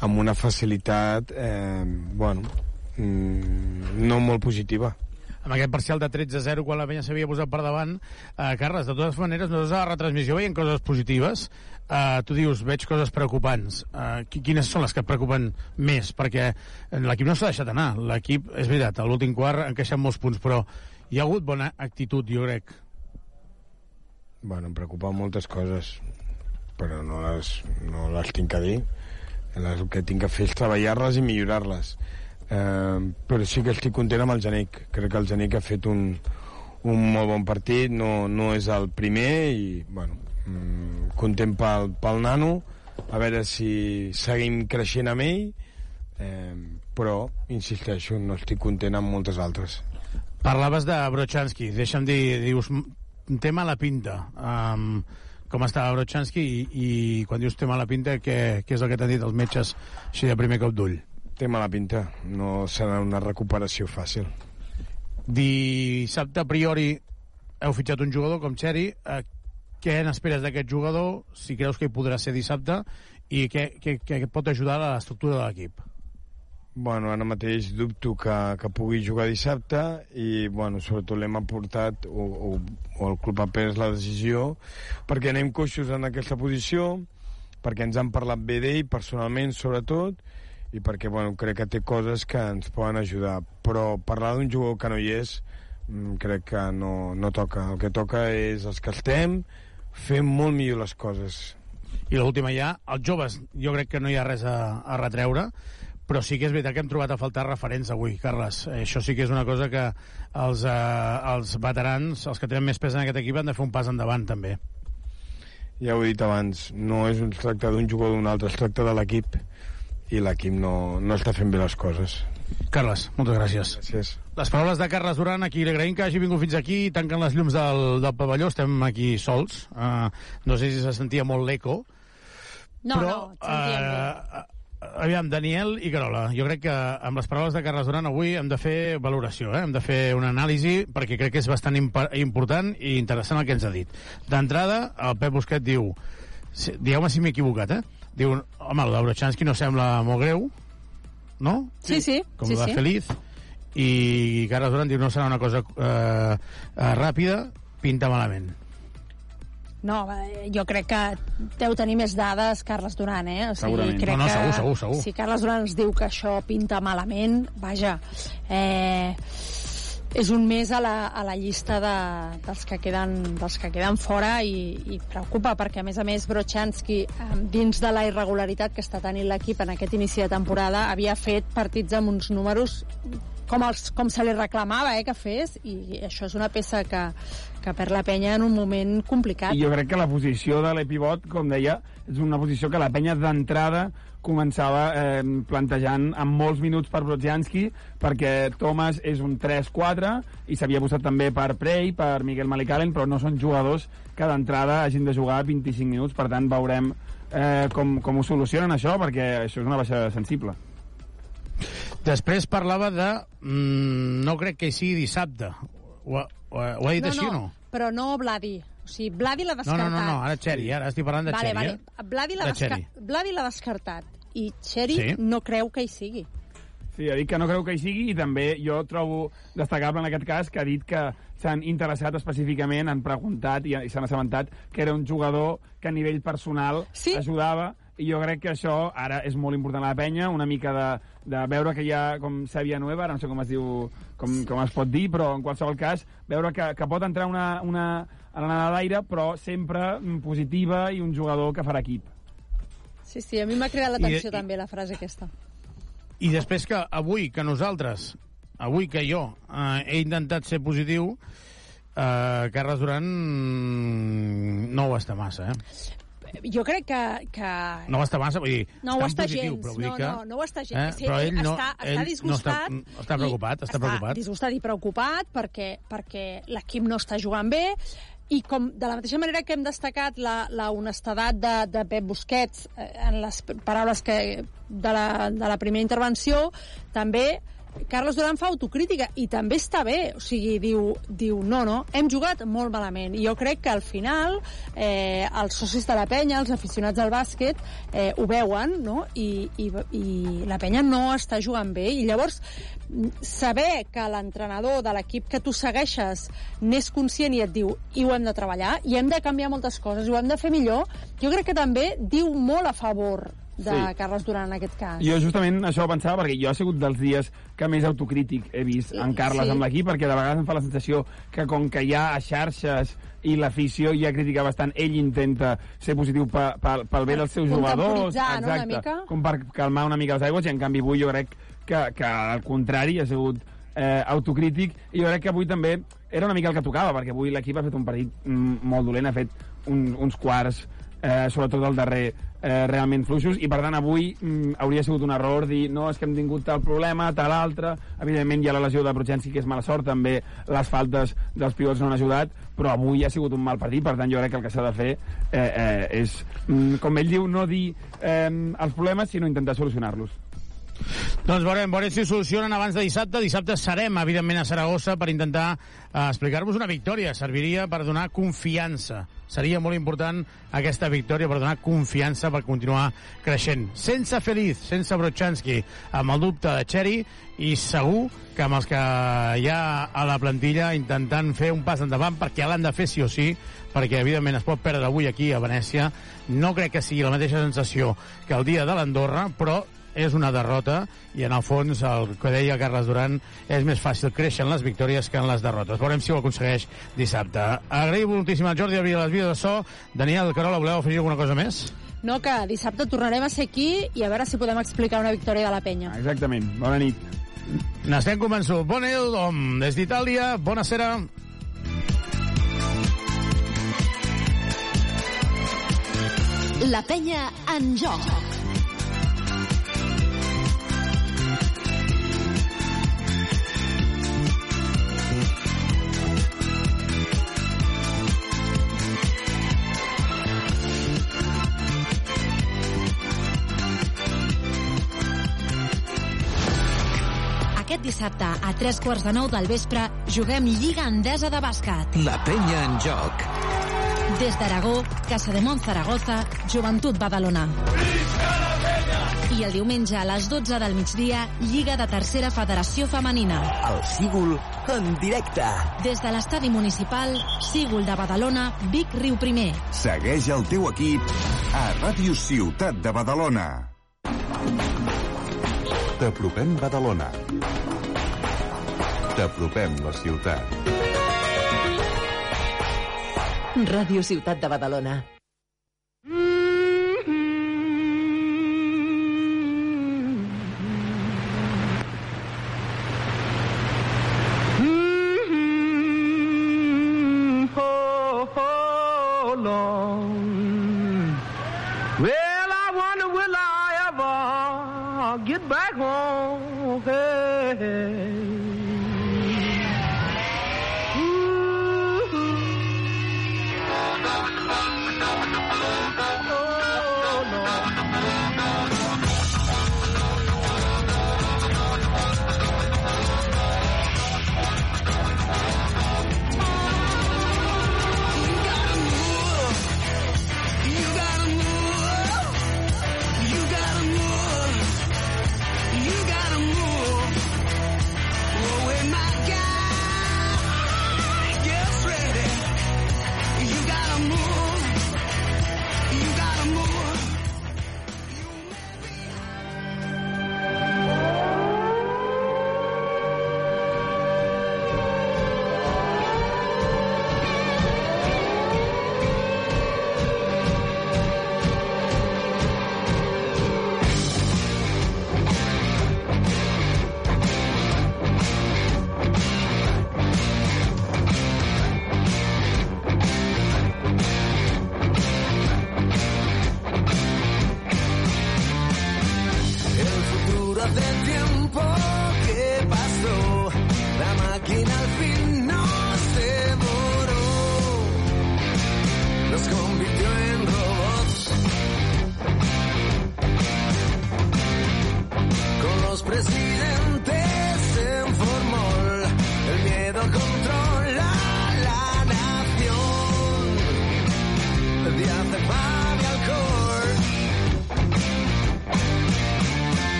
[SPEAKER 26] amb una facilitat eh, bueno, mm, no molt positiva.
[SPEAKER 5] Amb aquest parcial de 13-0 quan la penya s'havia posat per davant eh, Carles, de totes maneres nosaltres a la retransmissió veiem coses positives eh, tu dius, veig coses preocupants eh, qui- quines són les que et preocupen més perquè l'equip no s'ha deixat anar l'equip, és veritat, a l'últim quart han queixat molts punts però hi ha hagut bona actitud jo crec
[SPEAKER 26] Bueno, em preocupen moltes coses, però no les, no les tinc a dir. Les, el que tinc a fer és treballar-les i millorar-les. Eh, però sí que estic content amb el Genic. Crec que el Genic ha fet un, un molt bon partit, no, no és el primer i, bueno, mm, content pel, pel nano, a veure si seguim creixent amb ell, eh, però, insisteixo, no estic content amb moltes altres.
[SPEAKER 5] Parlaves de Brochanski, deixa'm dir, dius, "M- té mala pinta. Um, com estava Brochanski i, i quan dius té mala pinta, què, què és el que t'han dit els metges així de primer cop d'ull?
[SPEAKER 26] Té mala pinta, no serà una recuperació fàcil.
[SPEAKER 5] Dissabte, a priori, heu fitxat un jugador com Xeri. Eh, què n'esperes d'aquest jugador, si creus que hi podrà ser dissabte, i què, què, què pot ajudar a l'estructura de l'equip?
[SPEAKER 26] Bueno, ara mateix dubto que, que pugui jugar dissabte i, bueno, sobretot l'hem aportat o, o, o el club ha pres la decisió perquè anem coixos en aquesta posició perquè ens han parlat bé d'ell personalment sobretot i perquè, bueno, crec que té coses que ens poden ajudar però parlar d'un jugador que no hi és Mm, crec que no, no toca. El que toca és els que estem, fem molt millor les coses.
[SPEAKER 5] I l'última ja, els joves, jo crec que no hi ha res a, a retreure, però sí que és veritat que hem trobat a faltar referents avui, Carles. Això sí que és una cosa que els, eh, els veterans, els que tenen més pes en aquest equip, han de fer un pas endavant, també.
[SPEAKER 26] Ja ho he dit abans, no és un tracte d'un jugador d'un altre, es tracta de l'equip i l'equip no, no està fent bé les coses.
[SPEAKER 5] Carles, moltes gràcies.
[SPEAKER 26] Gràcies.
[SPEAKER 5] Les paraules de Carles Duran, aquí li agraïm que hagi vingut fins aquí, tanquen les llums del, del pavelló, estem aquí sols. Uh, no sé si se sentia molt l'eco,
[SPEAKER 6] No,
[SPEAKER 5] però,
[SPEAKER 6] no, sentíem
[SPEAKER 5] eh, aviam, Daniel i Carola, jo crec que amb les paraules de Carles Duran avui hem de fer valoració, eh? hem de fer una anàlisi perquè crec que és bastant important i interessant el que ens ha dit. D'entrada, el Pep Busquet diu, si- digueu-me si m'he equivocat, eh? Diu, home, el d'Eurochansky no sembla molt greu, no?
[SPEAKER 6] Sí, sí,
[SPEAKER 5] Com
[SPEAKER 6] sí,
[SPEAKER 5] la
[SPEAKER 6] sí.
[SPEAKER 5] Feliz. I Carles Duran diu, no serà una cosa eh, eh, ràpida, pinta malament.
[SPEAKER 6] No, eh, jo crec que deu tenir més dades Carles Duran, eh? O sigui,
[SPEAKER 5] Segurament.
[SPEAKER 6] crec
[SPEAKER 5] No, no,
[SPEAKER 6] que
[SPEAKER 5] segur, segur, segur.
[SPEAKER 6] Si Carles Duran ens diu que això pinta malament, vaja, eh, és un més a la, a la llista de, dels, que queden, dels que queden fora i, i preocupa perquè, a més a més, Brochanski, eh, dins de la irregularitat que està tenint l'equip en aquest inici de temporada, havia fet partits amb uns números com, els, com se li reclamava eh, que fes i això és una peça que, que perd la penya en un moment complicat.
[SPEAKER 7] I jo crec que la posició de l'epivot, com deia, és una posició que la penya d'entrada començava eh, plantejant amb molts minuts per Brodzianski, perquè Thomas és un 3-4 i s'havia posat també per Prey, per Miguel Malicalen, però no són jugadors que d'entrada hagin de jugar 25 minuts, per tant veurem eh, com, com ho solucionen això, perquè això és una baixa sensible.
[SPEAKER 5] Després parlava de... Mm, no crec que sigui dissabte. Ho, ho, ho ha dit
[SPEAKER 6] no,
[SPEAKER 5] així
[SPEAKER 6] no,
[SPEAKER 5] o no?
[SPEAKER 6] però no Vladi. O sigui, Vladi l'ha
[SPEAKER 5] No,
[SPEAKER 6] descartat.
[SPEAKER 5] no, no, no, ara Xeri, ara estic parlant de
[SPEAKER 6] vale,
[SPEAKER 5] Xeri,
[SPEAKER 6] vale.
[SPEAKER 5] eh?
[SPEAKER 6] Vladi l'ha
[SPEAKER 5] De
[SPEAKER 6] desca... L'ha descartat i Xeri
[SPEAKER 7] Sí.
[SPEAKER 6] no creu que hi sigui.
[SPEAKER 7] Sí, ha dit que no creu que hi sigui i també jo trobo destacable en aquest cas que ha dit que s'han interessat específicament, han preguntat i, i s'han assabentat que era un jugador que a nivell personal sí. ajudava i jo crec que això ara és molt important a la penya, una mica de, de veure que hi ha com Sèvia Nueva, ara no sé com es diu, com, com es pot dir, però en qualsevol cas, veure que, que pot entrar una, una anada d'aire, però sempre mm, positiva i un jugador que farà equip.
[SPEAKER 6] Sí, sí, a mi m'ha cridat l'atenció
[SPEAKER 5] i-
[SPEAKER 6] també la frase aquesta.
[SPEAKER 5] I després que avui, que nosaltres, avui que jo eh, he intentat ser positiu, eh, Carles Duran mm, no ho està massa, eh?
[SPEAKER 6] Jo crec que... que...
[SPEAKER 5] No ho està massa, vull dir,
[SPEAKER 6] No ho
[SPEAKER 5] està
[SPEAKER 6] està
[SPEAKER 5] positiu,
[SPEAKER 6] gens,
[SPEAKER 5] però vull
[SPEAKER 6] no,
[SPEAKER 5] que...
[SPEAKER 6] no, no ho està gens. Sí,
[SPEAKER 5] però ell, no,
[SPEAKER 6] està,
[SPEAKER 5] ell
[SPEAKER 6] està disgustat.
[SPEAKER 5] No està, està preocupat, està,
[SPEAKER 6] i
[SPEAKER 5] preocupat.
[SPEAKER 6] disgustat i preocupat perquè, perquè l'equip no està jugant bé i com de la mateixa manera que hem destacat la, la honestedat de, de Pep Busquets eh, en les paraules que, de, la, de la primera intervenció, també Carles Duran fa autocrítica i també està bé, o sigui, diu, diu no, no, hem jugat molt malament i jo crec que al final eh, els socis de la penya, els aficionats al bàsquet eh, ho veuen no? I, i, i la penya no està jugant bé. I llavors saber que l'entrenador de l'equip que tu segueixes n'és conscient i et diu i ho hem de treballar, i hem de canviar moltes coses i ho hem de fer millor, jo crec que també diu molt a favor de
[SPEAKER 7] Sí.
[SPEAKER 6] Carles Duran en aquest cas.
[SPEAKER 7] Jo justament això pensava, perquè jo ha sigut dels dies que més autocrític he vist en Carles
[SPEAKER 6] Sí.
[SPEAKER 7] amb l'equip, perquè de vegades em fa la sensació que com que hi ha a xarxes i l'afició ja critica bastant, ell intenta ser positiu pe, pe, pel bé dels seus jugadors.
[SPEAKER 6] Contemporitzar, no, una mica?
[SPEAKER 7] Com per calmar una mica les aigües, i en canvi avui jo crec que, que al contrari ha sigut eh, autocrític, i jo crec que avui també era una mica el que tocava, perquè avui l'equip ha fet un partit mm, molt dolent, ha fet un, uns quarts eh, sobretot el darrer, eh, realment fluixos, i per tant avui mm, hauria sigut un error dir no, és que hem tingut tal problema, tal altre, evidentment hi ha la lesió de Brochenski, que és mala sort, també les faltes dels pivots no han ajudat, però avui ha sigut un mal partit, per tant jo crec que el que s'ha de fer eh, eh, és, mm, com ell diu, no dir eh, els problemes, sinó intentar solucionar-los.
[SPEAKER 5] Doncs veurem, veurem si solucionen abans de dissabte. Dissabte serem, evidentment, a Saragossa per intentar eh, explicar-vos una victòria. Serviria per donar confiança. Seria molt important aquesta victòria per donar confiança per continuar creixent. Sense Feliz, sense Brochanski, amb el dubte de Xeri i segur que amb els que hi ha a la plantilla intentant fer un pas endavant perquè l'han de fer sí o sí perquè evidentment es pot perdre avui aquí a Venècia no crec que sigui la mateixa sensació que el dia de l'Andorra però és una derrota i en el fons el que deia Carles Duran és més fàcil créixer en les victòries que en les derrotes. Veurem si ho aconsegueix dissabte. Agraïm moltíssim al Jordi Avila les vides de so. Daniel Carola, voleu afegir alguna cosa més?
[SPEAKER 6] No, que dissabte tornarem a ser aquí i a veure si podem explicar una victòria de la penya.
[SPEAKER 7] Exactament. Bona nit.
[SPEAKER 5] N'estem convençuts. Bon nit, hom, des d'Itàlia. Bona sera.
[SPEAKER 3] La penya en joc.
[SPEAKER 24] Aquest dissabte, a tres quarts de nou del vespre, juguem Lliga Endesa de Bàsquet.
[SPEAKER 22] La penya en joc.
[SPEAKER 24] Des d'Aragó, Casa de Zaragoza, Joventut Badalona. I el diumenge a les 12 del migdia, Lliga de Tercera Federació Femenina.
[SPEAKER 22] El Sígul en directe.
[SPEAKER 24] Des de l'estadi municipal, Sígul de Badalona, Vic Riu Primer.
[SPEAKER 4] Segueix el teu equip a Ràdio Ciutat de Badalona. T'apropem Badalona. T'apropem la ciutat.
[SPEAKER 3] Ràdio Ciutat de Badalona.
[SPEAKER 20] Get back home? Hey.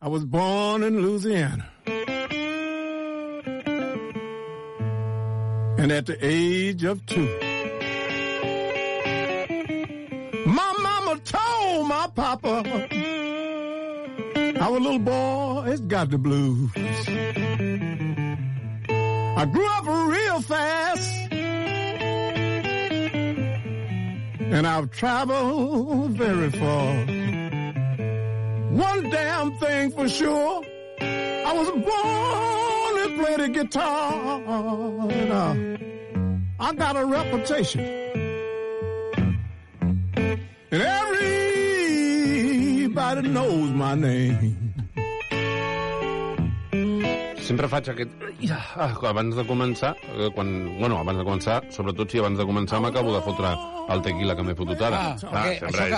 [SPEAKER 27] I was born in Louisiana. And at the age of two, my mama told my papa, our little boy's got the blues. Traveled very far. One damn thing for sure. I was born to play the guitar. And, uh, I got a reputation. And everybody knows my name.
[SPEAKER 28] Sempre faig aquest... Ah, abans de començar, eh, quan, bueno, abans de començar, sobretot si abans de començar m'acabo de fotre el tequila que m'he fotut ara.
[SPEAKER 29] Ah, perquè això que,